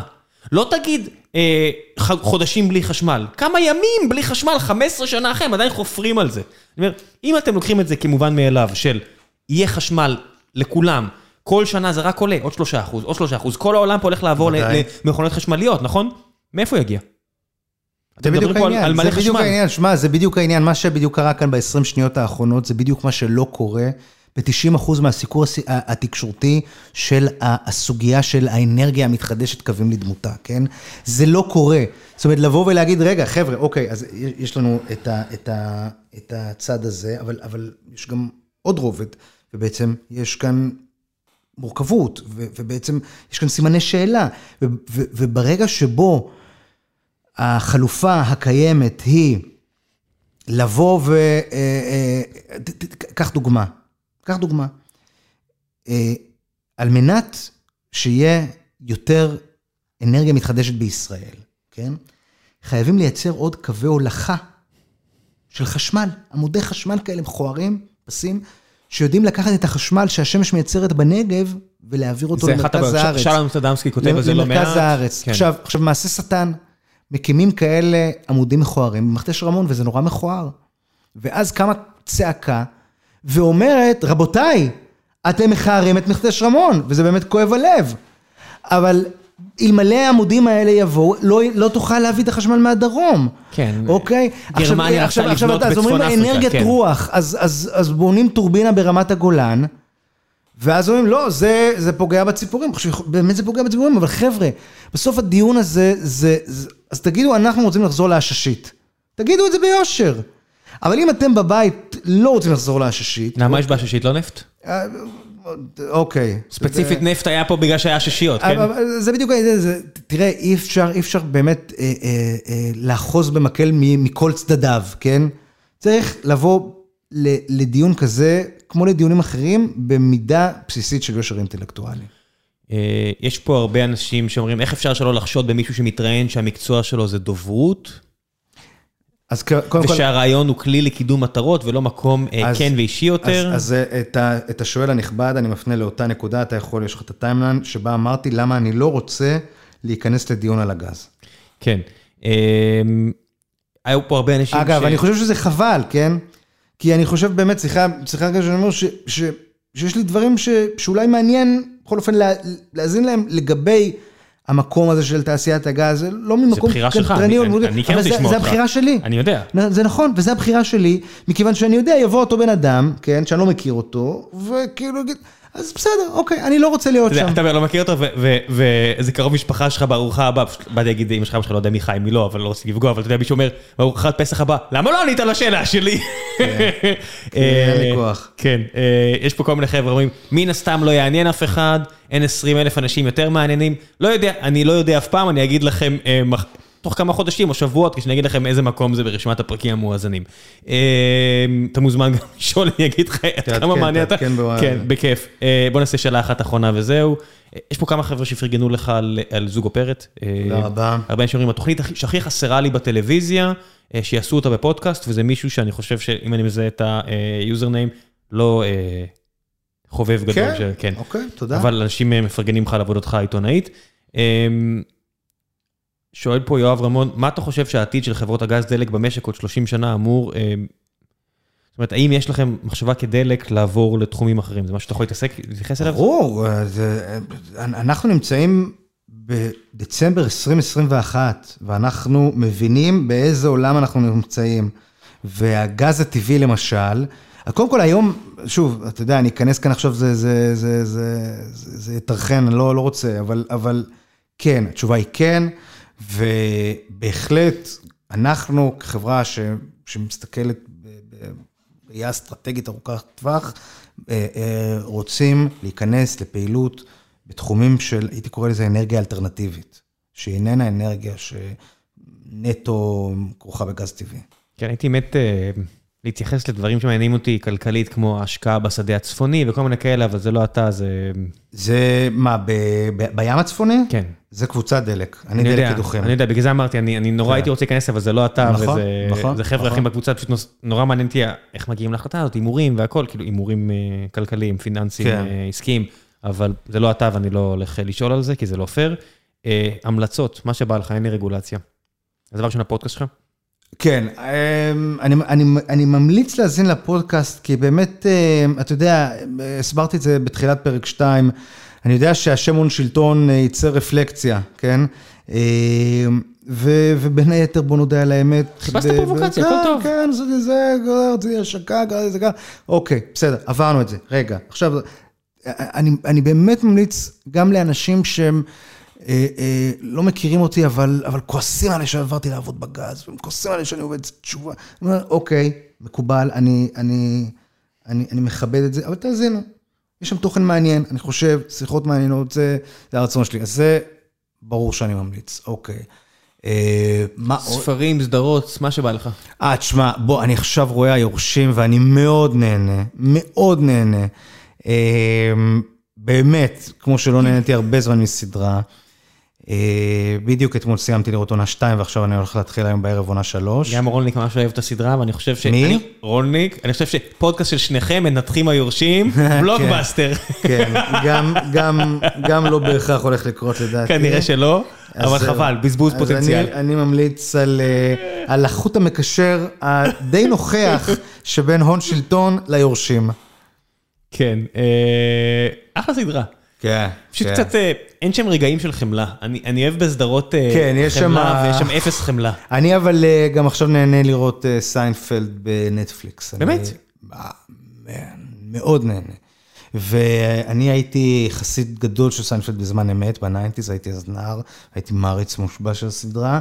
לא תגיד אה, חודשים בלי חשמל, כמה ימים בלי חשמל, 15 שנה אחרי, הם עדיין חופרים על זה. אני אומר, אם אתם לוקחים את זה כמובן מאליו, של יהיה חשמל לכולם. כל שנה זה רק עולה, עוד שלושה אחוז, עוד שלושה אחוז. כל העולם פה הולך לעבור. למכונות חשמליות, נכון? מאיפה יגיע? זה אתם בדיוק מדברים פה על- העניין, על מלא זה בדיוק חשמל. העניין, שמע, זה בדיוק העניין, מה שבדיוק קרה כאן ב-20 שניות האחרונות, זה בדיוק מה שלא קורה ב-90% מהסיקור התקשורתי של הסוגיה של האנרגיה המתחדשת קווים לדמותה, כן? זה לא קורה. זאת אומרת, לבוא ולהגיד, רגע, חבר'ה, אוקיי, אז יש לנו את, ה, את, ה, את הצד הזה, אבל, אבל יש גם עוד רובד, ובעצם יש כאן מורכבות, ו- ובעצם יש כאן סימני שאלה, ו- ו- וברגע שבו החלופה הקיימת היא לבוא ו... אה, אה, קח דוגמה, קח דוגמה. אה, על מנת שיהיה יותר אנרגיה מתחדשת בישראל, כן? חייבים לייצר עוד קווי הולכה של חשמל, עמודי חשמל כאלה מכוערים, פסים, שיודעים לקחת את החשמל שהשמש מייצרת בנגב ולהעביר אותו זה אחת למרכז הבעיות. הארץ. שלום אמסטרדמסקי כותב על זה לא מעט. למרכז הארץ. כן. עכשיו, עכשיו, מעשה שטן, מקימים כאלה עמודים מכוערים במכתש רמון, וזה נורא מכוער. ואז קמה צעקה, ואומרת, רבותיי, אתם מכערים את מכתש רמון, וזה באמת כואב הלב. אבל אלמלא העמודים האלה יבואו, לא, לא תוכל להביא את החשמל מהדרום. כן. אוקיי? גרמניה עכשיו, רצתה עכשיו, לבנות אז אומרים בצפון אפריקה, אנרגיית כן. רוח, אז, אז, אז בונים טורבינה ברמת הגולן, ואז אומרים, לא, זה, זה פוגע בציפורים. באמת זה פוגע בציפורים, אבל חבר'ה, בסוף הדיון הזה, זה, זה, אז תגידו, אנחנו רוצים לחזור לעששית. תגידו את זה ביושר. אבל אם אתם בבית לא רוצים לחזור לעששית, למה יש בעששית לא נפט? אה, אוקיי. ספציפית נפט היה פה בגלל שהיה עששיות, כן? זה בדיוק תראה, אי אפשר, אי אפשר באמת אה, אה, לאחוז במקל מכל צדדיו, כן? צריך לבוא לדיון כזה, כמו לדיונים אחרים, במידה בסיסית של יושר אינטלקטואלי. אה, יש פה הרבה אנשים שאומרים, איך אפשר שלא לחשוד במישהו שמתראיין שהמקצוע שלו זה דוברות, אז קודם כל, ושהרעיון הוא כלי לקידום מטרות ולא מקום אה, אז- כן ואישי יותר? אז, אז אה, את, ה, את השואל הנכבד, אני מפנה לאותה נקודה, אתה יכול, יש לך את הטיימליין, שבה אמרתי למה אני לא רוצה להיכנס לדיון על הגז. כן. היו פה הרבה אנשים אגב, אני חושב שזה חבל, כן? כי אני חושב באמת, סליחה, סליחה רגע שאני אומר ש, ש, שיש לי דברים ש, שאולי מעניין, בכל אופן, לה, להאזין להם לגבי המקום הזה של תעשיית הגז, זה לא ממקום בחירה שלך, קנטרני או אני- לימודי, אני כן אבל רוצה זה- לשמוע זה אותך. הבחירה שלי. אני יודע. זה נכון, וזו הבחירה שלי, מכיוון שאני יודע, יבוא אותו בן אדם, כן, שאני לא מכיר אותו, וכאילו יגיד, אז בסדר, אוקיי, אני לא רוצה להיות שם. אתה לא מכיר אותו, ו- ו- ואיזה קרוב משפחה שלך בארוחה הבאה, פשוט באתי להגיד אמא שלך, אמא שלך לא יודע מי חי, מי לא, אבל לא רוצה לפגוע, אבל אתה יודע, מישהו אומר, בארוחת פסח הבאה, למה לא ענית על השאלה שלי? אין לי כוח. כן, אה, יש פה כל מיני חבר'ה אומרים, מן הסתם לא יעניין אף אחד, אין 20 אלף אנשים יותר מעניינים, לא יודע, אני לא יודע אף פעם, אני אגיד לכם, אה, תוך כמה חודשים או שבועות, כשאני אגיד לכם איזה מקום זה ברשימת הפרקים המואזנים. אה, אתה מוזמן גם לשאול, אני אגיד לך תעדכן, כמה מעניין אתה. תעדכן בוואלה. כן, בכיף. אה, בוא נעשה שאלה אחת אחרונה וזהו. יש פה כמה חבר'ה שפרגנו לך על, זוג אופרת. אה, תודה רבה. הרבה אנשים אומרים, התוכנית הכי- שהכי חסרה לי בטלוויזיה, אה, שיעשו אותה בפודקאסט, וזה מישהו שאני חושב שאם אני מזהה את היוזרניים, לא חובב גדול. כן, כן. אוקיי, תודה. אבל אנשים מפרגנים לך על עבודתך העיתונאית. שואל פה יואב רמון, מה אתה חושב שהעתיד של חברות הגז דלק במשק עוד 30 שנה אמור... אה, זאת אומרת, האם יש לכם מחשבה כדלק לעבור לתחומים אחרים? זה משהו שאתה יכול להתעסק, להתייחס אליו? ברור, אנחנו נמצאים בדצמבר 2021, ואנחנו מבינים באיזה עולם אנחנו נמצאים. והגז הטבעי למשל, קודם כל היום, שוב, אתה יודע, אני אכנס כאן עכשיו, זה, זה, זה יטרחן, אני לא, לא רוצה, אבל, אבל כן, התשובה היא כן, ובהחלט, אנחנו כחברה ש, שמסתכלת בראייה אסטרטגית ארוכת טווח, אה, אה, רוצים להיכנס לפעילות בתחומים של, הייתי קורא לזה אנרגיה אלטרנטיבית, שהיא איננה אנרגיה שנטו כרוכה בגז טבעי. כן, הייתי מת אה, להתייחס לדברים שמעניינים אותי כלכלית, כמו ההשקעה בשדה הצפוני וכל מיני כאלה, אבל זה לא אתה, זה... זה מה, ב, ב, בים הצפוני? כן. זה קבוצת דלק, אני אני דלק קידוחים. אני יודע, בגלל זה אמרתי, אני, אני נורא כן. הייתי רוצה להיכנס, אבל זה לא אתה, נכון, וזה נכון, זה חבר'ה נכון. אחרים בקבוצה, פשוט נוס- נורא מעניין אותי איך מגיעים להחלטה הזאת, הימורים והכל, כאילו הימורים אה, כלכליים, פיננסיים, כן. אה, עסקיים, אבל זה לא אתה ואני לא הולך אה, לשאול על זה, כי זה לא פייר. המלצות, מה שבא לך, אין לי רגולציה. אז דבר ראשון, הפודקאסט שלך? כן, אמ, אני, אני, אני ממליץ להאזין לפודקאסט, כי באמת, אמ, אתה יודע, הסברתי את זה בתחילת פרק 2, אני יודע שהשם הון שלטון אה, ייצר רפלקציה, כן? אמ, ו, ובין היתר, בוא נודה על האמת. חיפשת פרובוקציה, הכל טוב. כן, זה, זה, זה השקה, זה גם, אוקיי, בסדר, עברנו את זה. רגע, עכשיו, אני, אני באמת ממליץ גם לאנשים שהם... אה, אה, לא מכירים אותי, אבל, אבל כועסים עליי שעברתי לעבוד בגז, והם כועסים עליי שאני עובד תשובה. אני אומר, אוקיי, מקובל, אני, אני, אני, אני מכבד את זה, אבל תאזינו. יש שם תוכן מעניין, אני חושב, שיחות מעניינות, זה, זה הרצון שלי. אז זה ברור שאני ממליץ, אוקיי. אה, מה עוד? ספרים, סדרות, מה שבא לך. אה, תשמע, בוא, אני עכשיו רואה היורשים ואני מאוד נהנה, מאוד נהנה. אה, באמת, כמו שלא נהניתי הרבה זמן מסדרה. אה, בדיוק אתמול סיימתי לראות עונה 2 ועכשיו אני הולך להתחיל היום בערב עונה 3. גם רולניק ממש אוהב את הסדרה ואני חושב ש... מי? רולניק, אני חושב שפודקאסט של שניכם מנתחים היורשים, בלוקבאסטר. כן, גם לא בהכרח הולך לקרות לדעתי. כנראה שלא, אבל חבל, בזבוז פוטנציאל. אני ממליץ על החוט המקשר הדי נוכח שבין הון שלטון ליורשים. כן, אה, אחלה סדרה. כן. פשוט כן. קצת, אה, אין שם רגעים של חמלה. אני אני אוהב בסדרות אה, כן, יש חמלה, ויש שם אפס חמלה. אני אבל אה, גם עכשיו נהנה לראות סיינפלד בנטפליקס. באמת? אני, מאוד נהנה. ואני הייתי חסיד גדול של סיינפלד בזמן אמת, ב nineties, הייתי אז נער, הייתי מעריץ מושבע של הסדרה.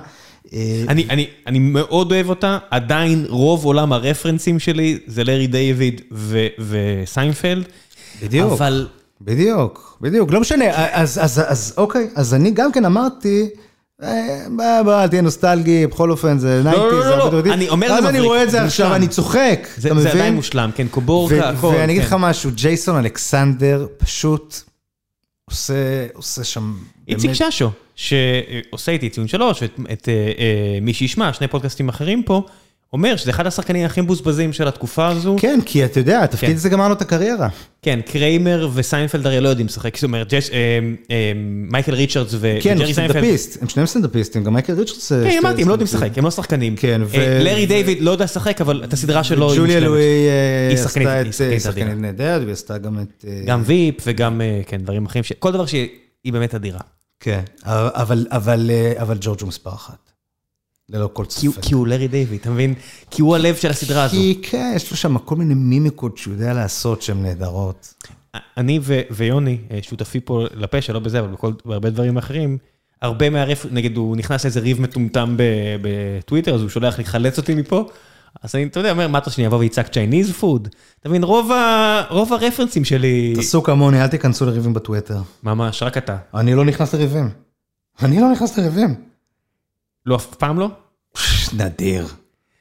אני, אני, אני מאוד אוהב אותה, עדיין רוב עולם הרפרנסים שלי זה לארי דיוויד וסיינפלד. בדיוק. אבל בדיוק, בדיוק, לא משנה, אז, אז, אז אוקיי, אז אני גם כן אמרתי, אה, בוא, בוא, תהיה נוסטלגי, בכל אופן זה nineties, לא, לא, לא, לא, אני אומר זה מבריק, אז אני רואה את זה עכשיו, אני צוחק, אתה מבין? זה עדיין מושלם, כן, קוורקה, הכל. ואני אגיד לך כן. משהו, ג'ייסון אלכסנדר פשוט עושה, עושה שם... איציק ששו, שעושה איתי ציון שלוש, ואת אה, אה, מי שישמע, שני פודקאסטים אחרים פה, אומר שזה אחד השחקנים הכי מבוזבזים של התקופה הזו. כן, כי אתה יודע, התפקיד כן. הזה גמר לו את הקריירה. כן, קריימר וסיינפלד הרי לא יודעים לשחק, זאת אומרת, אה, אה, מייקל ריצ'רדס וג'רי סיינפלד. כן, סטנדאפיסט, הם שניהם סטנדאפיסטים, גם מייקל ריצ'רדס... כן, אמרתי, הם לא יודעים לשחק, הם לא שחקנים. כן, ו... לארי דיוויד לא יודע לשחק, אבל את הסדרה שלו... ג'וליה לואיס היא שחקנית נהדרת, והיא עשתה גם את... גם Veep וגם, כן, דברים אחרים, כל דבר שהיא באמת אדירה. כן, אבל ג'ורג' הוא מספר אחת. ללא כל ספק. כי הוא לארי דיוויד, אתה מבין? כי הוא הלב של הסדרה הזו. כי כן, יש לו שם כל מיני מימיקות שהוא יודע לעשות שהן נהדרות. אני ויוני, אה, שותפי פה לפשע, לא בזה, אבל בהרבה דברים אחרים, הרבה מהרף, נגיד הוא נכנס לאיזה ריב מטומטם בטוויטר, אז הוא שולח לחלץ אותי מפה. אז אני, אתה יודע, אומר, מה אתה שאני אבוא ויצעק Chinese food? אתה מבין, רוב הרפרנסים שלי... תעשו כמוני, אל תיכנסו לריבים בטוויטר. ממש, רק אתה. אני לא נכנס לריבים. אני לא נכנס לריבים. לא, אף פעם לא? נדיר.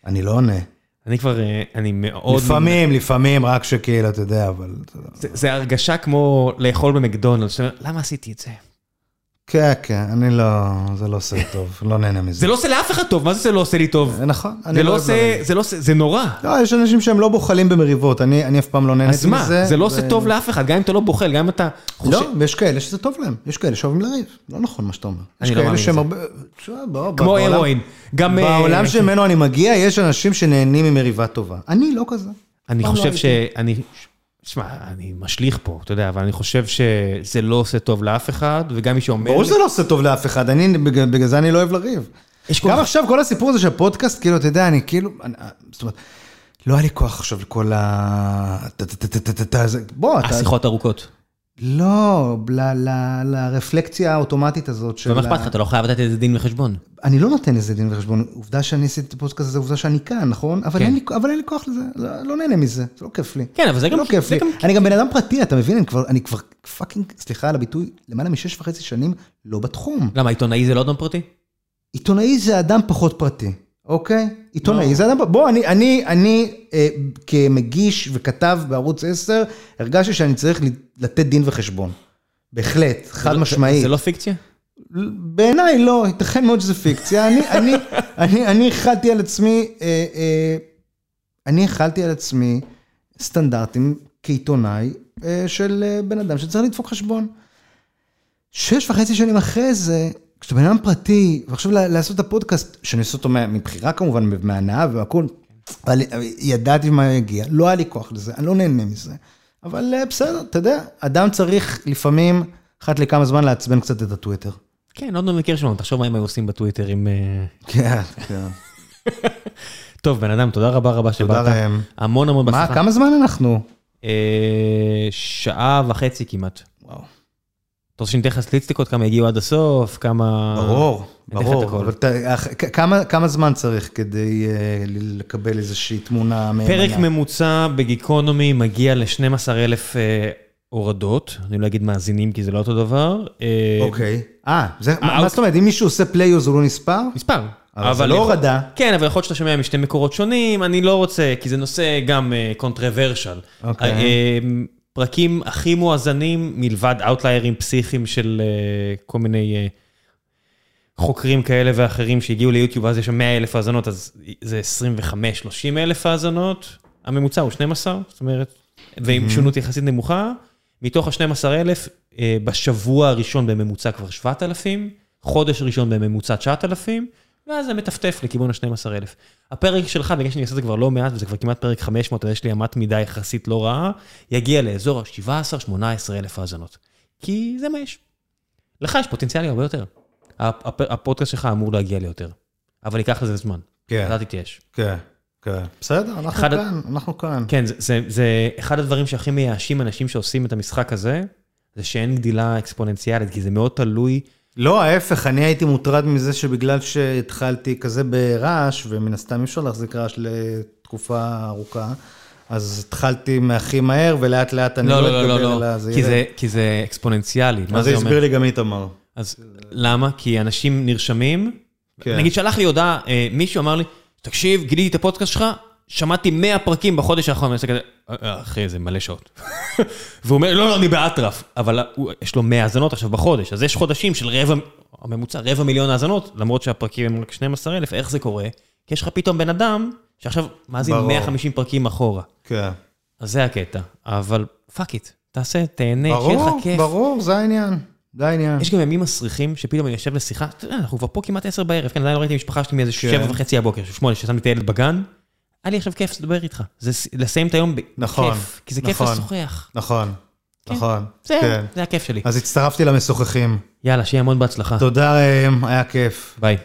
אני לא עונה. אני כבר, אה, אני מאוד... לפעמים, לפעמים, רק שכאילו, אתה יודע, אבל... זה הרגשה כמו לאכול במקדונלדס, למה עשיתי את זה? כן, כן, אני לא, זה לא עושה לי טוב, לא נהנה מזה. זה לא עושה לאף אחד טוב, מה זה זה לא עושה לי טוב? נכון, אני לא עושה, זה לא עושה, זה נורא. לא, יש אנשים שהם לא בוחלים במריבות, אני אף פעם לא נהניתי מזה. אז מה, זה לא עושה טוב לאף אחד, גם אם אתה לא בוחל, גם אם אתה חושב... לא, יש כאלה שזה טוב להם, יש כאלה שאוהבים לריב, לא נכון מה שאתה אומר. אני לא מאמין בזה. כמו הרואין. בעולם אה, שממנו אני מגיע, יש אנשים שנהנים ממריבה טובה. אני לא כזה. אני חושב שאני... תשמע, אני משליך פה, אתה יודע, אבל אני חושב שזה לא עושה טוב לאף אחד, וגם מי שאומר... ברור שזה לא עושה טוב לאף אחד, אני, בגלל זה אני לא אוהב לריב. גם עכשיו, כל הסיפור הזה של הפודקאסט, כאילו, אתה יודע, אני כאילו, זאת אומרת, לא היה לי כוח עכשיו לכל ה... בוא, אתה... השיחות ארוכות. לא, לרפלקציה האוטומטית הזאת של... ומה אכפת לך? אתה לא חייב לתת איזה דין וחשבון. אני לא נותן איזה דין וחשבון. עובדה שאני עשיתי את הפודקאסט הזה, עובדה שאני כאן, נכון? אבל אין לי כוח לזה, לא נהנה מזה, זה לא כיף לי. כן, אבל זה גם... לא כיף לי. אני גם בן אדם פרטי, אתה מבין? אני כבר fucking, סליחה על הביטוי, למעלה משש וחצי שנים לא בתחום. למה, עיתונאי זה לא אדם פרטי? עיתונאי זה אדם פחות פרטי. אוקיי? עיתונאי, לא. זה אדם, בוא, אני, אני, אני אה, כמגיש וכתב בערוץ 10, הרגשתי שאני צריך לתת דין וחשבון. בהחלט, חד לא, משמעית. זה, זה לא פיקציה? בעיניי לא, ייתכן מאוד שזה פיקציה. אני, אני, אני, אני החלתי על עצמי, אה, אה, אני החלתי על עצמי סטנדרטים כעיתונאי אה, של אה, בן אדם שצריך לדפוק חשבון. שש וחצי שנים אחרי זה, כשאתה בן אדם פרטי, ועכשיו לעשות את הפודקאסט, שאני עושה אותו מה- מבחירה כמובן, מהנאה והכול, אבל ידעתי מה יגיע, לא היה לי כוח לזה, אני לא נהנה מזה. אבל אה, בסדר, אתה יודע, אדם צריך לפעמים, אחת לכמה זמן לעצבן קצת את הטוויטר. כן, עוד לא מכיר שלנו, תחשוב מה הם היו עושים בטוויטר עם... אה, כן, כן. טוב, בן אדם, תודה רבה רבה שבאת. תודה ראם. המון המון מה, בהצלחה. כמה זמן אנחנו? אה, שעה וחצי כמעט. אתה רוצה שניתן לך סטטיסטיקות, כמה הגיעו עד הסוף, כמה... ברור, אתן. ברור. אבל כמה- כמה זמן צריך כדי אה, לקבל איזושהי תמונה מהימנה? פרק ממוצע בגיקונומי מגיע ל-12,000 הורדות, אני לא אגיד מאזינים כי זה לא אותו דבר. אה, אוקיי. אה, מה אה, זאת אומרת, אם מישהו עושה פליי אז הוא לא נספר? מספר. אבל זה לא הורדה. כן, אבל יכול להיות שאתה שומע משתי מקורות שונים, אני לא רוצה, כי זה נושא גם קונטרוורשל. אוקיי. פרקים הכי מואזנים, מלבד אאוטליירים פסיכיים של אה, כל מיני אה, חוקרים כאלה ואחרים שהגיעו ליוטיוב, אז יש שם 100 אלף האזנות, אז זה 25-30 אלף האזנות. הממוצע הוא 12, זאת אומרת, ועם שונות יחסית נמוכה. מתוך ה-12 אלף, אה, בשבוע הראשון בממוצע כבר 7,000, חודש ראשון בממוצע 9,000, ואז זה מטפטף לכיוון ה-12 אלף. הפרק שלך, בגלל שאני עושה את זה כבר לא מעט, וזה כבר כמעט פרק 500, אז יש לי אמת מידה יחסית לא רעה, יגיע לאזור ה-17-18 אלף האזנות. כי זה מה יש. לך יש פוטנציאלי הרבה יותר. הפ- הפ- הפודקאסט שלך אמור להגיע ליותר, אבל ייקח לזה זמן. כן. אל תתייאש. כן, כן. בסדר, אנחנו אחד כאן, אנחנו כאן. כן, זה, זה, זה אחד הדברים שהכי מייאשים אנשים שעושים את המשחק הזה, זה שאין גדילה אקספוננציאלית, כי זה מאוד תלוי. לא, ההפך, אני הייתי מוטרד מזה שבגלל שהתחלתי כזה ברעש, ומן הסתם אי אפשר להחזיק רעש לתקופה ארוכה, אז התחלתי מהכי מהר, ולאט לאט אני לא אתגבר על הזה. כי זה, כי זה אקספוננציאלי. מה אז זה אומר? הסביר לי גם איתמר. אז למה? כי אנשים נרשמים, כן. נגיד שלח לי הודעה, אה, מישהו אמר לי, תקשיב, גיליתי את הפודקאסט שלך, שמעתי 100 פרקים בחודש האחרון, אני עושה כזה, "אה, אה, אחי, זה מלא שעות. והוא אומר, לא, לא, אני באטרף, אבל יש לו 100 האזנות עכשיו בחודש, אז יש חודשים של רבע, הממוצע, רבע מיליון האזנות, למרות שהפרקים הם רק 12,000, איך זה קורה? כי יש לך פתאום בן אדם, שעכשיו מאזין ברור. 150 פרקים אחורה. כן. אז זה הקטע, אבל fuck it, תעשה, תהנה, שיהיה לך ברור, כיף. ברור, זה העניין. זה העניין. יש גם ימים מסריחים, שפתאום אני יושב לשיחה, אתה יודע, אנחנו כבר פה כמעט עשר בערב, כן, עדיין לא ראיתי משפחה שלי מאיזה כן. שבע וחצי הבוקר, שמונה, ששמתי את הילד בגן, היה לי עכשיו כיף לדבר איתך. זה לסיים את היום בכיף, נכון, כי זה כיף נכון. לשוחח. נכון, כן. נכון. זה, כן. זה הכיף שלי. אז הצטרפתי למשוחחים. יאללה, שיהיה המון בהצלחה. תודה ראם, היה כיף. ביי.